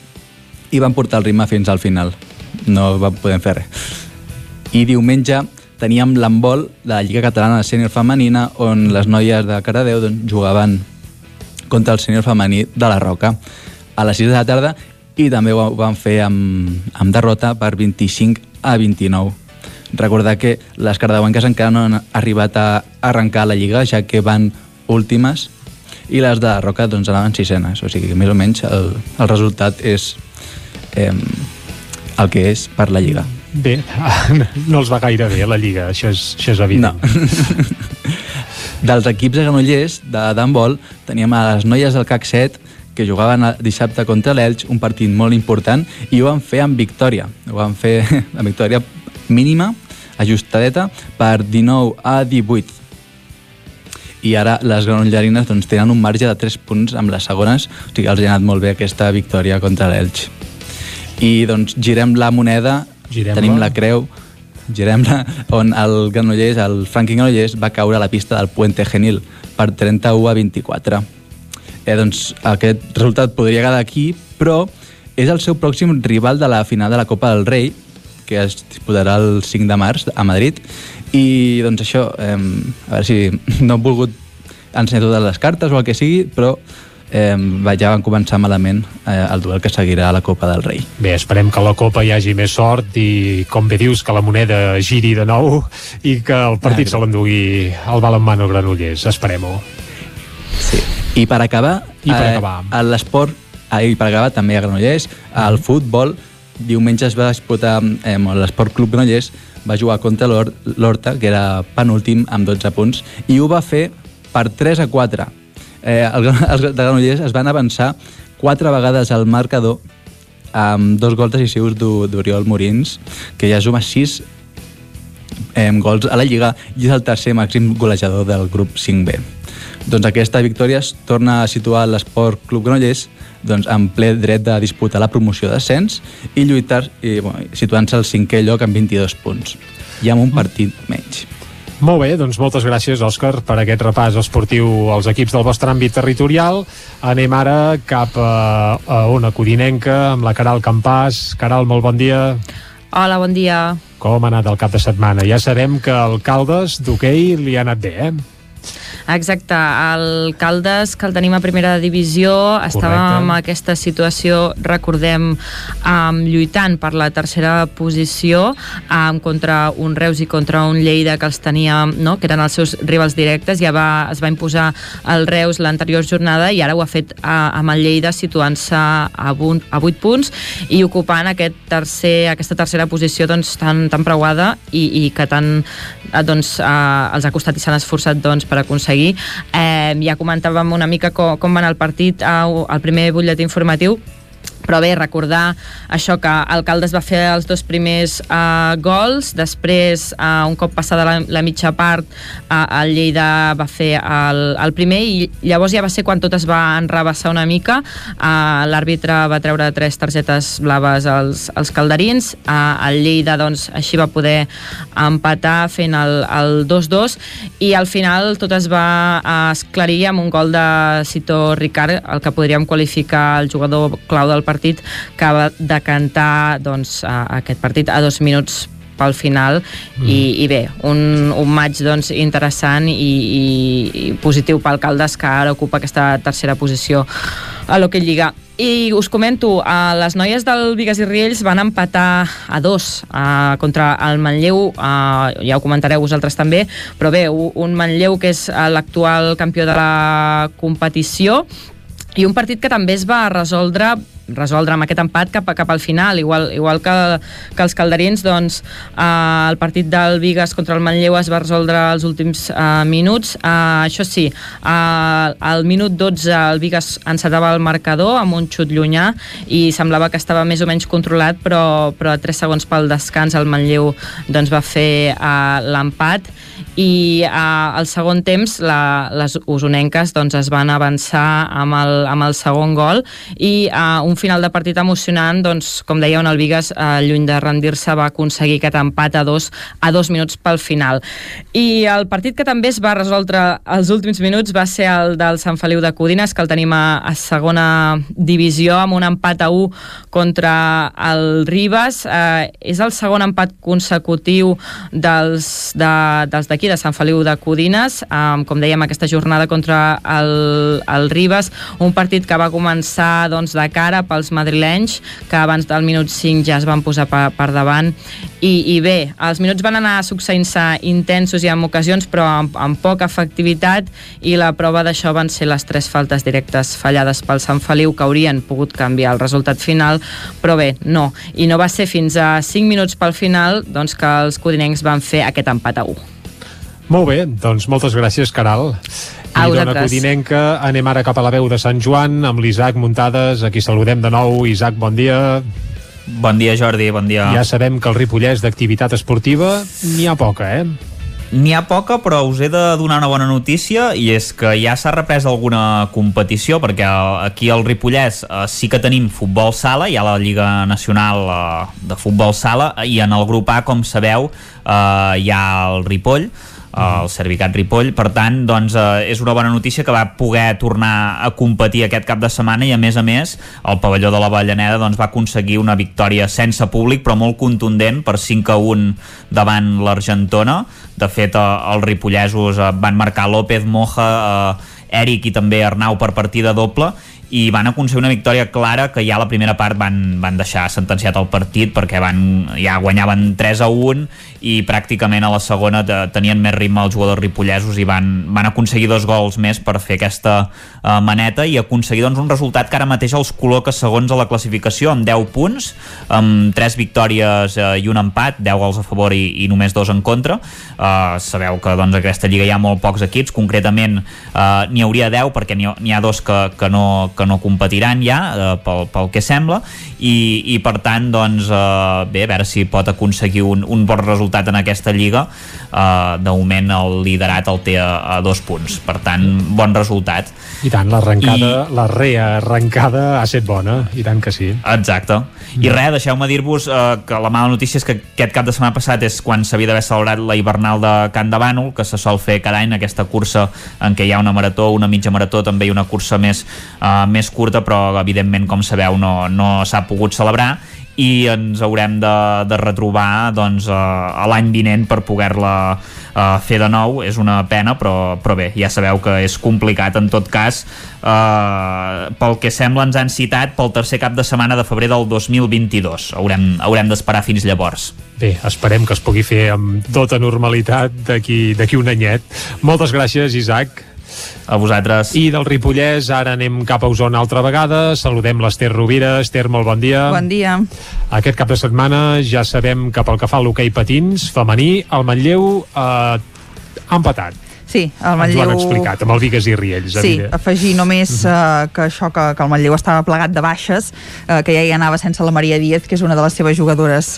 i van portar el ritme fins al final no van poder fer res i diumenge teníem l'handbol de la Lliga Catalana de Sènior Femenina on les noies de Caradeu doncs, jugaven contra el sènior femení de la Roca a les 6 de la tarda i també ho van fer amb, amb derrota per 25 a 29. Recordar que les cardeuenques encara no han arribat a arrencar la Lliga, ja que van últimes i les de Roca doncs, anaven sisenes, o sigui que més o menys el, el resultat és eh, el que és per la Lliga. Bé, <laughs> no els va gaire bé la Lliga, això és, això és evident. No. <laughs> Dels equips de Granollers, de d'handbol, teníem a les noies del CAC 7 que jugaven dissabte contra l'Elx, un partit molt important, i ho van fer amb victòria. Ho van fer <laughs> amb victòria mínima, ajustadeta, per 19 a 18. I ara les granollerines doncs, tenen un marge de 3 punts amb les segones, o sigui, els ha anat molt bé aquesta victòria contra l'Elx. I doncs girem la moneda, girem tenim la creu, girem-la, on el Granollers, el Franklin Granollers, va caure a la pista del Puente Genil per 31 a 24. Eh, doncs aquest resultat podria quedar aquí, però és el seu pròxim rival de la final de la Copa del Rei, que es disputarà el 5 de març a Madrid, i doncs això, eh, a veure si no hem volgut ensenyar totes les cartes o el que sigui, però eh, ja van començar malament eh, el duel que seguirà a la Copa del Rei. Bé, esperem que a la Copa hi hagi més sort i, com bé dius, que la moneda giri de nou i que el partit ah, se l'endugui el balonmano Granollers. Esperem-ho. Sí. I per acabar, I per acabar. Eh, l'esport, ah, i per acabar també a Granollers, el futbol, diumenge es va disputar eh, l'Esport Club Granollers va jugar contra l'Horta, que era penúltim amb 12 punts, i ho va fer per 3 a 4 eh, els de Granollers es van avançar quatre vegades al marcador amb dos gols decisius d'Oriol Morins, que ja suma sis eh, gols a la Lliga i és el tercer màxim golejador del grup 5B. Doncs aquesta victòria es torna a situar l'Esport Club Granollers doncs, en ple dret de disputar la promoció d'ascens i lluitar i, bueno, situant-se al cinquè lloc amb 22 punts i amb un partit menys. Molt bé, doncs moltes gràcies, Òscar, per aquest repàs esportiu als equips del vostre àmbit territorial. Anem ara cap a, a una codinenca amb la Caral Campàs. Caral, molt bon dia. Hola, bon dia. Com ha anat el cap de setmana? Ja sabem que el Caldes d'hoquei li ha anat bé, eh? Exacte, el Caldes, que el tenim a primera divisió, estàvem en aquesta situació, recordem, um, lluitant per la tercera posició um, contra un Reus i contra un Lleida que els tenia, no?, que eren els seus rivals directes, ja va, es va imposar el Reus l'anterior jornada i ara ho ha fet uh, amb el Lleida situant-se a, a 8 punts i ocupant aquest tercer, aquesta tercera posició doncs, tan, tan preuada i, i que tant doncs, uh, els ha costat i s'han esforçat doncs, per aconseguir. Eh, ja comentàvem una mica com, com va anar el partit al eh, primer butlletí informatiu però bé, recordar això que Alcaldes va fer els dos primers uh, gols, després uh, un cop passada la, la mitja part uh, el Lleida va fer el, el primer i llavors ja va ser quan tot es va enrabassar una mica. Uh, l'àrbitre va treure tres targetes blaves als, als calderins. Uh, el Lleida doncs així va poder empatar fent el 2-2 i al final tot es va esclarir amb un gol de Cito Ricard, el que podríem qualificar el jugador clau del partit que va decantar doncs, aquest partit a dos minuts pel final mm. i, i bé, un, un maig doncs, interessant i, i, i positiu pel Caldes que ara ocupa aquesta tercera posició a l'Hockey Lliga. I us comento, uh, les noies del Vigues i Riells van empatar a dos uh, contra el Manlleu, uh, ja ho comentareu vosaltres també, però bé, un Manlleu que és l'actual campió de la competició i un partit que també es va resoldre resoldre amb aquest empat cap, cap al final, igual, igual que, que els calderins, doncs eh, el partit del Vigas contra el Manlleu es va resoldre els últims eh, minuts. Eh, això sí, eh, al minut 12 el Vigas encetava el marcador amb un xut llunyà i semblava que estava més o menys controlat, però, però a 3 segons pel descans el Manlleu doncs, va fer eh, l'empat i eh, al segon temps la, les usonenques doncs, es van avançar amb el, amb el segon gol i eh, un final de partit emocionant, doncs, com deia, on el Vigas, eh, lluny de rendir-se, va aconseguir aquest empat a dos, a dos minuts pel final. I el partit que també es va resoldre els últims minuts va ser el del Sant Feliu de Codines, que el tenim a, a segona divisió, amb un empat a 1 contra el Ribas. Eh, és el segon empat consecutiu dels d'aquí, de, de Sant Feliu de Codines, eh, com dèiem, aquesta jornada contra el, el Ribas, un partit que va començar doncs, de cara, pels madrilenys, que abans del minut 5 ja es van posar per, per davant. I, I bé, els minuts van anar succeint-se intensos i en ocasions, però amb, amb poca efectivitat, i la prova d'això van ser les tres faltes directes fallades pel Sant Feliu, que haurien pogut canviar el resultat final, però bé, no. I no va ser fins a 5 minuts pel final doncs, que els codinencs van fer aquest empat a 1. Molt bé, doncs moltes gràcies, Caral. A dona vosaltres. Codinenca, anem ara cap a la veu de Sant Joan amb l'Isaac Muntades, aquí saludem de nou. Isaac, bon dia. Bon dia, Jordi, bon dia. Ja sabem que el Ripollès d'activitat esportiva n'hi ha poca, eh? N'hi ha poca, però us he de donar una bona notícia i és que ja s'ha reprès alguna competició perquè aquí al Ripollès eh, sí que tenim futbol sala, hi ha la Lliga Nacional eh, de Futbol Sala i en el grup A, com sabeu, eh, hi ha el Ripoll, el Servicat Ripoll, per tant doncs, eh, és una bona notícia que va poder tornar a competir aquest cap de setmana i a més a més el pavelló de la Vallaneda doncs, va aconseguir una victòria sense públic però molt contundent per 5 a 1 davant l'Argentona. De fet eh, els ripollesos eh, van marcar López, Moja eh, Eric i també Arnau per partida doble i van aconseguir una victòria clara que ja a la primera part van, van deixar sentenciat el partit perquè van, ja guanyaven 3 a 1 i pràcticament a la segona te- tenien més ritme els jugadors ripollesos i van, van aconseguir dos gols més per fer aquesta uh, maneta i aconseguir doncs, un resultat que ara mateix els col·loca segons a la classificació amb 10 punts, amb 3 victòries uh, i un empat, 10 gols a favor i, i només dos en contra. Uh, sabeu que doncs, aquesta lliga hi ha molt pocs equips concretament uh, n'hi hauria 10 perquè n'hi ha, ha dos que, que, no, que no competiran ja uh, pel, pel que sembla i, i per tant doncs, uh, bé, a veure si pot aconseguir un, un bon resultat en aquesta lliga de moment el liderat el té a, a dos punts per tant, bon resultat I tant, l'arrencada, I... la rearrencada ha estat bona, i tant que sí. Exacte. I res, deixeu-me dir-vos eh, que la mala notícia és que aquest cap de setmana passat és quan s'havia d'haver celebrat la hivernal de Can de Bànol, que se sol fer cada any, aquesta cursa en què hi ha una marató, una mitja marató, també i una cursa més, eh, més curta, però evidentment, com sabeu, no, no s'ha pogut celebrar. I ens haurem de, de retrobar doncs, a, a l'any vinent per poder-la uh, fer de nou. És una pena però, però bé, ja sabeu que és complicat en tot cas. Uh, pel que sembla ens han citat pel tercer cap de setmana de febrer del 2022 haurem, haurem d'esperar fins llavors. Bé, esperem que es pugui fer amb tota normalitat d'aquí un anyet. Moltes gràcies, Isaac. A vosaltres. I del Ripollès, ara anem cap a Osona altra vegada. Saludem l'Ester Rovira. Ester, molt bon dia. Bon dia. Aquest cap de setmana ja sabem que pel que fa a l'hoquei patins femení, el Manlleu eh, ha empatat. Sí, el Ens ho han Manlleu... explicat, amb el Vigues i Riells. Sí, evident. afegir només uh, que això, que, que el Manlleu estava plegat de baixes, uh, que ja hi anava sense la Maria Díaz, que és una de les seves jugadores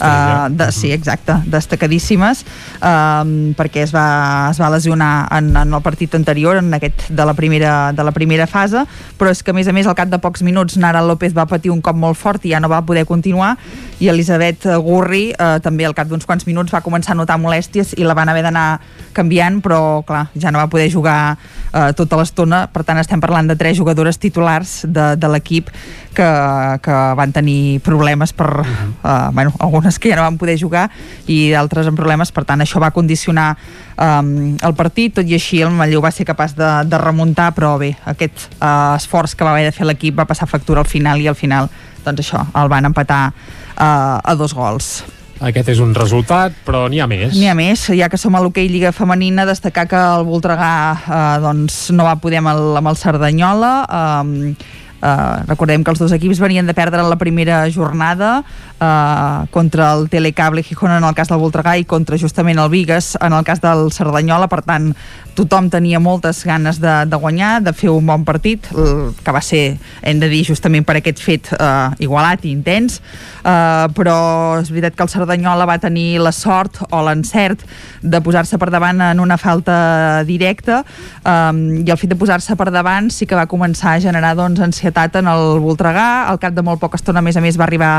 uh, de, sí, exacte, destacadíssimes, um, perquè es va, es va lesionar en, en el partit anterior, en aquest de la, primera, de la primera fase, però és que a més a més al cap de pocs minuts Nara López va patir un cop molt fort i ja no va poder continuar, i Elisabet Gurri uh, també al cap d'uns quants minuts va començar a notar molèsties i la van haver d'anar canviant, però clar, ja no va poder jugar eh, tota l'estona, per tant estem parlant de tres jugadores titulars de, de l'equip que, que van tenir problemes per, eh, bueno, algunes que ja no van poder jugar i d'altres amb problemes, per tant això va condicionar eh, el partit, tot i així el Manlleu va ser capaç de, de remuntar, però bé, aquest eh, esforç que va haver de fer l'equip va passar factura al final i al final doncs això, el van empatar eh, a dos gols. Aquest és un resultat, però n'hi ha més. N'hi ha més, ja que som a l'hoquei Lliga Femenina, destacar que el Voltregà eh, doncs, no va poder amb el, amb el Cerdanyola, eh, Uh, recordem que els dos equips venien de perdre la primera jornada uh, contra el Telecable Gijón en el cas del Voltregà i contra justament el Vigues en el cas del Cerdanyola, per tant tothom tenia moltes ganes de, de guanyar de fer un bon partit, que va ser hem de dir justament per aquest fet uh, igualat i intens. Uh, però és veritat que el Cerdanyola va tenir la sort o l'encert de posar-se per davant en una falta directa. Um, i el fet de posar-se per davant sí que va començar a generar doncs, ansietat en el Voltregà, al cap de molt poca estona a més a més va arribar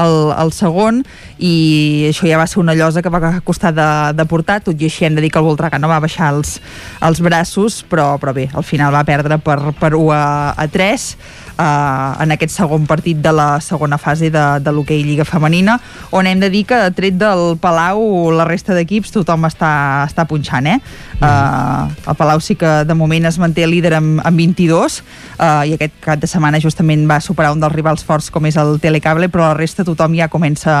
el, el segon i això ja va ser una llosa que va costar de, de portar, tot i així hem de dir que el Voltregà no va baixar els, els braços, però, però bé, al final va perdre per, per 1 a, a 3 uh, en aquest segon partit de la segona fase de, de l'hoquei Lliga Femenina, on hem de dir que tret del Palau la resta d'equips tothom està, està punxant, eh? Uh, el Palau sí que de moment es manté líder amb, amb 22 uh, i aquest cap de setmana justament va superar un dels rivals forts com és el Telecable, però la resta tothom ja comença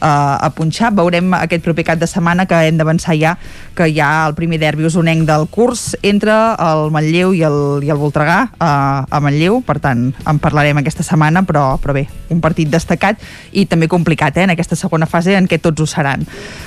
uh, a punxar. Veurem aquest proper cap de setmana que hem d'avançar ja que hi ha el primer derbi usonenc del curs entre el Manlleu i el, i el Voltregà uh, a Manlleu, per tant en parlarem aquesta setmana, però, però bé, un partit destacat i també complicat eh, en aquesta segona fase en què tots ho seran.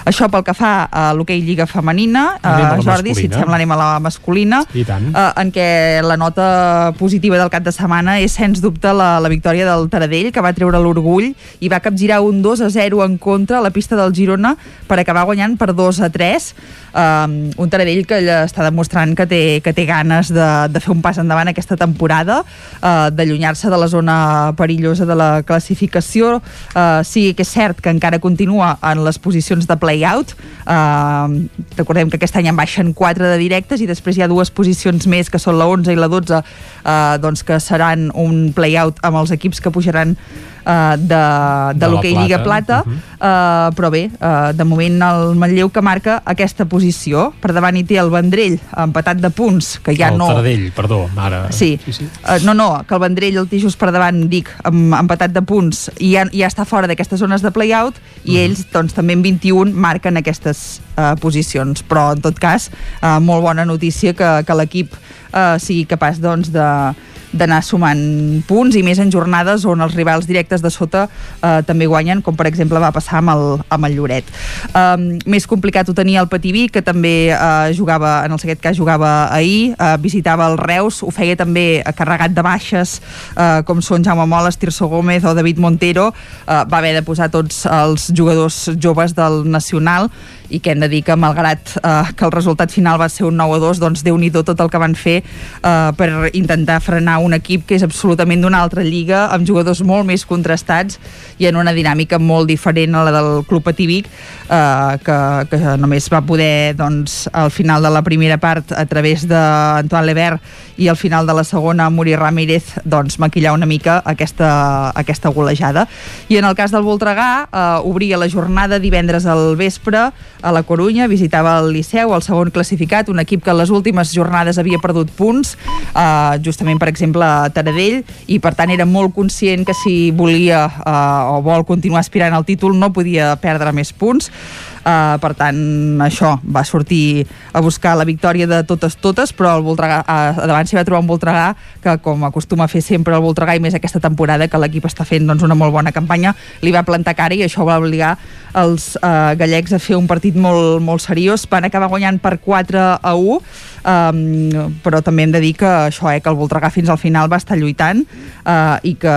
Això pel que fa a l'hoquei Lliga Femenina, uh, Jordi, si et sembla anem a la masculina, uh, en què la nota positiva del cap de setmana és sens dubte la, la victòria del Taradell, que va treure l'orgull i va capgirar un 2 a 0 en contra a la pista del Girona per acabar guanyant per 2 a 3 um, un Taradell que està demostrant que té, que té ganes de, de fer un pas endavant aquesta temporada uh, d'allunyar-se de la zona perillosa de la classificació. Uh, sí que és cert que encara continua en les posicions de play-out. Uh, recordem que aquest any en baixen 4 de directes i després hi ha dues posicions més que són la 11 i la 12 uh, doncs que seran un play-out amb els equips que pujaran uh, de, de, de l'hoquei Lliga Plata, uh -huh. uh, però bé, uh, de moment el Manlleu que marca aquesta posició. Per davant hi té el Vendrell, empatat de punts, que ja el no... El Taradell, perdó, ara... Sí, sí, sí. Uh, no, no, que el Vendrell el té just per davant, dic, empatat de punts, i ja, ja està fora d'aquestes zones de play-out, i uh -huh. ells, doncs, també en 21 marquen aquestes uh, posicions. Però, en tot cas, uh, molt bona notícia que, que l'equip uh, sigui capaç, doncs, de d'anar sumant punts i més en jornades on els rivals directes de sota eh, també guanyen, com per exemple va passar amb el, amb el Lloret. Um, més complicat ho tenia el Pativí, que també eh, jugava, en el aquest cas jugava ahir, eh, visitava el Reus, ho feia també carregat de baixes, eh, com són Jaume Moles, Tirso Gómez o David Montero, eh, va haver de posar tots els jugadors joves del Nacional i que hem de dir que malgrat eh, que el resultat final va ser un 9 a 2, doncs déu nhi tot el que van fer eh, per intentar frenar un equip que és absolutament d'una altra lliga, amb jugadors molt més contrastats i en una dinàmica molt diferent a la del Club Pativic, eh, que, que només va poder, doncs, al final de la primera part, a través d'Antoine Lebert i al final de la segona, Muri Ramírez, doncs, maquillar una mica aquesta, aquesta golejada. I en el cas del Voltregà, eh, obria la jornada divendres al vespre a la Corunya, visitava el Liceu, el segon classificat, un equip que en les últimes jornades havia perdut punts, eh, justament, per exemple, a Taradell, i per tant era molt conscient que si volia eh, o vol continuar aspirant al títol no podia perdre més punts. Uh, per tant, això, va sortir a buscar la victòria de totes totes, però el Voltregà, uh, davant s'hi va trobar un Voltregà que, com acostuma a fer sempre el Voltregà, i més aquesta temporada que l'equip està fent doncs, una molt bona campanya, li va plantar cara i això va obligar els uh, gallecs a fer un partit molt, molt seriós. Van acabar guanyant per 4 a 1, um, però també hem de dir que això, eh, que el Voltregà fins al final va estar lluitant uh, i que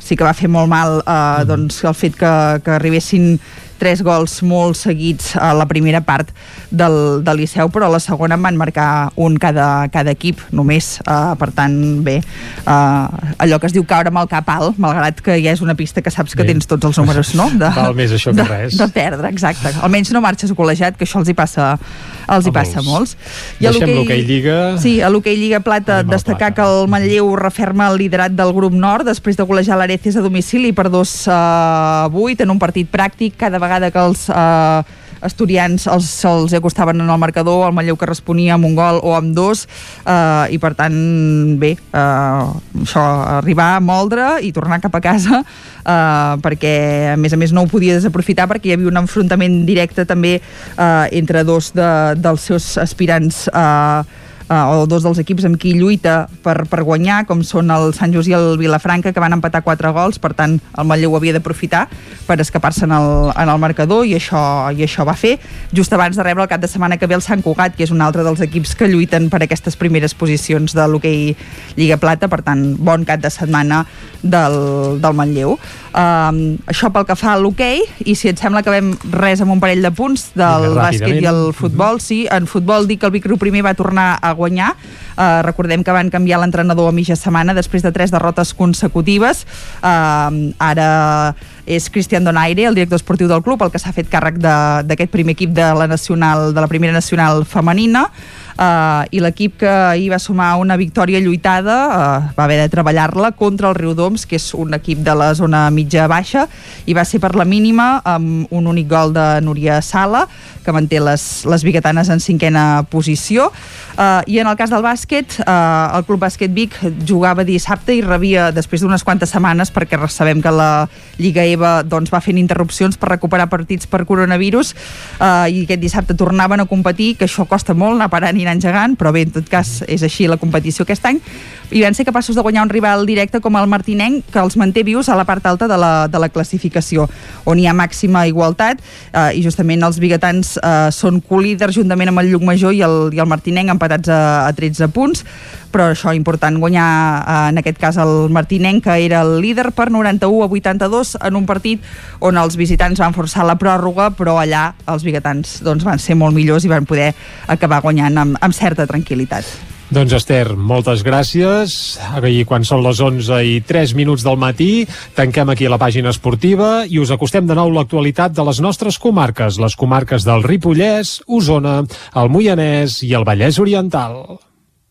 sí que va fer molt mal uh, doncs, el fet que, que arribessin tres gols molt seguits a la primera part del, del Liceu, però a la segona en van marcar un cada, cada equip només, uh, per tant, bé uh, allò que es diu caure amb el cap alt malgrat que ja és una pista que saps que bé. tens tots els números, no? De, Val més això que de, res. De perdre, exacte. Almenys no marxes col·legiat, que això els hi passa els hi passa a molts. I Deixem l'hoquei Lliga... Sí, a l'hoquei Lliga Plata destacar plata. que el Manlleu referma el liderat del grup nord després de golejar l'Areces a domicili per 2 a 8 en un partit pràctic cada vegada que els eh, asturians els, els acostaven en el marcador, el Manlleu que responia amb un gol o amb dos, eh, i per tant, bé, eh, això, arribar a moldre i tornar cap a casa, eh, perquè a més a més no ho podia desaprofitar perquè hi havia un enfrontament directe també eh, entre dos de, dels seus aspirants eh, uh, o dos dels equips amb qui lluita per, per guanyar, com són el Sant Just i el Vilafranca, que van empatar quatre gols, per tant el Manlleu havia d'aprofitar per escapar-se en, el, en el marcador i això, i això va fer, just abans de rebre el cap de setmana que ve el Sant Cugat, que és un altre dels equips que lluiten per aquestes primeres posicions de l'hoquei Lliga Plata, per tant, bon cap de setmana del, del Manlleu. Um, això pel que fa a l'hoquei, i si et sembla que vam res amb un parell de punts del bàsquet i el futbol, sí, en futbol dic que el Vic primer va tornar a guanyar Uh, recordem que van canviar l'entrenador a mitja setmana després de tres derrotes consecutives. Uh, ara és Cristian Donaire, el director esportiu del club, el que s'ha fet càrrec d'aquest primer equip de la nacional de la primera nacional femenina uh, i l'equip que ahir va sumar una victòria lluitada uh, va haver de treballar-la contra el Riudoms, que és un equip de la zona mitja-baixa, i va ser per la mínima amb un únic gol de Núria Sala, que manté les, les biguetanes en cinquena posició. Uh, I en el cas del bàsquet, uh, el Club Bàsquet Vic jugava dissabte i rebia, després d'unes quantes setmanes, perquè sabem que la Lliga EVA doncs, va fent interrupcions per recuperar partits per coronavirus, uh, i aquest dissabte tornaven a competir, que això costa molt anar parant i anar engegant, però bé, en tot cas és així la competició aquest any, i van ser capaços de guanyar un rival directe com el Martinenc, que els manté vius a la part alta de la, de la classificació, on hi ha màxima igualtat, eh, i justament els biguetans eh, són colíders juntament amb el Llucmajor i el, i el Martinenc empatats a, a 13 punts, però això important guanyar eh, en aquest cas el Martinenc, que era el líder per 91 a 82 en un partit on els visitants van forçar la pròrroga, però allà els biguetans doncs, van ser molt millors i van poder acabar guanyant amb, amb certa tranquil·litat. Doncs Esther, moltes gràcies. Ahir quan són les 11 i 3 minuts del matí, tanquem aquí la pàgina esportiva i us acostem de nou l'actualitat de les nostres comarques, les comarques del Ripollès, Osona, el Moianès i el Vallès Oriental.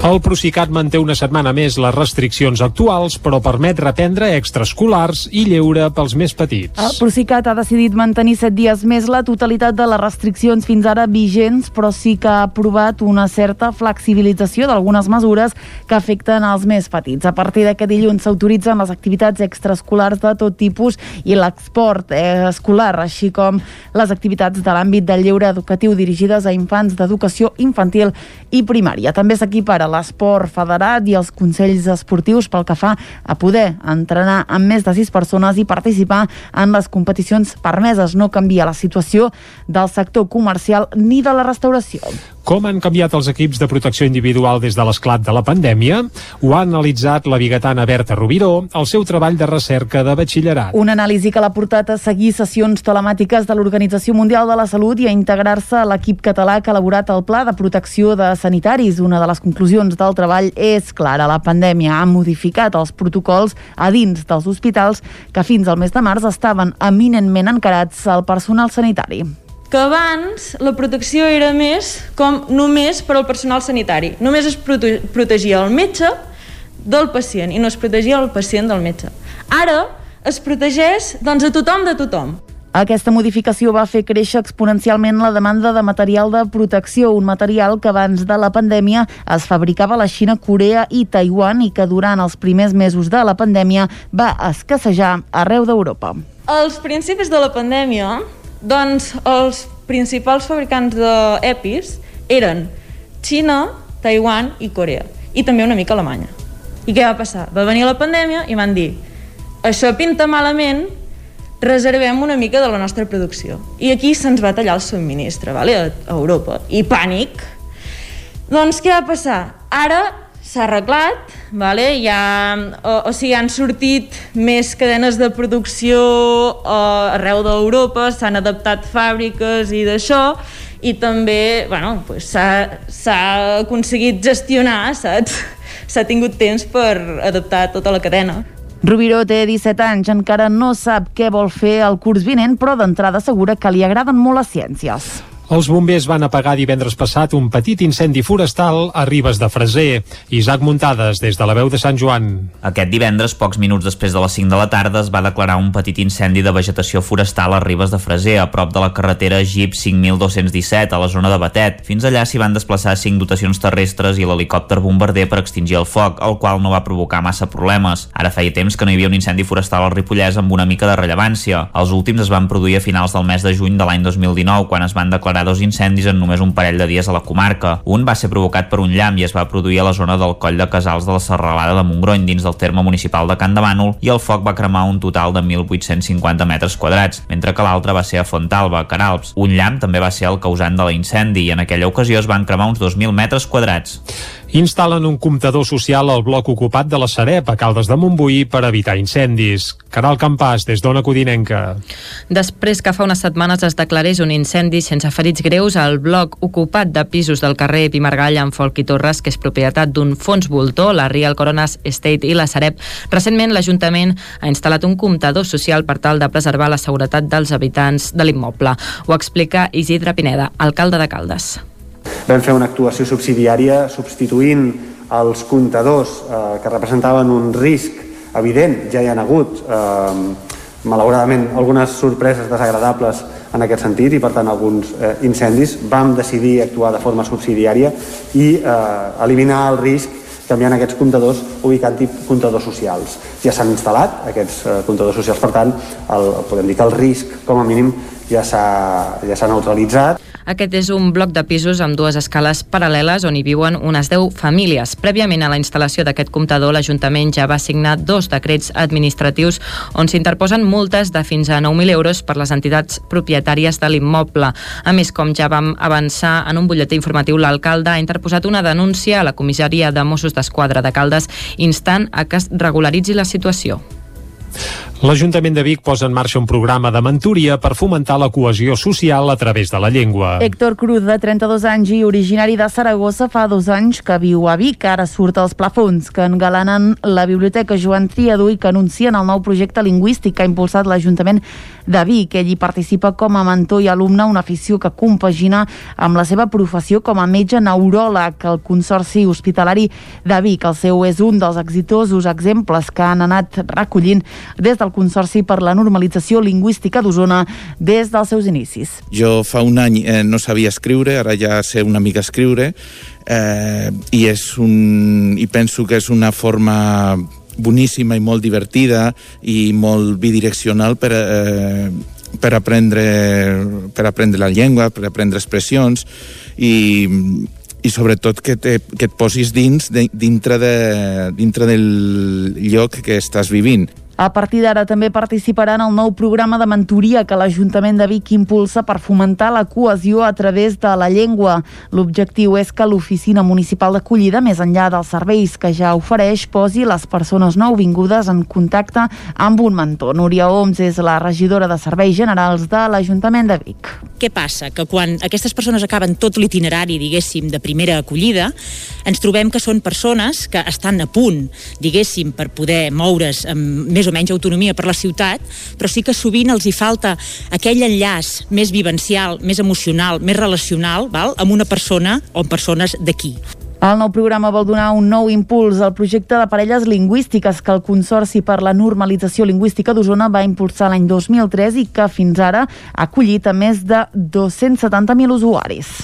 El Procicat manté una setmana més les restriccions actuals, però permet reprendre extraescolars i lleure pels més petits. El Procicat ha decidit mantenir set dies més la totalitat de les restriccions fins ara vigents, però sí que ha aprovat una certa flexibilització d'algunes mesures que afecten els més petits. A partir d'aquest dilluns s'autoritzen les activitats extraescolars de tot tipus i l'export eh, escolar, així com les activitats de l'àmbit del lleure educatiu dirigides a infants d'educació infantil i primària. També s'equipara l'esport federat i els consells esportius pel que fa a poder entrenar amb més de sis persones i participar en les competicions permeses. No canvia la situació del sector comercial ni de la restauració. Com han canviat els equips de protecció individual des de l'esclat de la pandèmia? Ho ha analitzat la bigatana Berta Rubiró al seu treball de recerca de batxillerat. Una anàlisi que l'ha portat a seguir sessions telemàtiques de l'Organització Mundial de la Salut i a integrar-se a l'equip català que ha elaborat el Pla de Protecció de Sanitaris. Una de les conclusions del treball és clara. La pandèmia ha modificat els protocols a dins dels hospitals que fins al mes de març estaven eminentment encarats al personal sanitari que abans la protecció era més com només per al personal sanitari. Només es prote protegia el metge del pacient i no es protegia el pacient del metge. Ara es protegeix doncs, a tothom de tothom. Aquesta modificació va fer créixer exponencialment la demanda de material de protecció, un material que abans de la pandèmia es fabricava a la Xina, Corea i Taiwan i que durant els primers mesos de la pandèmia va escassejar arreu d'Europa. Als principis de la pandèmia, doncs els principals fabricants d'EPIs eren Xina, Taiwan i Corea. I també una mica Alemanya. I què va passar? Va venir la pandèmia i van dir això pinta malament, reservem una mica de la nostra producció. I aquí se'ns va tallar el subministre, vale? a Europa. I pànic. Doncs què va passar? Ara s'ha arreglat, vale? ja, o, o sigui, han sortit més cadenes de producció uh, arreu d'Europa, s'han adaptat fàbriques i d'això, i també bueno, pues s'ha aconseguit gestionar, saps? <laughs> S'ha tingut temps per adaptar tota la cadena. Rubiró té 17 anys, encara no sap què vol fer el curs vinent, però d'entrada assegura que li agraden molt les ciències. Els bombers van apagar divendres passat un petit incendi forestal a Ribes de Freser. Isaac Muntades, des de la veu de Sant Joan. Aquest divendres, pocs minuts després de les 5 de la tarda, es va declarar un petit incendi de vegetació forestal a Ribes de Freser, a prop de la carretera GIP 5217, a la zona de Batet. Fins allà s'hi van desplaçar 5 dotacions terrestres i l'helicòpter bombarder per extingir el foc, el qual no va provocar massa problemes. Ara feia temps que no hi havia un incendi forestal al Ripollès amb una mica de rellevància. Els últims es van produir a finals del mes de juny de l'any 2019, quan es van declarar declarar dos incendis en només un parell de dies a la comarca. Un va ser provocat per un llamp i es va produir a la zona del coll de Casals de la Serralada de Montgrony, dins del terme municipal de Can de Bànol, i el foc va cremar un total de 1.850 metres quadrats, mentre que l'altre va ser a Fontalba, Canalps. Un llamp també va ser el causant de l'incendi i en aquella ocasió es van cremar uns 2.000 metres quadrats. Instal·len un comptador social al bloc ocupat de la Sareb a Caldes de Montbui per evitar incendis. Caral Campàs, des d'Ona Codinenca. Després que fa unes setmanes es declarés un incendi sense ferits greus al bloc ocupat de pisos del carrer Pimargall amb Folk i Torres, que és propietat d'un fons voltor, la Real Coronas Estate i la Sareb, recentment l'Ajuntament ha instal·lat un comptador social per tal de preservar la seguretat dels habitants de l'immoble. Ho explica Isidre Pineda, alcalde de Caldes. Vam fer una actuació subsidiària substituint els comptadors eh, que representaven un risc evident, ja hi han hagut eh, malauradament algunes sorpreses desagradables en aquest sentit i per tant alguns eh, incendis vam decidir actuar de forma subsidiària i eh, eliminar el risc canviant aquests comptadors ubicant-hi comptadors socials. Ja s'han instal·lat aquests eh, comptadors socials, per tant, el, podem dir que el risc, com a mínim, ja s'ha ja neutralitzat. Aquest és un bloc de pisos amb dues escales paral·leles on hi viuen unes 10 famílies. Prèviament a la instal·lació d'aquest comptador, l'Ajuntament ja va signar dos decrets administratius on s'interposen multes de fins a 9.000 euros per les entitats propietàries de l'immoble. A més, com ja vam avançar en un butlletí informatiu, l'alcalde ha interposat una denúncia a la comissaria de Mossos d'Esquadra de Caldes instant a que es regularitzi la situació. L'Ajuntament de Vic posa en marxa un programa de mentoria per fomentar la cohesió social a través de la llengua. Héctor Cruz, de 32 anys i originari de Saragossa, fa dos anys que viu a Vic. Ara surt als plafons que engalanen la Biblioteca Joan Triadú i que anuncien el nou projecte lingüístic que ha impulsat l'Ajuntament de Vic. Ell hi participa com a mentor i alumne, una afició que compagina amb la seva professió com a metge neuròleg. El Consorci Hospitalari de Vic, el seu és un dels exitosos exemples que han anat recollint des del Consorci per la Normalització Lingüística d'Osona des dels seus inicis. Jo fa un any eh, no sabia escriure, ara ja sé una mica escriure, eh, i, és un, i penso que és una forma boníssima i molt divertida i molt bidireccional per, eh, per aprendre, per aprendre la llengua, per aprendre expressions i, i sobretot que, te, que et posis dins de, dintre, de, dintre del lloc que estàs vivint. A partir d'ara també participarà en el nou programa de mentoria que l'Ajuntament de Vic impulsa per fomentar la cohesió a través de la llengua. L'objectiu és que l'Oficina Municipal d'Acollida, més enllà dels serveis que ja ofereix, posi les persones nouvingudes en contacte amb un mentor. Núria Oms és la regidora de Serveis Generals de l'Ajuntament de Vic. Què passa? Que quan aquestes persones acaben tot l'itinerari, diguéssim, de primera acollida, ens trobem que són persones que estan a punt, diguéssim, per poder moure's amb més o menys autonomia per la ciutat, però sí que sovint els hi falta aquell enllaç més vivencial, més emocional, més relacional, val? amb una persona o amb persones d'aquí. El nou programa vol donar un nou impuls al projecte de parelles lingüístiques que el Consorci per la Normalització Lingüística d'Osona va impulsar l'any 2003 i que fins ara ha acollit a més de 270.000 usuaris.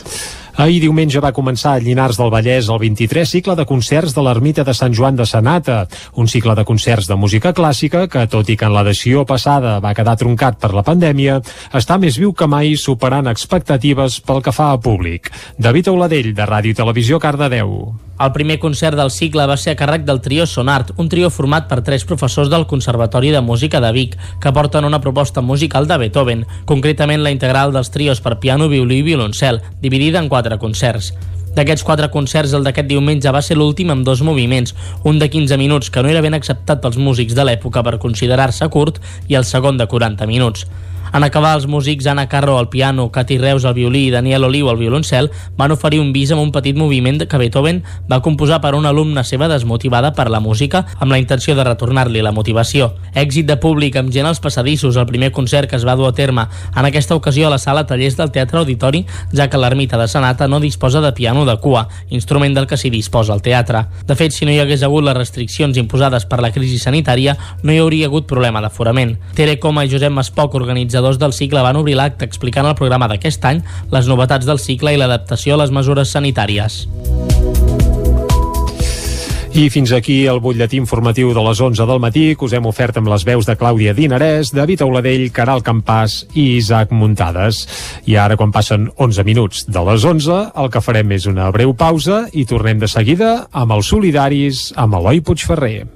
Ahir diumenge va començar a Llinars del Vallès el 23 cicle de concerts de l'Ermita de Sant Joan de Sanata, un cicle de concerts de música clàssica que, tot i que en l'edició passada va quedar truncat per la pandèmia, està més viu que mai superant expectatives pel que fa a públic. David Auladell, de Ràdio i Televisió, Cardedeu. El primer concert del cicle va ser a càrrec del trio Sonart, un trio format per tres professors del Conservatori de Música de Vic, que porten una proposta musical de Beethoven, concretament la integral dels trios per piano, violí i violoncel, dividida en quatre concerts. D'aquests quatre concerts, el d'aquest diumenge va ser l'últim amb dos moviments, un de 15 minuts que no era ben acceptat pels músics de l'època per considerar-se curt i el segon de 40 minuts. En acabar, els músics Anna Carro al piano, Cati Reus al violí i Daniel Oliu al violoncel van oferir un bis amb un petit moviment que Beethoven va composar per una alumna seva desmotivada per la música amb la intenció de retornar-li la motivació. Èxit de públic amb gent als passadissos, el primer concert que es va dur a terme en aquesta ocasió a la sala Tallers del Teatre Auditori, ja que l'ermita de Sanata no disposa de piano de cua, instrument del que s'hi disposa al teatre. De fet, si no hi hagués hagut les restriccions imposades per la crisi sanitària, no hi hauria hagut problema d'aforament. Tere Coma i Josep Maspoc, organitzadors organitzadors del cicle van obrir l'acte explicant el programa d'aquest any, les novetats del cicle i l'adaptació a les mesures sanitàries. I fins aquí el butlletí informatiu de les 11 del matí que us hem ofert amb les veus de Clàudia Dinarès, David Auladell, Caral Campàs i Isaac Muntades. I ara, quan passen 11 minuts de les 11, el que farem és una breu pausa i tornem de seguida amb els solidaris amb Eloi Puigferrer.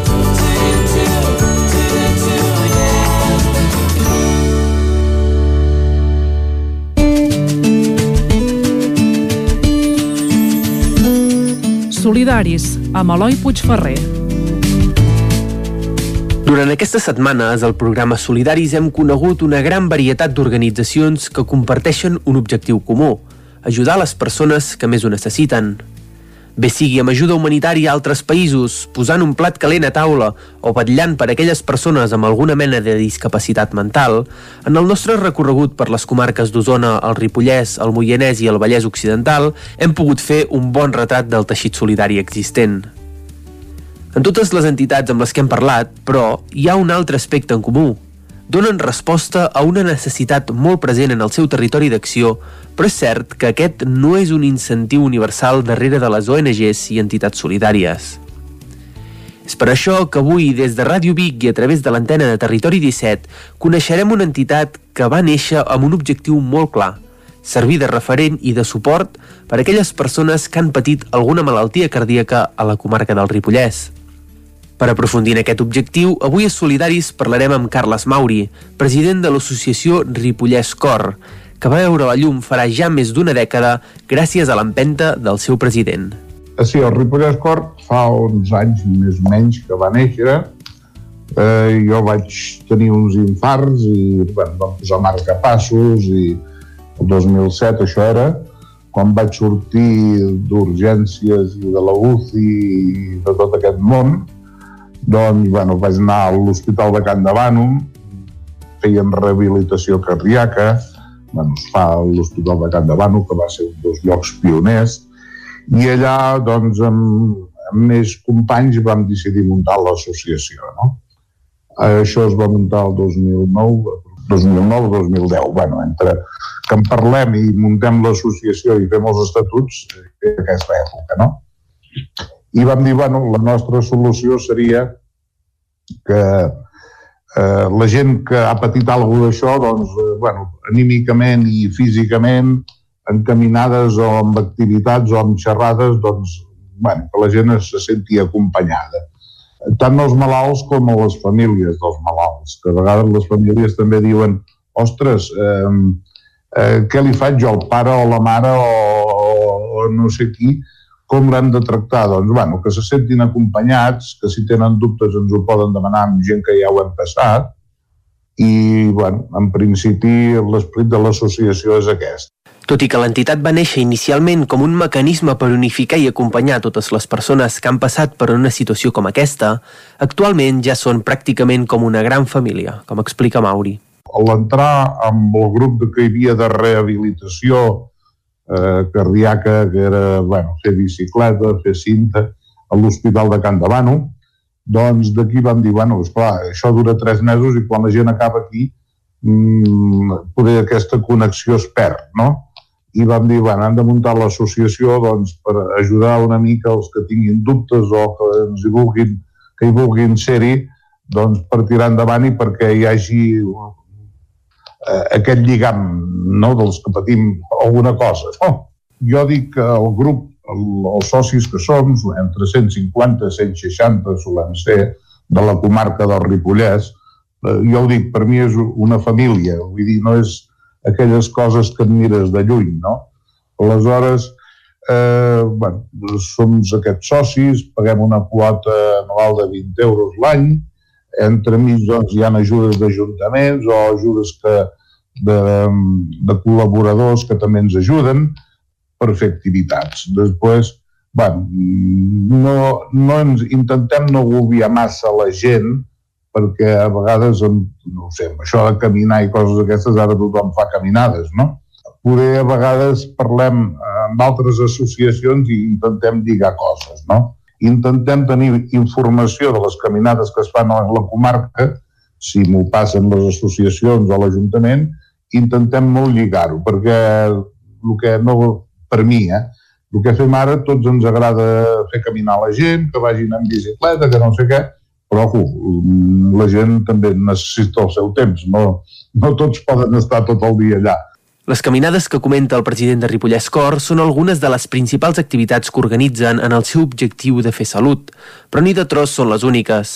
Solidaris, amb Eloi Puigferrer. Durant aquestes setmanes, al programa Solidaris hem conegut una gran varietat d'organitzacions que comparteixen un objectiu comú, ajudar les persones que més ho necessiten. Bé sigui amb ajuda humanitària a altres països, posant un plat calent a taula o vetllant per aquelles persones amb alguna mena de discapacitat mental, en el nostre recorregut per les comarques d'Osona, el Ripollès, el Moianès i el Vallès Occidental, hem pogut fer un bon retrat del teixit solidari existent. En totes les entitats amb les que hem parlat, però, hi ha un altre aspecte en comú. Donen resposta a una necessitat molt present en el seu territori d'acció, però és cert que aquest no és un incentiu universal darrere de les ONGs i entitats solidàries. És per això que avui, des de Ràdio Vic i a través de l'antena de Territori 17, coneixerem una entitat que va néixer amb un objectiu molt clar, servir de referent i de suport per a aquelles persones que han patit alguna malaltia cardíaca a la comarca del Ripollès. Per aprofundir en aquest objectiu, avui a Solidaris parlarem amb Carles Mauri, president de l'associació Ripollès Cor, que va veure la llum farà ja més d'una dècada gràcies a l'empenta del seu president. Sí, el Ripollès Cor fa uns anys més o menys que va néixer. Eh, jo vaig tenir uns infarts i bueno, vam posar marcapassos i el 2007 això era, quan vaig sortir d'urgències i de la UCI i de tot aquest món, doncs, bueno, vaig anar a l'Hospital de Can de Bànum, feien rehabilitació cardíaca, bueno, es fa a l'Hospital de Can de Bànum, que va ser un dels llocs pioners, i allà, doncs, amb, amb més companys vam decidir muntar l'associació, no? Això es va muntar el 2009, 2009-2010. Bueno, entre que en parlem i muntem l'associació i fem els estatuts, és aquesta època, no? I vam dir, bueno, la nostra solució seria que eh, la gent que ha patit alguna d'això, doncs, eh, bueno, anímicament i físicament, encaminades o amb activitats o amb xerrades, doncs, bueno, que la gent se senti acompanyada. Tant els malalts com a les famílies dels malalts, que a vegades les famílies també diuen ostres, eh, eh, què li faig jo al pare o la mare o, o, o no sé qui, com l'hem de tractar? Doncs, bueno, que se sentin acompanyats, que si tenen dubtes ens ho poden demanar amb gent que ja ho hem passat, i, bueno, en principi l'esperit de l'associació és aquest. Tot i que l'entitat va néixer inicialment com un mecanisme per unificar i acompanyar totes les persones que han passat per una situació com aquesta, actualment ja són pràcticament com una gran família, com explica Mauri. A l'entrar amb el grup que hi havia de rehabilitació eh, cardíaca, que era bueno, fer bicicleta, fer cinta, a l'Hospital de Can de Bano, doncs d'aquí vam dir, bueno, esclar, això dura tres mesos i quan la gent acaba aquí, mmm, poder aquesta connexió es perd, no? i vam dir, bueno, hem de muntar l'associació doncs, per ajudar una mica els que tinguin dubtes o que ens hi vulguin, que hi vulguin ser-hi, doncs per tirar endavant i perquè hi hagi eh, aquest lligam no, dels que patim alguna cosa. Oh, jo dic que el grup, el, els socis que som, entre 150 i 160 solem ser, de la comarca del Ripollès, eh, jo ho dic, per mi és una família, vull dir, no és aquelles coses que et mires de lluny, no? Aleshores, eh, bueno, som aquests socis, paguem una quota anual de 20 euros l'any, entre mig doncs, hi ha ajudes d'ajuntaments o ajudes que, de, de col·laboradors que també ens ajuden per fer activitats. Després, bueno, no, no ens, intentem no agobiar massa la gent perquè a vegades, no sé, això de caminar i coses d'aquestes, ara tothom fa caminades, no? Poder a vegades parlem amb altres associacions i intentem lligar coses, no? Intentem tenir informació de les caminades que es fan a la comarca si m'ho passen les associacions o l'Ajuntament, intentem molt lligar-ho, perquè el que no, per mi, eh, el que fem ara, tots ens agrada fer caminar la gent, que vagin en bicicleta, que no sé què, però ojo, la gent també necessita el seu temps, no, no tots poden estar tot el dia allà. Les caminades que comenta el president de Ripollès Cor són algunes de les principals activitats que organitzen en el seu objectiu de fer salut, però ni de tros són les úniques.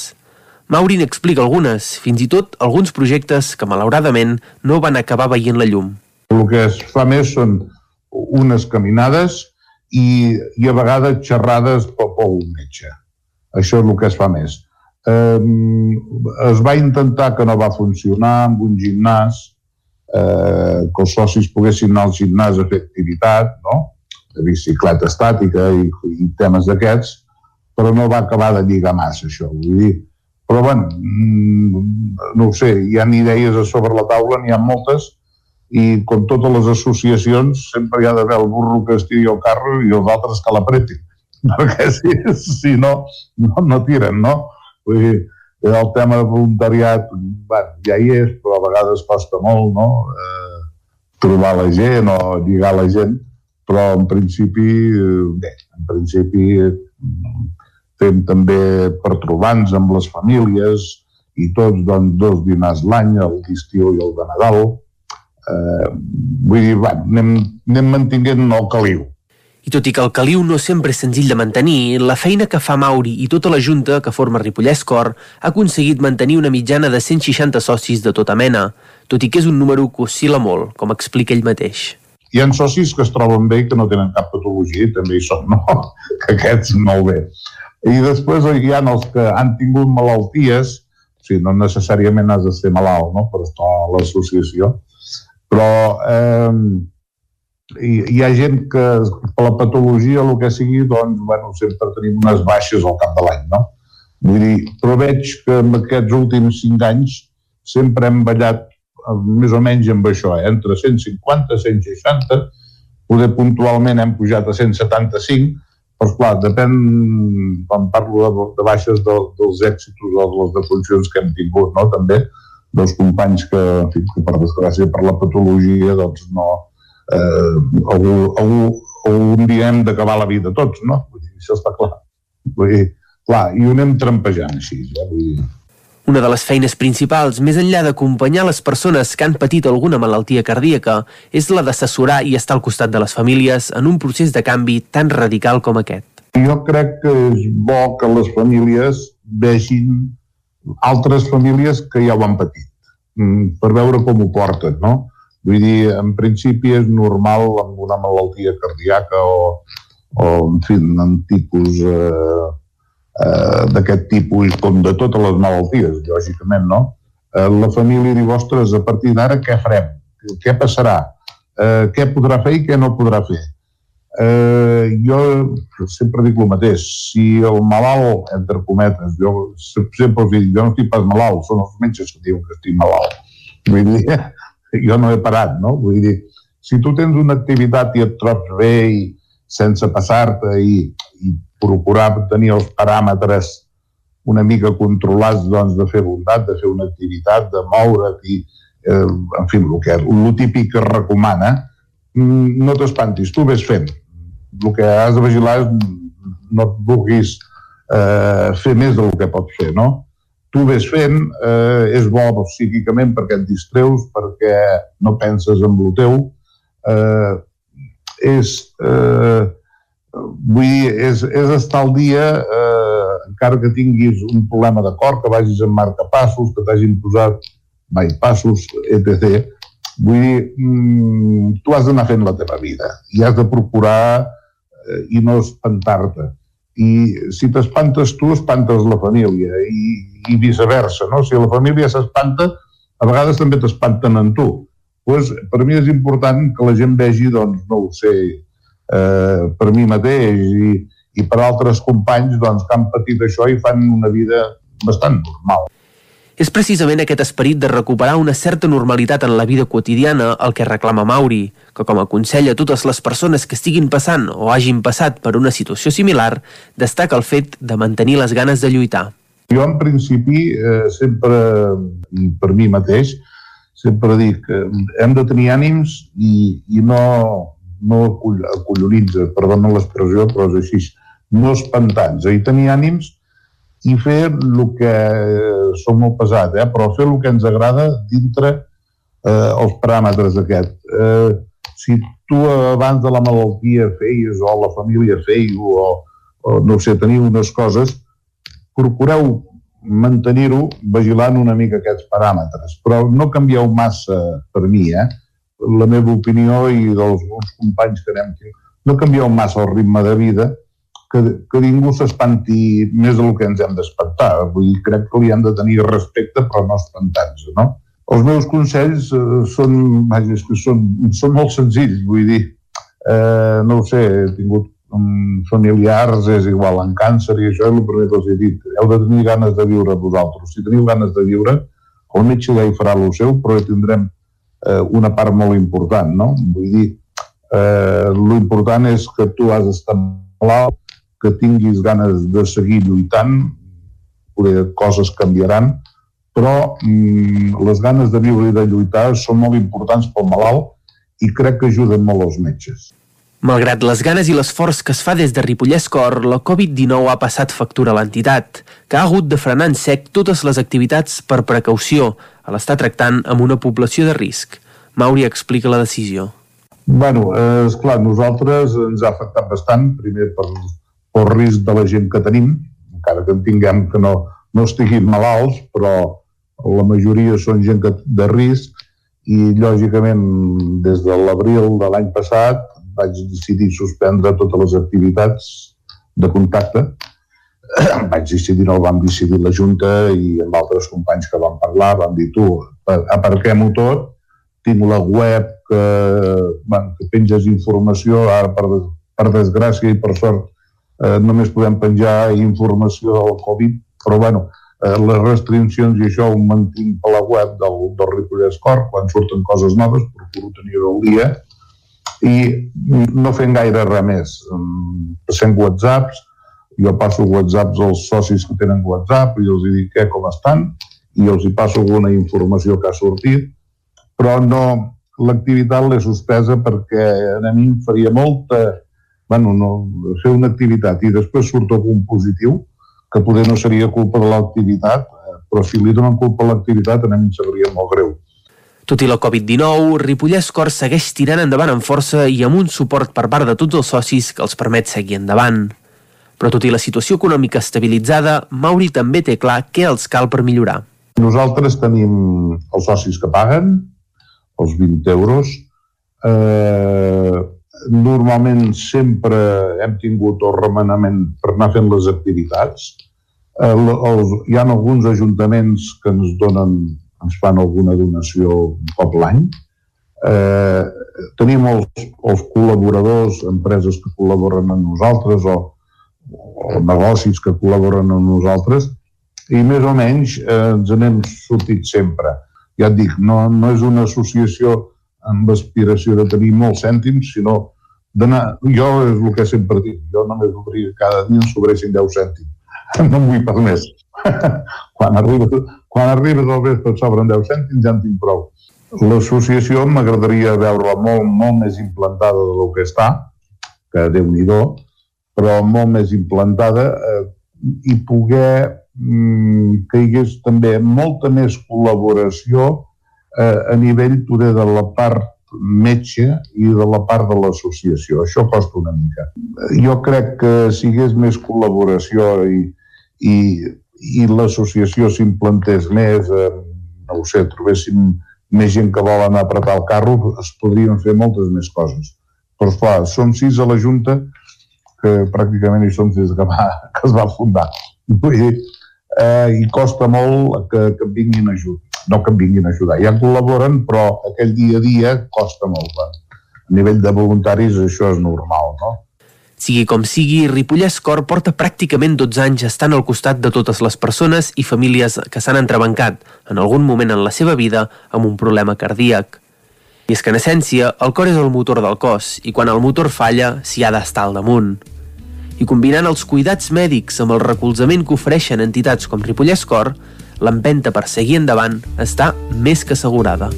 Mauri n'explica algunes, fins i tot alguns projectes que malauradament no van acabar veient la llum. El que es fa més són unes caminades i, i a vegades xerrades pel, pel metge. Això és el que es fa més. Eh, es va intentar que no va funcionar amb un gimnàs, eh, que els socis poguessin anar al gimnàs a fer activitat, no? de bicicleta estàtica i, i temes d'aquests, però no va acabar de lligar massa això. Vull dir, però, bueno, mm, no ho sé, hi ha idees a sobre la taula, n'hi ha moltes, i com totes les associacions sempre hi ha d'haver el burro que estigui al carro i els altres que l'apretin <laughs> perquè si, si no, no, no tiren, no? Vull dir, el tema de voluntariat bueno, ja hi és, però a vegades costa molt, no? Eh, trobar la gent o lligar la gent, però en principi, bé, en principi fem també per trobar-nos amb les famílies i tots doncs, dos dinars l'any, el d'estiu i el de Nadal. Eh, vull dir, va, anem, anem mantinguent el caliu. I tot i que el caliu no sempre és senzill de mantenir, la feina que fa Mauri i tota la Junta que forma Ripollès Cor ha aconseguit mantenir una mitjana de 160 socis de tota mena, tot i que és un número que oscil·la molt, com explica ell mateix. Hi ha socis que es troben bé i que no tenen cap patologia, també hi són, no? <laughs> Que aquests molt bé. I després hi ha els que han tingut malalties, o sigui, no necessàriament has de ser malalt no? per estar a l'associació, però eh, hi, hi ha gent que per la patologia, el que sigui, doncs, bueno, sempre tenim unes baixes al cap de l'any, no? Vull dir, però veig que en aquests últims cinc anys sempre hem ballat eh, més o menys amb això, eh? entre 150, 160, poder puntualment hem pujat a 175, però, clar, depèn, quan parlo de, de baixes de, dels èxits o de les defuncions que hem tingut, no? també dels companys que, que per desgràcia, per la patologia, doncs no... Eh, algú, algú, un dia hem d'acabar la vida tots, no? Vull dir, això està clar. Vull dir, clar, i ho anem trampejant així, ja, vull dir, una de les feines principals, més enllà d'acompanyar les persones que han patit alguna malaltia cardíaca, és la d'assessorar i estar al costat de les famílies en un procés de canvi tan radical com aquest. Jo crec que és bo que les famílies vegin altres famílies que ja ho han patit, mm, per veure com ho porten, no? Vull dir, en principi és normal amb una malaltia cardíaca o, o en fi, en tipus eh, eh, d'aquest tipus com de totes les malalties, lògicament, no? Eh, la família diu, ostres, a partir d'ara què farem? Què passarà? Eh, què podrà fer i què no podrà fer? Eh, jo sempre dic el mateix, si el malalt, entre cometes, jo sempre els dic, jo no estic pas malalt, són els metges que diuen que estic malalt. Vull dir, jo no he parat, no? Vull dir, si tu tens una activitat i et trobs bé i sense passar-te i, i procurar tenir els paràmetres una mica controlats doncs, de fer bondat, de fer una activitat, de moure't i, eh, en fi, el, que, el típic que recomana, mm, no t'espantis, tu ves fent. El que has de vigilar és no et vulguis eh, fer més del que pots fer, no? Tu ves fent, eh, és bo psíquicament perquè et distreus, perquè no penses en el teu, eh, és eh, vull dir, és, és estar al dia, eh, encara que tinguis un problema de cor, que vagis en marcapassos, que t'hagin posat bypassos, etc. Vull dir, mm, tu has d'anar fent la teva vida i has de procurar eh, i no espantar-te. I si t'espantes tu, espantes la família i, i viceversa, no? Si la família s'espanta, a vegades també t'espanten en tu. Pues, per mi és important que la gent vegi, doncs, no ho sé, eh, per mi mateix i, i per altres companys doncs, que han patit això i fan una vida bastant normal. És precisament aquest esperit de recuperar una certa normalitat en la vida quotidiana el que reclama Mauri, que com aconsella a totes les persones que estiguin passant o hagin passat per una situació similar, destaca el fet de mantenir les ganes de lluitar. Jo, en principi, eh, sempre, per mi mateix, sempre dic que hem de tenir ànims i, i no, no acollonitza, perdona l'expressió, però és així, no espantar-nos, i tenir ànims i fer el que som molt pesat, eh? però fer el que ens agrada dintre eh, els paràmetres d'aquest. Eh, si tu abans de la malaltia feies o la família feiu o, o no sé, teniu unes coses, procureu mantenir-ho vigilant una mica aquests paràmetres, però no canvieu massa per mi, eh? la meva opinió i dels bons companys que anem no canvieu massa el ritme de vida, que, que ningú s'espanti més del que ens hem d'espantar. Vull dir, crec que li hem de tenir respecte, però no espantar-nos, no? Els meus consells eh, són, vaja, que són, són molt senzills, vull dir, eh, no ho sé, he tingut um, familiars, és igual, en càncer i això és el primer que els he dit. Heu de tenir ganes de viure vosaltres. Si teniu ganes de viure, el metge ja hi farà el seu, però tindrem eh, una part molt important, no? Vull dir, eh, l'important és que tu has d'estar malalt, que tinguis ganes de seguir lluitant, poder coses canviaran, però mm, les ganes de viure i de lluitar són molt importants pel malalt i crec que ajuden molt els metges. Malgrat les ganes i l'esforç que es fa des de Ripollès Cor, la Covid-19 ha passat factura a l'entitat, que ha hagut de frenar en sec totes les activitats per precaució a l'estar tractant amb una població de risc. Mauri explica la decisió. Bueno, eh, és clar, nosaltres ens ha afectat bastant, primer per, pel risc de la gent que tenim, encara que en tinguem que no, no estiguin malalts, però la majoria són gent que, de risc i, lògicament, des de l'abril de l'any passat vaig decidir suspendre totes les activitats de contacte. <clears throat> vaig decidir, no el vam decidir la Junta i amb altres companys que van parlar, van dir tu, aparquem-ho tot, tinc la web que, bueno, que penges informació, ara per, per desgràcia i per sort eh, només podem penjar informació del Covid, però bueno, eh, les restriccions i això ho mantinc per la web del, del Ripollès Cor, quan surten coses noves, procuro tenir-ho al dia, i no fent gaire res més. Passem whatsapps, jo passo whatsapps als socis que tenen whatsapp i els dic què, com estan, i els hi passo alguna informació que ha sortit, però no, l'activitat l'he suspesa perquè a mi em faria molta bueno, no, fer una activitat i després surt algun positiu, que poder no seria culpa de l'activitat, eh, però si li donen culpa a l'activitat a mi em sabria molt greu. Tot i la Covid-19, Ripollès Cor segueix tirant endavant amb força i amb un suport per part de tots els socis que els permet seguir endavant. Però tot i la situació econòmica estabilitzada, Mauri també té clar què els cal per millorar. Nosaltres tenim els socis que paguen, els 20 euros, eh, normalment sempre hem tingut el remenament per anar fent les activitats. Eh, els, hi ha alguns ajuntaments que ens donen, ens fan alguna donació un cop l'any. Eh, tenim els, els col·laboradors, empreses que col·laboren amb nosaltres o, o negocis que col·laboren amb nosaltres i més o menys eh, ens n'hem sortit sempre. Ja et dic, no, no és una associació amb aspiració de tenir molts cèntims, sinó d'anar... Jo és el que sempre dic, jo només obria cada dia en sobressin 10 cèntims. <laughs> No em vull pas més. <laughs> quan, arribes, quan arribes al vespre et sobren 10 cèntims ja en tinc prou. L'associació m'agradaria veure-la molt, molt més implantada del que està, que déu nhi però molt més implantada eh, i poder mm, que hi hagués també molta més col·laboració eh, a nivell poder de la part metge i de la part de l'associació. Això costa una mica. Jo crec que si hi hagués més col·laboració i, i, i l'associació s'implantés més, eh, no ho sé, trobéssim més gent que vol anar a apretar el carro, es podrien fer moltes més coses. Però, esclar, som sis a la Junta, que pràcticament hi som des que, va, que es va fundar. Vull dir, eh, i costa molt que, que vinguin ajut no que em vinguin a ajudar. Ja col·laboren, però aquell dia a dia costa molt. A nivell de voluntaris això és normal, no? Sigui com sigui, Ripollès Cor porta pràcticament 12 anys estant al costat de totes les persones i famílies que s'han entrebancat en algun moment en la seva vida amb un problema cardíac. I és que, en essència, el cor és el motor del cos i quan el motor falla s'hi ha d'estar al damunt. I combinant els cuidats mèdics amb el recolzament que ofereixen entitats com Ripollès Cor, l'empenta per seguir endavant està més que assegurada.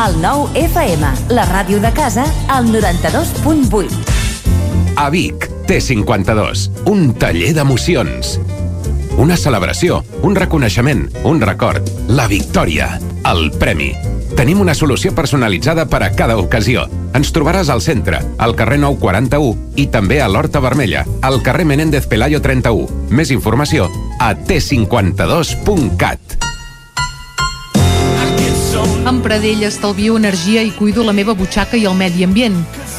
El nou FM, la ràdio de casa, al 92.8. A Vic, T52, un taller d'emocions. Una celebració, un reconeixement, un record, la victòria, el premi. Tenim una solució personalitzada per a cada ocasió. Ens trobaràs al centre, al carrer 941 i també a l'Horta Vermella, al carrer Menéndez Pelayo 31. Més informació a t52.cat. Amb Pradell estalvio energia i cuido la meva butxaca i el medi ambient.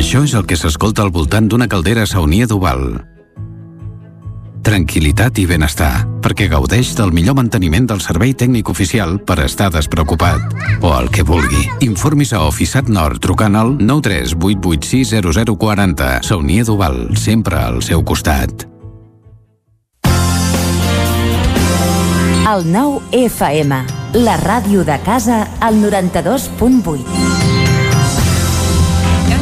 Això és el que s'escolta al voltant d'una caldera saunia d'Oval. Tranquilitat i benestar, perquè gaudeix del millor manteniment del servei tècnic oficial per estar despreocupat. O el que vulgui. Informis a Oficiat Nord trucant al 938860040. Saunia d'Oval, sempre al seu costat. El nou FM, la ràdio de casa, al 92.8.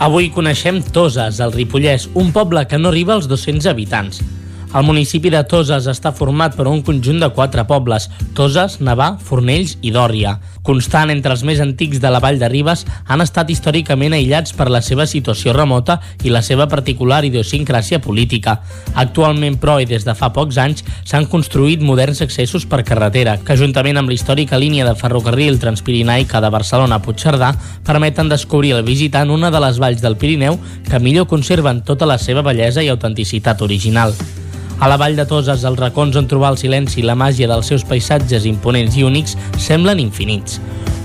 Avui coneixem Toses, al Ripollès, un poble que no arriba als 200 habitants. El municipi de Toses està format per un conjunt de quatre pobles, Toses, Navà, Fornells i Dòria. Constant entre els més antics de la Vall de Ribes, han estat històricament aïllats per la seva situació remota i la seva particular idiosincràsia política. Actualment, però, i des de fa pocs anys, s'han construït moderns accessos per carretera, que juntament amb la històrica línia de ferrocarril transpirinaica de Barcelona a Puigcerdà, permeten descobrir al visitant una de les valls del Pirineu que millor conserven tota la seva bellesa i autenticitat original. A la vall de Toses, els racons on trobar el silenci i la màgia dels seus paisatges imponents i únics semblen infinits.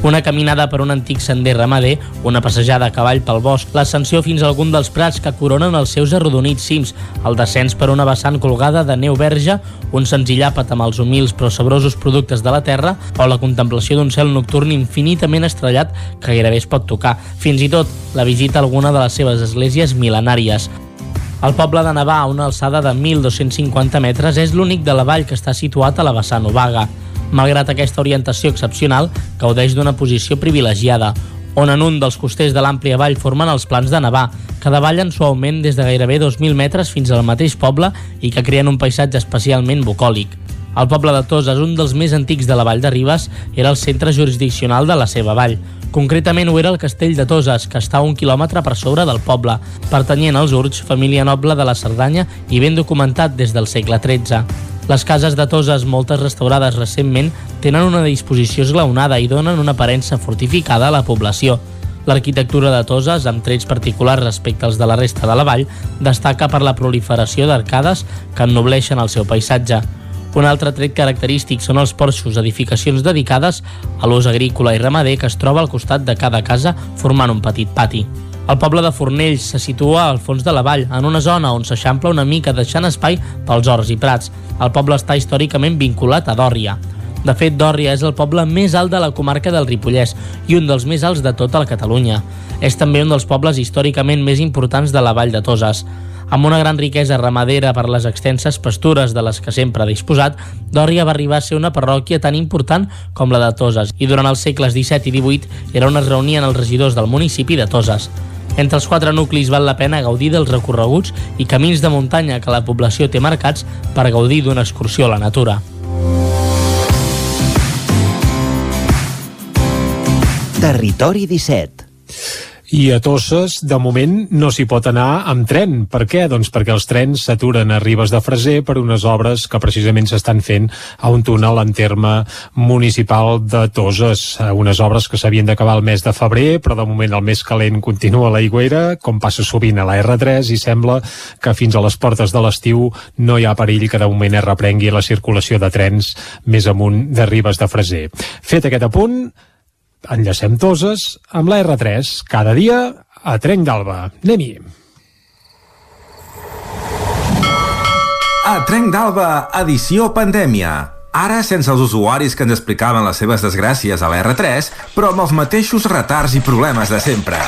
Una caminada per un antic sender ramader, una passejada a cavall pel bosc, l'ascensió fins a algun dels prats que coronen els seus arrodonits cims, el descens per una vessant colgada de neu verge, un senzill àpat amb els humils però sabrosos productes de la terra, o la contemplació d'un cel nocturn infinitament estrellat que gairebé es pot tocar, fins i tot la visita a alguna de les seves esglésies mil·lenàries. El poble de Navà, a una alçada de 1.250 metres, és l'únic de la vall que està situat a la vessant Obaga. Malgrat aquesta orientació excepcional, gaudeix d'una posició privilegiada, on en un dels costers de l'àmplia vall formen els plans de Navà, que davallen suaument des de gairebé 2.000 metres fins al mateix poble i que creen un paisatge especialment bucòlic. El poble de Toses, un dels més antics de la vall de Ribes, era el centre jurisdiccional de la seva vall. Concretament ho era el castell de Toses, que està a un quilòmetre per sobre del poble, pertanyent als Urgs, família noble de la Cerdanya i ben documentat des del segle XIII. Les cases de Toses, moltes restaurades recentment, tenen una disposició esglaonada i donen una aparença fortificada a la població. L'arquitectura de Toses, amb trets particulars respecte als de la resta de la vall, destaca per la proliferació d'arcades que ennobleixen el seu paisatge. Un altre tret característic són els porxos, edificacions dedicades a l'ús agrícola i ramader que es troba al costat de cada casa formant un petit pati. El poble de Fornells se situa al fons de la vall, en una zona on s'eixampla una mica deixant espai pels horts i prats. El poble està històricament vinculat a Dòrria. De fet, Dòrria és el poble més alt de la comarca del Ripollès i un dels més alts de tota la Catalunya. És també un dels pobles històricament més importants de la vall de Toses. Amb una gran riquesa ramadera per les extenses pastures de les que sempre ha disposat, Dòria va arribar a ser una parròquia tan important com la de Toses i durant els segles XVII i XVIII era on es reunien els regidors del municipi de Toses. Entre els quatre nuclis val la pena gaudir dels recorreguts i camins de muntanya que la població té marcats per gaudir d'una excursió a la natura. Territori 17 i a Tosses, de moment, no s'hi pot anar amb tren. Per què? Doncs perquè els trens s'aturen a Ribes de Freser per unes obres que precisament s'estan fent a un túnel en terme municipal de Toses. Unes obres que s'havien d'acabar el mes de febrer, però de moment el més calent continua a la Higuera, com passa sovint a la R3, i sembla que fins a les portes de l'estiu no hi ha perill que de moment es reprengui la circulació de trens més amunt de Ribes de Freser. Fet aquest apunt, enllacem Toses amb la R3 cada dia a Trenc d'Alba. Anem-hi. A Trenc d'Alba, edició pandèmia. Ara sense els usuaris que ens explicaven les seves desgràcies a la R3, però amb els mateixos retards i problemes de sempre.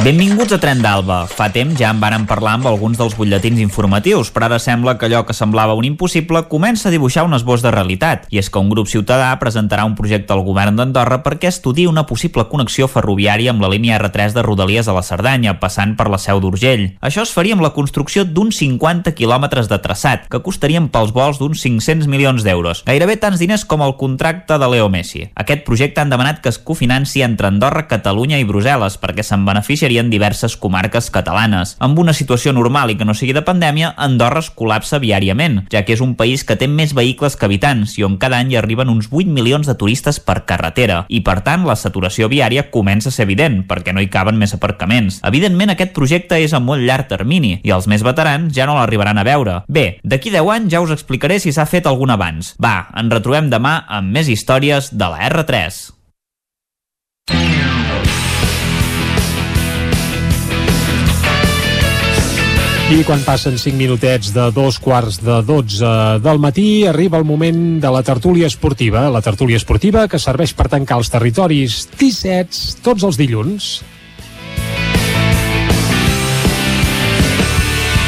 Benvinguts a Tren d'Alba. Fa temps ja en varen parlar amb alguns dels butlletins informatius, però ara sembla que allò que semblava un impossible comença a dibuixar un esbós de realitat. I és que un grup ciutadà presentarà un projecte al govern d'Andorra perquè estudi una possible connexió ferroviària amb la línia R3 de Rodalies a la Cerdanya, passant per la Seu d'Urgell. Això es faria amb la construcció d'uns 50 quilòmetres de traçat, que costarien pels vols d'uns 500 milions d'euros, gairebé tants diners com el contracte de Leo Messi. Aquest projecte han demanat que es cofinanci entre Andorra, Catalunya i Brussel·les perquè se'n beneficiaria serien diverses comarques catalanes. Amb una situació normal i que no sigui de pandèmia, Andorra es col·lapsa viàriament, ja que és un país que té més vehicles que habitants i on cada any arriben uns 8 milions de turistes per carretera. I per tant, la saturació viària comença a ser evident, perquè no hi caben més aparcaments. Evidentment, aquest projecte és a molt llarg termini i els més veterans ja no l'arribaran a veure. Bé, d'aquí 10 anys ja us explicaré si s'ha fet algun abans. Va, ens retrobem demà amb més històries de la R3. I quan passen 5 minutets de dos quarts de 12 del matí, arriba el moment de la tertúlia esportiva. La tertúlia esportiva que serveix per tancar els territoris 17 tots els dilluns.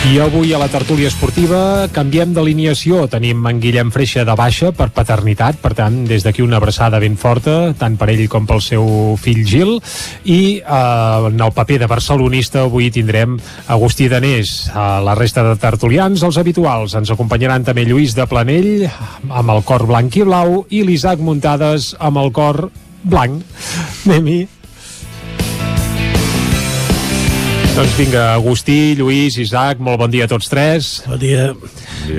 I avui a la tertúlia esportiva canviem d'alineació. Tenim en Guillem Freixa de baixa per paternitat, per tant, des d'aquí una abraçada ben forta, tant per ell com pel seu fill Gil. I eh, en el paper de barcelonista avui tindrem Agustí Danés. A la resta de tertulians, els habituals. Ens acompanyaran també Lluís de Planell, amb el cor blanc i blau, i l'Isaac Muntades amb el cor blanc. Anem-hi. Doncs vinga, Agustí, Lluís, Isaac, molt bon dia a tots tres. Bon dia.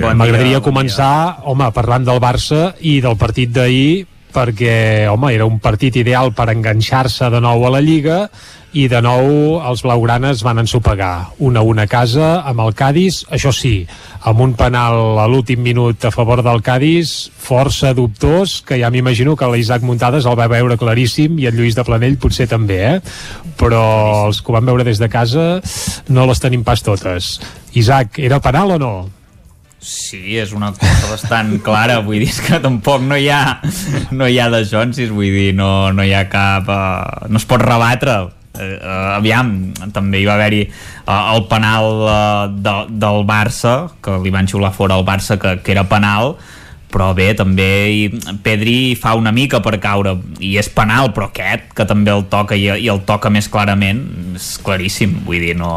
Bon M'agradaria bon començar, dia. home, parlant del Barça i del partit d'ahir, perquè, home, era un partit ideal per enganxar-se de nou a la Lliga i de nou els blaugranes van ensopegar. Una a una casa amb el Cádiz, això sí amb un penal a l'últim minut a favor del Cádiz, força dubtós que ja m'imagino que l'Isaac Muntades el va veure claríssim i el Lluís de Planell potser també, eh? però els que ho van veure des de casa no les tenim pas totes. Isaac, era penal o no? Sí, és una cosa bastant <laughs> clara, vull dir que tampoc no hi ha no hi ha de Jonsis, vull dir, no, no hi ha cap... Uh, no es pot rebatre eh, uh, aviam, també hi va haver-hi uh, el penal uh, de, del Barça, que li van xiular fora al Barça que, que era penal, però bé, també Pedri fa una mica per caure. I és penal, però aquest, que també el toca i, i el toca més clarament és claríssim, vull dir, no,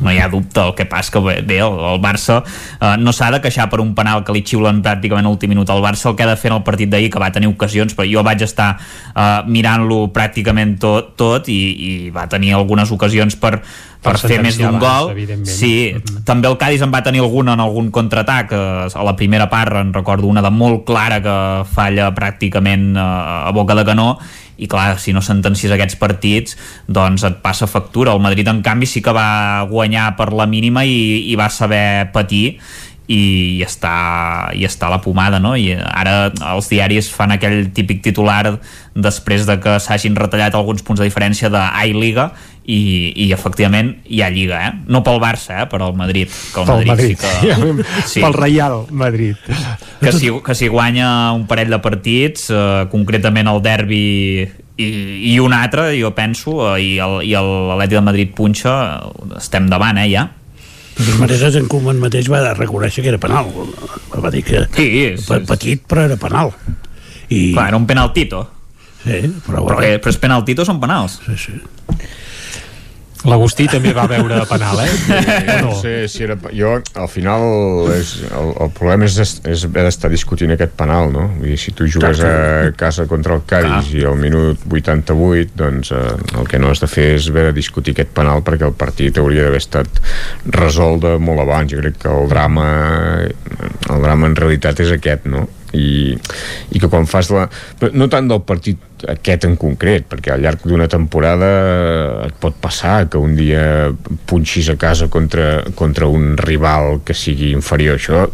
no hi ha dubte, el que passa que bé, el, el Barça eh, no s'ha de queixar per un penal que li xiulen pràcticament a l'últim minut al Barça, el que ha de fer en el partit d'ahir que va tenir ocasions, però jo vaig estar eh, mirant-lo pràcticament tot, tot i, i va tenir algunes ocasions per, per, Per fer més d'un gol. sí, també el Cádiz en va tenir alguna en algun contraatac eh, a la primera part en recordo una de molt clara que falla pràcticament eh, a boca de canó i clar, si no sentencies aquests partits doncs et passa factura el Madrid en canvi sí que va guanyar per la mínima i, i va saber patir i, i està, i està la pomada no? i ara els diaris fan aquell típic titular després de que s'hagin retallat alguns punts de diferència de i Liga i, i efectivament hi ha Lliga eh? no pel Barça, eh? però el Madrid que el Pel Madrid, Madrid, sí que, sí. pel Real Madrid. que si, que si guanya un parell de partits eh, concretament el derbi i, i un altre, jo penso eh, i el- i l'Atlètic de Madrid punxa estem davant, eh, ja De totes maneres, en Koeman mateix va reconèixer que era penal. Va dir que sí, sí, pe- petit, però era penal. I... Clar, era un penaltito. Sí, però, però, que, però és penaltito són penals. Sí, sí. L'Agustí també va veure penal, eh? O no? Sí, sí, era, jo, al final, és, el, el problema és, és haver d'estar discutint aquest penal, no? Vull dir, si tu jugues a casa contra el Cádiz i al minut 88, doncs eh, el que no has de fer és haver de discutir aquest penal perquè el partit hauria d'haver estat resolt molt abans. Jo crec que el drama, el drama en realitat és aquest, no? I, i que quan fas la... no tant del partit aquest en concret, perquè al llarg d'una temporada et pot passar que un dia punxis a casa contra, contra un rival que sigui inferior. Això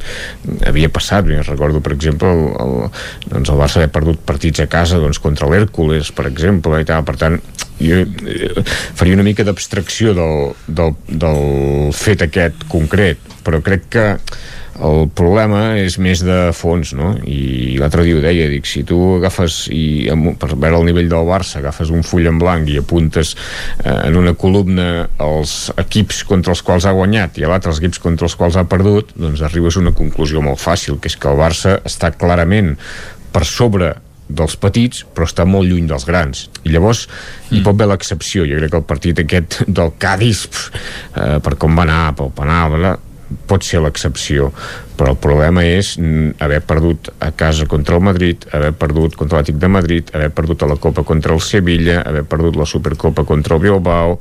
havia passat, jo recordo, per exemple, el, el, doncs el Barça haver perdut partits a casa doncs, contra l'Hèrcules, per exemple, i tal. Per tant, jo eh, faria una mica d'abstracció del, del, del fet aquest concret, però crec que el problema és més de fons, no? I l'altre dia ho deia, dic, si tu agafes i per veure el nivell del Barça agafes un full en blanc i apuntes eh, en una columna els equips contra els quals ha guanyat i a l'altre els equips contra els quals ha perdut, doncs arribes a una conclusió molt fàcil, que és que el Barça està clarament per sobre dels petits, però està molt lluny dels grans. I llavors mm. hi pot haver l'excepció. Jo crec que el partit aquest del Cádiz, eh, per com va anar, pel penal, pot ser l'excepció però el problema és haver perdut a casa contra el Madrid, haver perdut contra l'Àtic de Madrid, haver perdut a la Copa contra el Sevilla, haver perdut la Supercopa contra el Bilbao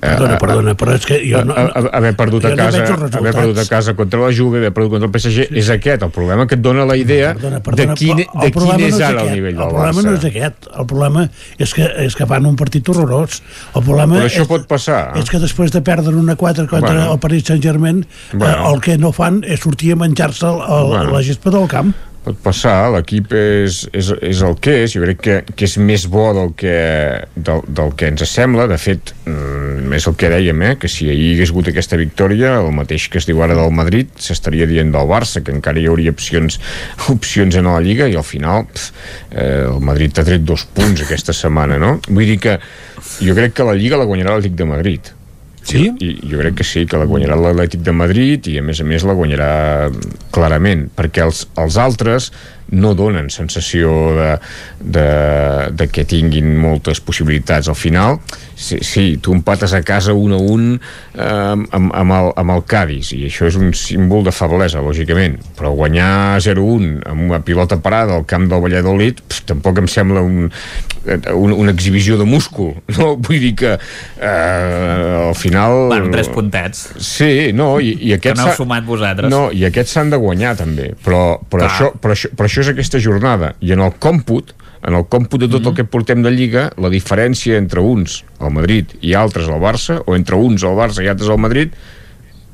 Perdona, perdona, però és que jo no- a- haver perdut a no casa resultats. haver perdut a casa contra la Juve, haver perdut contra el PSG és aquest, el problema que et dona la idea Perdona, de quin, de el quin és no ara el aquest. nivell del El problema Barça no és aquest. El problema és que, és que fan un partit horrorós. El problema però això és, pot passar és que després de perdre una 4 contra Bueno. el Paris Saint-Germain, Bueno. eh, el que no fan és sortir a menjar-se el, el, Bueno. la gespa del camp. Pot passar, l'equip és, és, és el que és, jo crec que, que és més bo del que, del, del que ens sembla, de fet mm, és el que dèiem, eh, que si ahir hagués hagut aquesta victòria, el mateix que es diu ara del Madrid, s'estaria dient del Barça, que encara hi hauria opcions, <laughs> opcions en la Lliga, i al final pf, eh, el Madrid t'ha tret dos punts aquesta setmana, no? Vull dir que jo crec que la Lliga la guanyarà l'Atlètic de Madrid, Sí? I jo crec que sí, que la guanyarà l'Atlètic de Madrid i a més a més la guanyarà clarament, perquè els, els altres no donen sensació de, de, de que tinguin moltes possibilitats. Al final, sí, sí tu empates a casa 1 a 1 eh, amb, amb, el, amb el Cádiz i això és un símbol de feblesa, lògicament, però guanyar 0-1 amb una pilota parada al camp del Valladolid pf, tampoc em sembla un, un, una exhibició de múscul, <laughs> no? Vull dir que eh, al final... Bueno, tres puntets. Sí, no, i, i Que aquests... n'heu s'ha- sumat vosaltres. No, i aquests s'han de guanyar també, però, però, Clar. això, però, això, però això és aquesta jornada, i en el còmput en el còmput de tot Mhm. el que portem de Lliga, la diferència entre uns, el Madrid, i altres al Barça, o entre uns al Barça i altres al Madrid,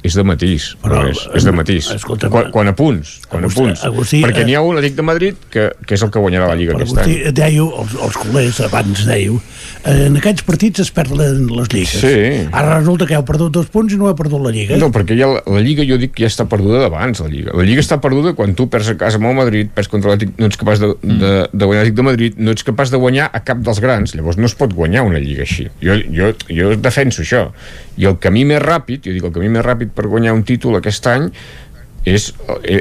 és de matís, Però, és, és de matís. escolta'm, quan, quan a punts, quan a Agustí- punts. Agustí, Perquè eh, n'hi ha un, dic de Madrid, que, que és el que guanyarà la Lliga Però aquest vostè any. dèieu, els, els culers abans dèieu, eh, en aquests partits es perden les lligues. Sí. Ara resulta que heu perdut dos punts i no heu perdut la lliga. No, perquè ja la, la Lliga jo dic que ja està perduda d'abans, la Lliga. La Lliga està perduda quan tu perds a casa amb el Madrid, perds contra l'Atlètic, no ets capaç de, de, de guanyar l'Atlètic de Madrid, no ets capaç de guanyar a cap dels grans, llavors no es pot guanyar una Lliga així. Jo, jo, jo defenso això. I el camí més ràpid, jo dic el camí més ràpid per guanyar un títol aquest any és,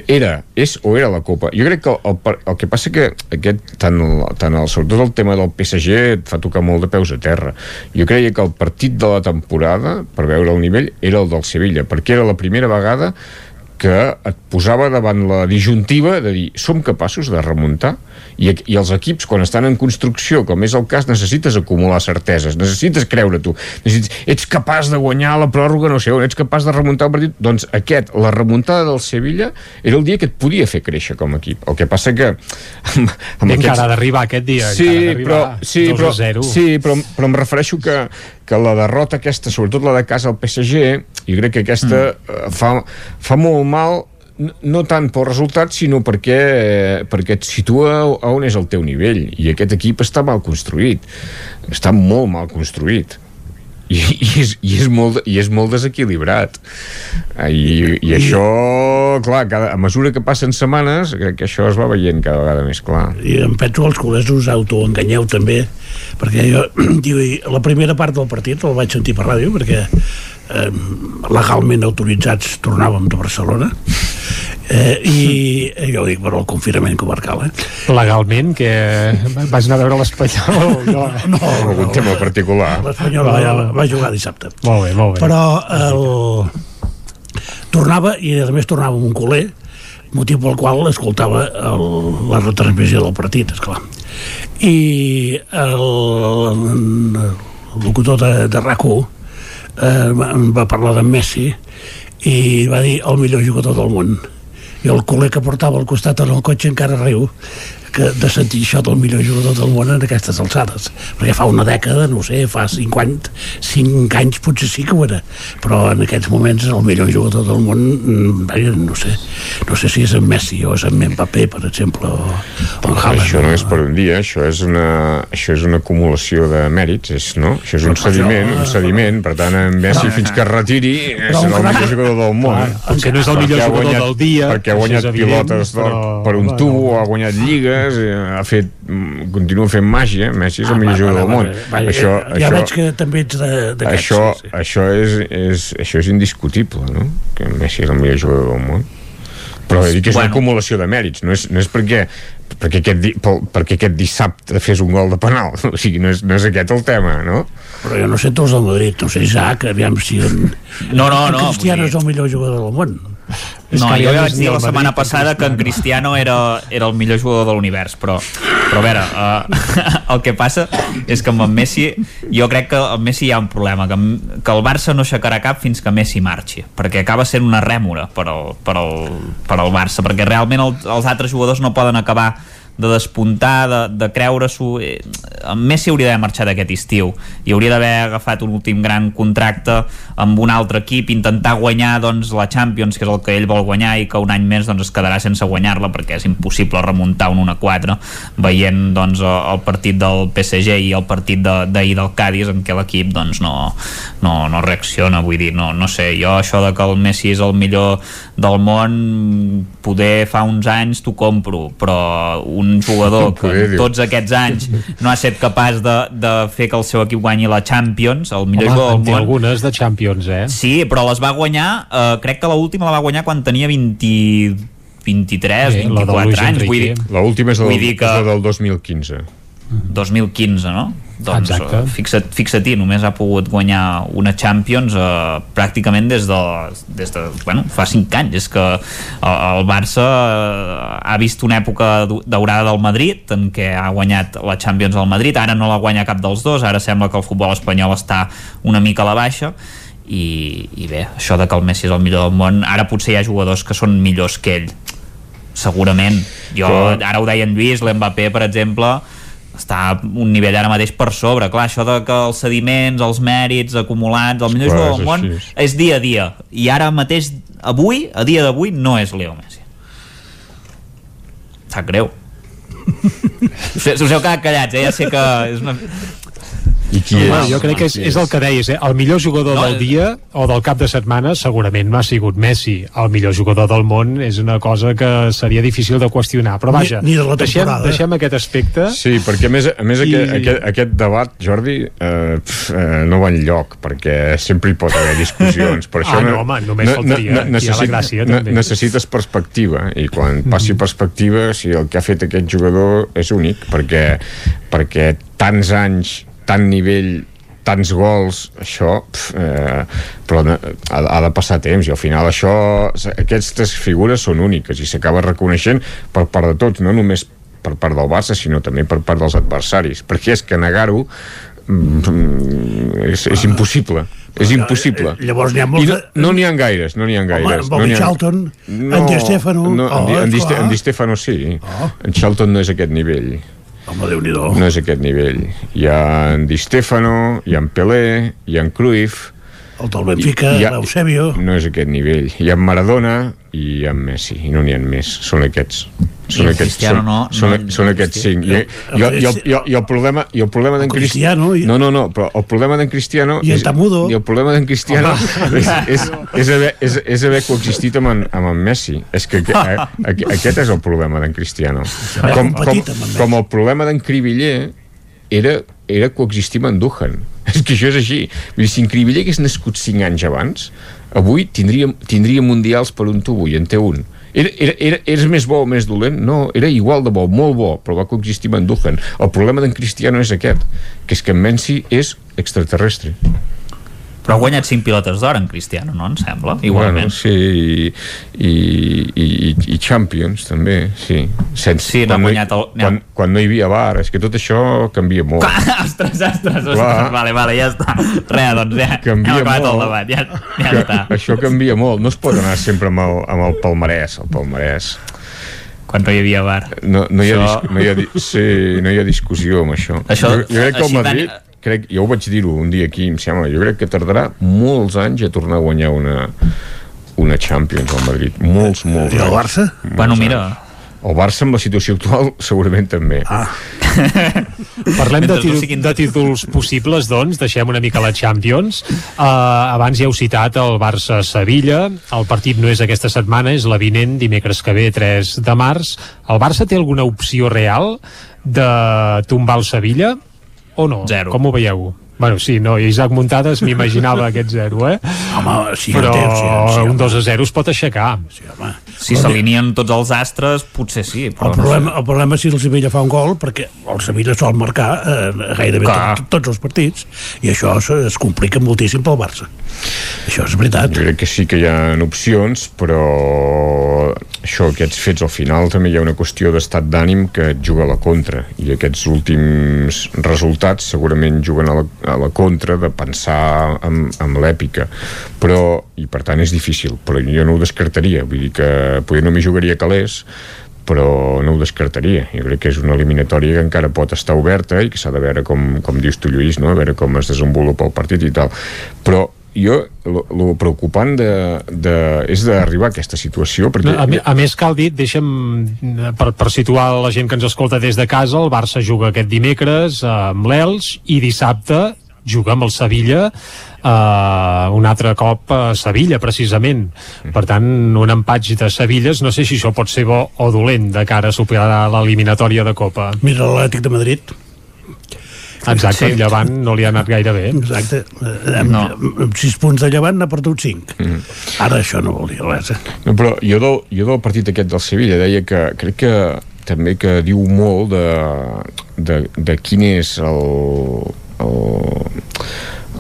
era, és o era la Copa. Jo crec que el, el, el que passa que aquest, tant, el, tant el, sobretot el tema del PSG et fa tocar molt de peus a terra. Jo creia que el partit de la temporada per veure el nivell era el del Sevilla perquè era la primera vegada que et posava davant la disjuntiva de dir som capaços de remuntar? I, i els equips quan estan en construcció com és el cas necessites acumular certeses necessites creure tu. Necessites, ets capaç de guanyar la pròrroga no sé on ets capaç de remuntar un partit? Doncs aquest, la remuntada del Sevilla era el dia que et podia fer créixer com a equip. El que passa que <laughs> amb, amb aquests... encara d'arribar aquest dia sí, però, sí, però, sí, però, però em refereixo que, que la derrota aquesta, sobretot la de casa al PSG jo crec que aquesta mm. fa, fa molt mal no tant pel resultat, sinó perquè, perquè et situa a on és el teu nivell. I aquest equip està mal construït. Està molt mal construït. I, i, és, i, és, molt, i és molt desequilibrat. I, i això clar, cada, a mesura que passen setmanes crec que això es va veient cada vegada més clar. I em penso els col·legs us autoenganyeu també perquè jo <clears throat> diu, la primera part del partit el vaig sentir per ràdio perquè eh, legalment autoritzats tornàvem de Barcelona eh, i eh, jo dic per el confinament comarcal eh? legalment que vas anar a veure l'Espanyol no, no, algun no, tema particular. l'Espanyol va, va jugar dissabte. Molt bé, molt bé. Però el... tornava i a més tornava amb un culer motiu pel qual escoltava el, la retransmissió del partit, esclar. I el, el, el locutor de, de rac eh, va parlar de Messi i va dir el millor jugador del món i el col·leg que portava al costat en el cotxe encara riu que de sentir això del millor jugador del món en aquestes alçades. Perquè fa una dècada, no sé, fa 50 5 anys potser sí que ho era però en aquests moments el millor jugador del món mm, no sé no sé si és en Messi o és en Mbappé per exemple o, o en Haaland això no és per un dia, això és una, això és una acumulació de mèrits és, no? això és un sediment, un sediment. Per tant en Messi fins que es retiri serà el millor jugador del món. potser no és el millor jugador del dia perquè ha guanyat pilotes per un tubo, ha guanyat lligues Vives eh, ha fet, mm, continua fent màgia Messi és el ah, millor jugador del món va, això, ja això, veig que també ets d'aquests això, sí, sí. això, és, és, això és indiscutible no? que Messi és el millor jugador del món però dit que és bueno. una acumulació de mèrits no és, no és perquè perquè aquest, pel, perquè aquest dissabte fes un gol de penal <laughs> o sigui, no és, no és aquest el tema no? però jo no sé tots del Madrid no sé Isaac, aviam si en, no, no, no, Cristiano és el millor jugador del món no, jo ja vaig dir la setmana passada que en Cristiano era, era el millor jugador de l'univers, però, però a veure, uh, <laughs> el que passa és que amb en Messi, jo crec que amb Messi hi ha un problema, que, que el Barça no aixecarà cap fins que Messi marxi, perquè acaba sent una rèmora per al, per al, per al Barça, perquè realment el, els altres jugadors no poden acabar de despuntar, de, de creure-s'ho eh, Messi hauria d'haver marxat aquest estiu. I hauria d'haver agafat un últim gran contracte amb un altre equip intentar guanyar doncs, la Champions que és el que ell vol guanyar i que un any més doncs, es quedarà sense guanyar-la perquè és impossible remuntar un 1-4 veient doncs, el partit del PSG i el partit d'ahir de, del Cádiz en què l'equip doncs, no, no, no reacciona. Vull dir, no, no sé, jo això de que el Messi és el millor del món poder fa uns anys t'ho compro però un jugador <laughs> que en tots aquests anys no ha estat capaç de, de fer que el seu equip guanyi la Champions el millor Home, jugador del món. algunes de Champions, eh? Sí, però les va guanyar eh, crec que l'última la va guanyar quan tenia 20 23, eh, 24 anys vull dir, l'última és, que... és la del 2015 2015, no? Doncs Exacte. Uh, fixa't, fixa't només ha pogut guanyar una Champions uh, pràcticament des de, des de bueno, fa 5 anys. És que uh, el Barça uh, ha vist una època daurada del Madrid en què ha guanyat la Champions al Madrid, ara no la guanya cap dels dos. Ara sembla que el futbol espanyol està una mica a la baixa. I, i bé, això de que el Messi és el millor del món ara potser hi ha jugadors que són millors que ell. Segurament. Jo, ara ho deia en Lluís, l'Mbappé per exemple està a un nivell ara mateix per sobre. Clar, això de que els sediments, els mèrits acumulats, el millor jugador del món és dia a dia, i ara mateix avui, a dia d'avui, no és Leo Messi. Sap greu. <laughs> Us, us heu quedat callats, eh? ja sé que és una... I qui Home, és? jo crec que és, és el que deies, eh? el millor jugador No, del dia o del cap de setmana segurament no ha sigut Messi. El millor jugador del món és una cosa que seria difícil de qüestionar. Però vaja, Ni- ni de la deixem, temporada. deixem aquest aspecte. Sí, perquè a més, a més I- aquest, aquest, aquest debat, Jordi, eh, pf, eh, no va enlloc, perquè sempre hi pot haver discussions. Per això Ah, no, home, només faltaria. Aquí hi ha la gràcia, ne- també. necessites perspectiva, i quan passi Mhm. perspectiva, si el que ha fet aquest jugador és únic, perquè, perquè tants anys, tant nivell, tants gols, això pf, eh, però ha, ha de passar temps i al final això, aquestes figures són úniques i s'acaba reconeixent per part de tots, no només per part del Barça, sinó també per part dels adversaris, perquè és que negar-ho mm, és, és impossible és impossible. eh, llavors n'hi ha molts I no de- no n'hi ha gaires no n'hi ha gaires Bobby no n'hi ha- Charlton, en Di Stefano, no, oh, en, Di, en Di Stefano sí. En Charlton no és aquest nivell Home, déu nhi no és aquest nivell. Hi ha en Di Stefano hi ha en Pelé, hi ha en Cruyff. El del Benfica, l'Eusebio. No és aquest nivell. Hi ha en Maradona i hi ha en Messi. I no n'hi ha més, són aquests són I en aquests, Cristiano són, no- són, no- són aquests cinc. I, i, i, i, el, i, el, i el problema i el problema d'en Cristiano no, no, no, però el problema d'en Cristiano I en és- Tamudo. i el problema d'en Cristiano <laughs> és, és, és, haver, és, és haver coexistit amb en, amb en Messi. És que a, a, aquest és el problema d'en Cristiano. Com, com, com el problema d'en Cribiller era, era coexistir amb en Duhan. <laughs> És que això és així. Vull dir, si en Cribiller hagués nascut 5 anys abans avui tindria, tindria mundials per un tubo i en té un era, era, era, eres més bo o més dolent? No, era igual de bo, molt bo, però va coexistir amb en Duhan. El problema d'en Cristiano és aquest, que és que en Messi és extraterrestre. Però ha guanyat 5 pilotes d'or en Cristiano, no? Em sembla, igualment. Bueno, sí, i, i, i, i Champions també, sí. Sense, Sí, no hi- guanyat el- quan, quan no hi havia bar, és que tot això canvia molt. <laughs> ostres, ostres, ostres, Clar. vale, vale, ja està. Res, doncs ja, Canvia hem acabat el molt. debat, ja, ja que, està. Això canvia molt, no es pot anar sempre amb el, amb el palmarès, el palmarès. Quan no hi havia bar. No, no, hi, ha, Això- no, hi, ha, sí, no hi ha discussió amb això. Això- jo, jo crec que el així tan- Madrid, crec, jo ho vaig dir-ho un dia aquí, em sembla, jo crec que tardarà molts anys a tornar a guanyar una, una Champions al Madrid. Molts, molts I el. Barça? Molts Bueno, anys. mira. El Barça amb la situació actual <laughs> segurament també. Ah. <laughs> Parlem de, Mentre no tí siguin- de títols possibles, doncs, deixem una mica la Champions. Uh, abans ja heu citat el Barça-Sevilla. El partit no és aquesta setmana, és la vinent, dimecres que ve, 3 de març. El Barça té alguna opció real de tombar el Sevilla o no? Zero. Com ho veieu? Bueno, sí, no, Isaac Muntades m'imaginava <laughs> aquest zero, eh? Home, sí, Però té opcions, sí, un home. 2 a 0 es pot aixecar. Sí, home. Si s'alineen tots els astres, potser sí, però El problema, el problema és si el Sevilla fa un gol, perquè el Sevilla sol marcar eh, gairebé tot, tots els partits, i això es, es complica moltíssim pel Barça. Això és veritat. Jo crec que sí que hi ha opcions, però això, aquests fets al final també hi ha una qüestió d'estat d'ànim que et juga a la contra i aquests últims resultats segurament juguen a la, a la contra de pensar amb, amb l'èpica però, i per tant és difícil però jo no ho descartaria vull dir que potser no jugaria calés però no ho descartaria. Jo crec que és una eliminatòria que encara pot estar oberta i que s'ha de veure com, com dius tu, Lluís, no? a veure com es desenvolupa el partit i tal. Però jo, el preocupant de, de, és d'arribar a aquesta situació perquè... A, me- a més, cal dir, deixa'm, per, per situar la gent que ens escolta des de casa, el Barça juga aquest dimecres eh, amb l'Elx i dissabte juga amb el Sevilla uh, un altre cop a Sevilla, precisament. Per tant, un empatx de Sevilles, no sé si això pot ser bo o dolent de cara a superar l'eliminatòria de Copa. Mira l'Atlètic de Madrid. Exacte, Sí. el Llevant no li ha anat gaire bé. Exacte. Eh, Amb, no. amb 6 punts de llevant n'ha perdut 5. Mm. Ara això no vol dir res. Eh? No, però jo del, jo del partit aquest del Sevilla deia que crec que també que diu molt de, de, de quin és el, el,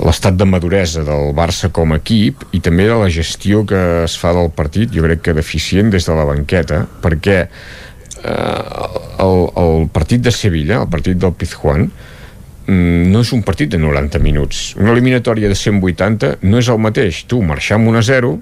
l'estat de maduresa del Barça com a equip i també de la gestió que es fa del partit jo crec que deficient des de la banqueta perquè eh, el, el partit de Sevilla el partit del Pizjuán mm, no és un partit de 90 minuts. Una eliminatòria de 180 no és el mateix tu marxar amb 1 a 0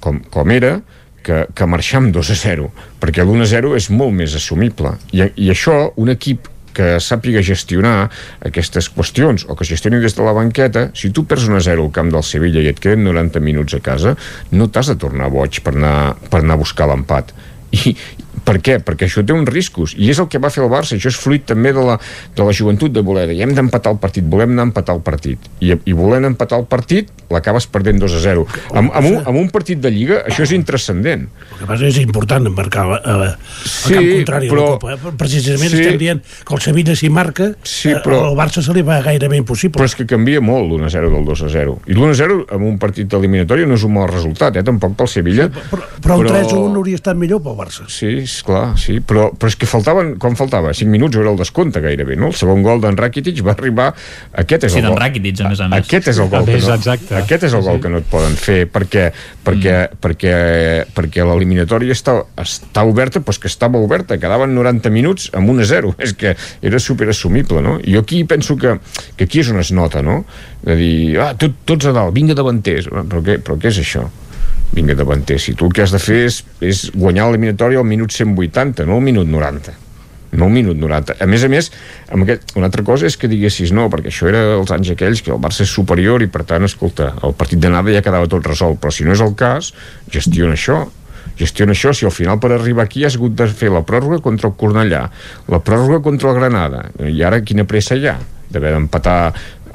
com, com era que, que marxar amb 2 a 0 perquè l'1 a 0 és molt més assumible. I, i això un equip que sàpiga gestionar aquestes qüestions o que gestioni des de la banqueta si tu perds 1 a 0 al camp del Sevilla i et queden 90 minuts a casa no t'has de tornar boig per anar, per anar a buscar l'empat. I, per què? Perquè això té uns riscos. I és el que va fer el Barça, això és fruit també de la, de la joventut de voler, i hem d'empatar el partit. Volem anar a empatar el partit. I, i volent empatar el partit l'acabes perdent 2 a 0 amb, amb, un, amb un partit de Lliga això és intrascendent. El que passa és important marcar a, a, a Sí, camp contrari però- a la Copa eh? precisament sí. estem dient que el Sevilla si marca Sí, eh, però- al Barça se li va gairebé impossible. Però és que canvia molt l'1 a 0 del 2 a 0 i l'1 a 0 en un partit eliminatori no és un mal resultat, eh? tampoc pel Sevilla. Però, però un 3 a 1 hauria estat millor pel Barça. Sí, clar, sí, però, però és que faltaven, quan faltava? 5 minuts era el descompte gairebé, no? El segon gol d'en Rakitic va arribar... Aquest és Sí, el d'en gol. Rakitic, a més a més. Aquest és el gol, que més, no, exacte. aquest és el gol que no et poden fer perquè, perquè, perquè, perquè l'eliminatòria està, està oberta, doncs que estava oberta, quedaven 90 minuts amb 1 a 0, <laughs> és que era superassumible, no? Jo aquí penso que, que aquí és on es nota, no? De dir, ah, tot, tots a dalt, vinga davanters, però què, però què és això? Vinga davanter, si tu el que has de fer és, és guanyar l'eliminatòria al minut 180 no al minut 90 no al minut 90. A més a més, amb aquest, una altra cosa és que diguessis no, perquè això era els anys aquells que el Barça és superior i per tant, escolta, el partit d'anada ja quedava tot resolt, però si no és el cas, gestiona això. Gestiona això, si al final per arribar aquí has hagut de fer la pròrroga contra el Cornellà, la pròrroga contra el Granada, i ara quina pressa hi ha? D'haver d'empatar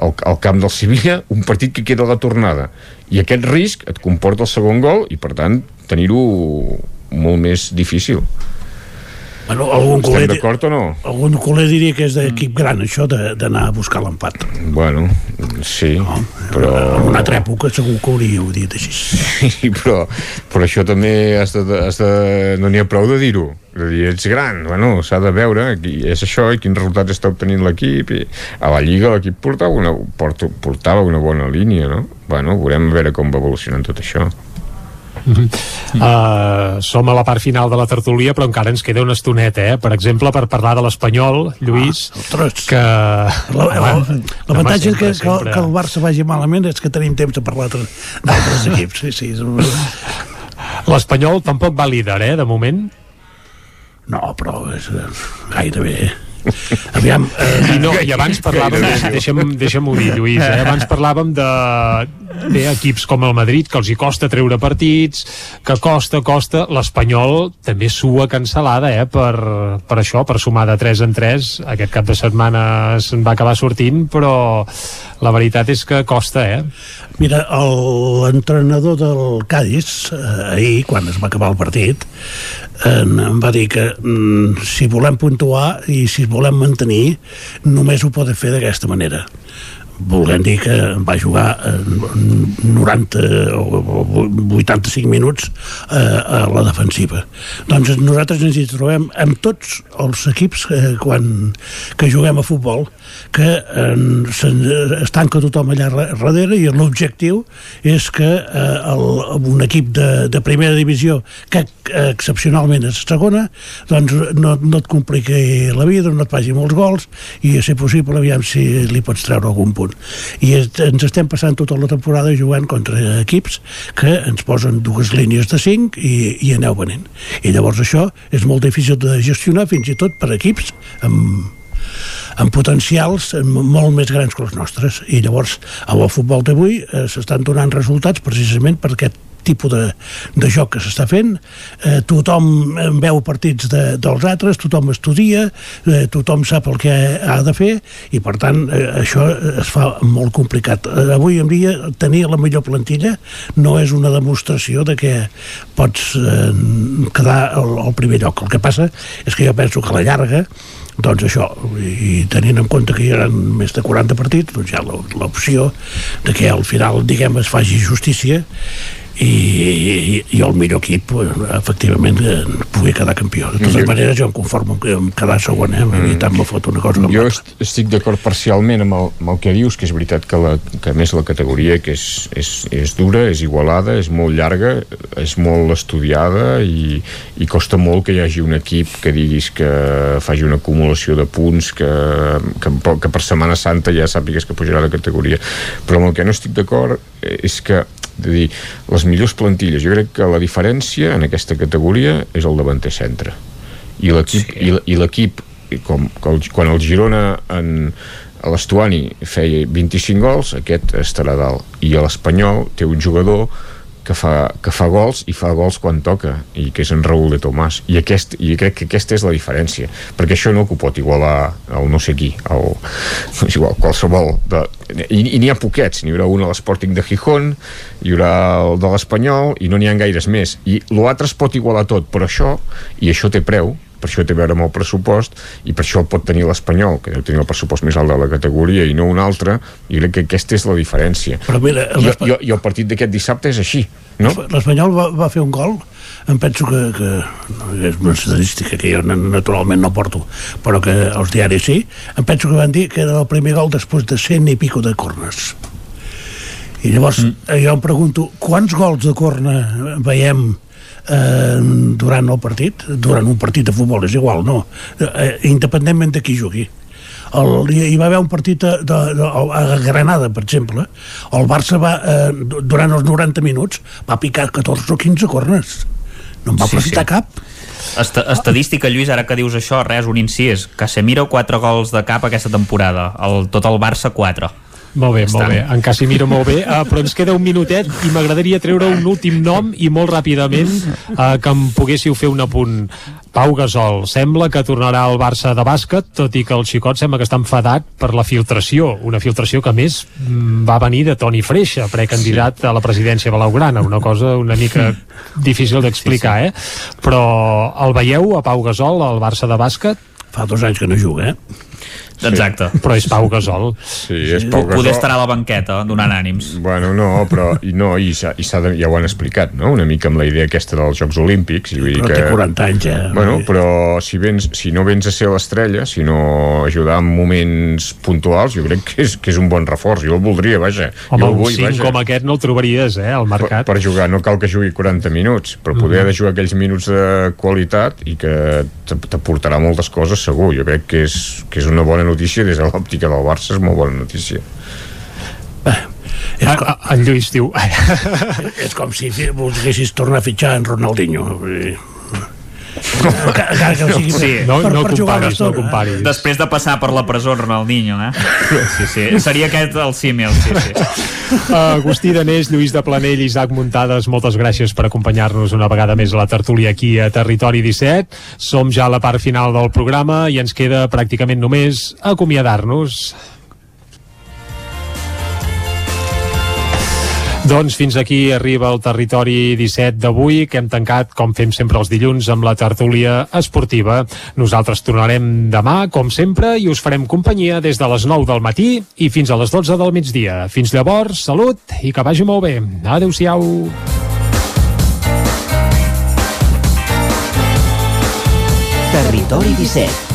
al, al camp del Sevilla un partit que queda a la tornada i aquest risc et comporta el segon gol i per tant tenir-ho molt més difícil bueno, algun estem culer, d'acord o no? algun culer diria que és d'equip gran això de- d'anar a buscar l'empat bueno, sí no, però... en una altra època segur que hauríeu dit així Sí, <laughs> però, però això també has de, has de, no n'hi ha prou de dir-ho de dir, ets gran, bueno, s'ha de veure qui és això i quins resultats està obtenint l'equip i a la Lliga l'equip portava una, porta, portava una bona línia no? bueno, veurem a veure com va evolucionant tot això Uh, <laughs> som a la part final de la tertúlia però encara ens queda una estoneta eh? per exemple per parlar de l'Espanyol Lluís ah, que La- la- L'avantatge que, que, que el Barça vagi malament és que tenim temps de parlar d'altres <laughs> equips. Sí, sí. és- l'Espanyol tampoc va líder eh, de moment No, però és gairebé... Aviam... Eh, I, no, i <laughs> abans parlàvem, deixa'm, deixa'm-ho dir, Lluís, eh? abans parlàvem de, de equips com el Madrid, que els hi costa treure partits, que costa, costa, l'Espanyol també sua cancel·lada eh? per, per això, per sumar de 3 en 3, aquest cap de setmana se'n va acabar sortint, però la veritat és que costa, eh? Mira, el- l'entrenador del Cádiz, eh, ahir, quan es va acabar el partit, em va dir que mm, si volem puntuar i si volem mantenir, només ho podem fer d'aquesta manera. Volent dir que va jugar eh, 90 o o 85 minuts eh, a la defensiva. Doncs nosaltres ens hi trobem amb tots els equips eh, quan, que juguem a futbol que se, es tanca tothom allà darrere i l'objectiu és que eh, el, un equip de, de primera divisió que eh, excepcionalment és segona doncs no, no et compliqui la vida, no et faci molts gols i a ser possible aviam si li pots treure algun punt. I es, ens estem passant tota la temporada jugant contra equips que ens posen dues línies de 5 i, i aneu venent. I llavors això és molt difícil de gestionar fins i tot per equips amb, amb potencials molt més grans que els nostres. I llavors al futbol d'avui eh, s'estan donant resultats precisament per aquest tipus de, de joc que s'està fent. Eh, tothom eh, veu partits de, dels altres, tothom estudia eh, tothom sap el que ha de fer i per tant eh, això es fa molt complicat. Eh, avui en dia tenir la millor plantilla no és una demostració de que pots eh, quedar al, al primer lloc. El que passa és que jo penso que a la llarga doncs això, i tenint en compte que hi ha més de 40 partits, doncs hi ha l'opció de que al final, diguem, es faci justícia i, i, i el millor equip eh, efectivament eh, pugui quedar campió de totes Jo- maneres jo em conformo amb, quedar segon eh? a mi tant me fot una cosa jo est- estic d'acord parcialment amb el, amb el que dius, que és veritat que, la, que a més la categoria que és, és, és dura, és igualada, és molt llarga, és molt estudiada i, i costa molt que hi hagi un equip que diguis que faci una acumulació de punts que, que, que per Setmana Santa ja sàpigues que pujarà de categoria. Però amb el que no estic d'acord és que de dir, les millors plantilles. Jo crec que la diferència en aquesta categoria és el davanter centre. I l'equip sí. i l'equip com, com quan el Girona en, l'Estuani feia 25 gols aquest estarà dalt. I l'Espanyol té un jugador que fa, que fa gols i fa gols quan toca i que és en Raúl de Tomàs. I, aquest, i crec que aquesta és la diferència perquè això no que ho pot igualar el no sé qui el, és igual, qualsevol de, i, i n'hi ha poquets n'hi haurà un a l'Sporting de Gijón hi haurà el de l'Espanyol i no n'hi ha gaires més. I l'altre es pot igualar tot però això, i això té preu per això té a veure amb el pressupost i per això pot tenir l'Espanyol, que deu tenir el pressupost més alt de la categoria i no un altre i crec que aquesta és la diferència Però mira, I, i, i el partit d'aquest dissabte és així no? L'Espanyol va, va fer un gol em penso que, que no, és una estadística que jo naturalment no porto però que els diaris sí em penso que van dir que era el primer gol després de 100 i pico de cornes i llavors mm. jo em pregunto quants gols de corna veiem eh, durant el partit durant un partit de futbol, és igual no? Eh, independentment de qui jugui el, hi va haver un partit de, de, de, a Granada, per exemple el Barça va, eh, durant els 90 minuts va picar 14 o 15 cornes no en va sí, aprofitar sí. cap Est estadística, Lluís, ara que dius això, res, un incís. Casemiro, 4 gols de cap aquesta temporada. El, tot el Barça, 4. Molt bé, molt bé. En Casimiro molt bé. Uh, però ens queda un minutet i m'agradaria treure un últim nom i molt ràpidament uh, que em poguéssiu fer un apunt. Pau Gasol, sembla que tornarà al Barça de bàsquet, tot i que el xicot sembla que està enfadat per la filtració, una filtració que més mm, va venir de Toni Freixa, precandidat sí. a la presidència Blaugrana, una cosa una mica difícil d'explicar, sí, sí. eh? Però el veieu, a Pau Gasol, al Barça de bàsquet? Fa dos anys que no juga, eh? Sí. Exacte. Però és Pau Gasol. Sí, és Pau Gasol. Poder estar a la banqueta donant ànims. Bueno, no, però i no, i, i de, ja ho han explicat, no? Una mica amb la idea aquesta dels Jocs Olímpics. I vull però dir que, té 40 anys, ja. Bueno, però si, vens, si no vens a ser l'estrella, si no ajudar en moments puntuals, jo crec que és, que és un bon reforç. Jo el voldria, vaja. Home, jo el vull, un vaja. com aquest no el trobaries, eh, al mercat. Per, per jugar, no cal que jugui 40 minuts, però poder mm -hmm. de jugar aquells minuts de qualitat i que t'aportarà moltes coses, segur. Jo crec que és, que és una bona notícia des de l'òptica del Barça és molt bona notícia. És com... en Lluís diu <laughs> és com si volguessis tornar a fitxar en Ronaldinho encara que sigui sí, no, per, no per comparis, no comparis. Després de passar per la presó Ronaldinho, eh? Sí, sí, seria aquest el símil, sí, sí. Uh, <laughs> Agustí Danés, Lluís de Planell, Isaac Muntades, moltes gràcies per acompanyar-nos una vegada més a la tertúlia aquí a Territori 17. Som ja a la part final del programa i ens queda pràcticament només acomiadar-nos. Doncs fins aquí arriba el territori 17 d'avui, que hem tancat, com fem sempre els dilluns, amb la tertúlia esportiva. Nosaltres tornarem demà, com sempre, i us farem companyia des de les 9 del matí i fins a les 12 del migdia. Fins llavors, salut i que vagi molt bé. Adéu-siau. Territori 17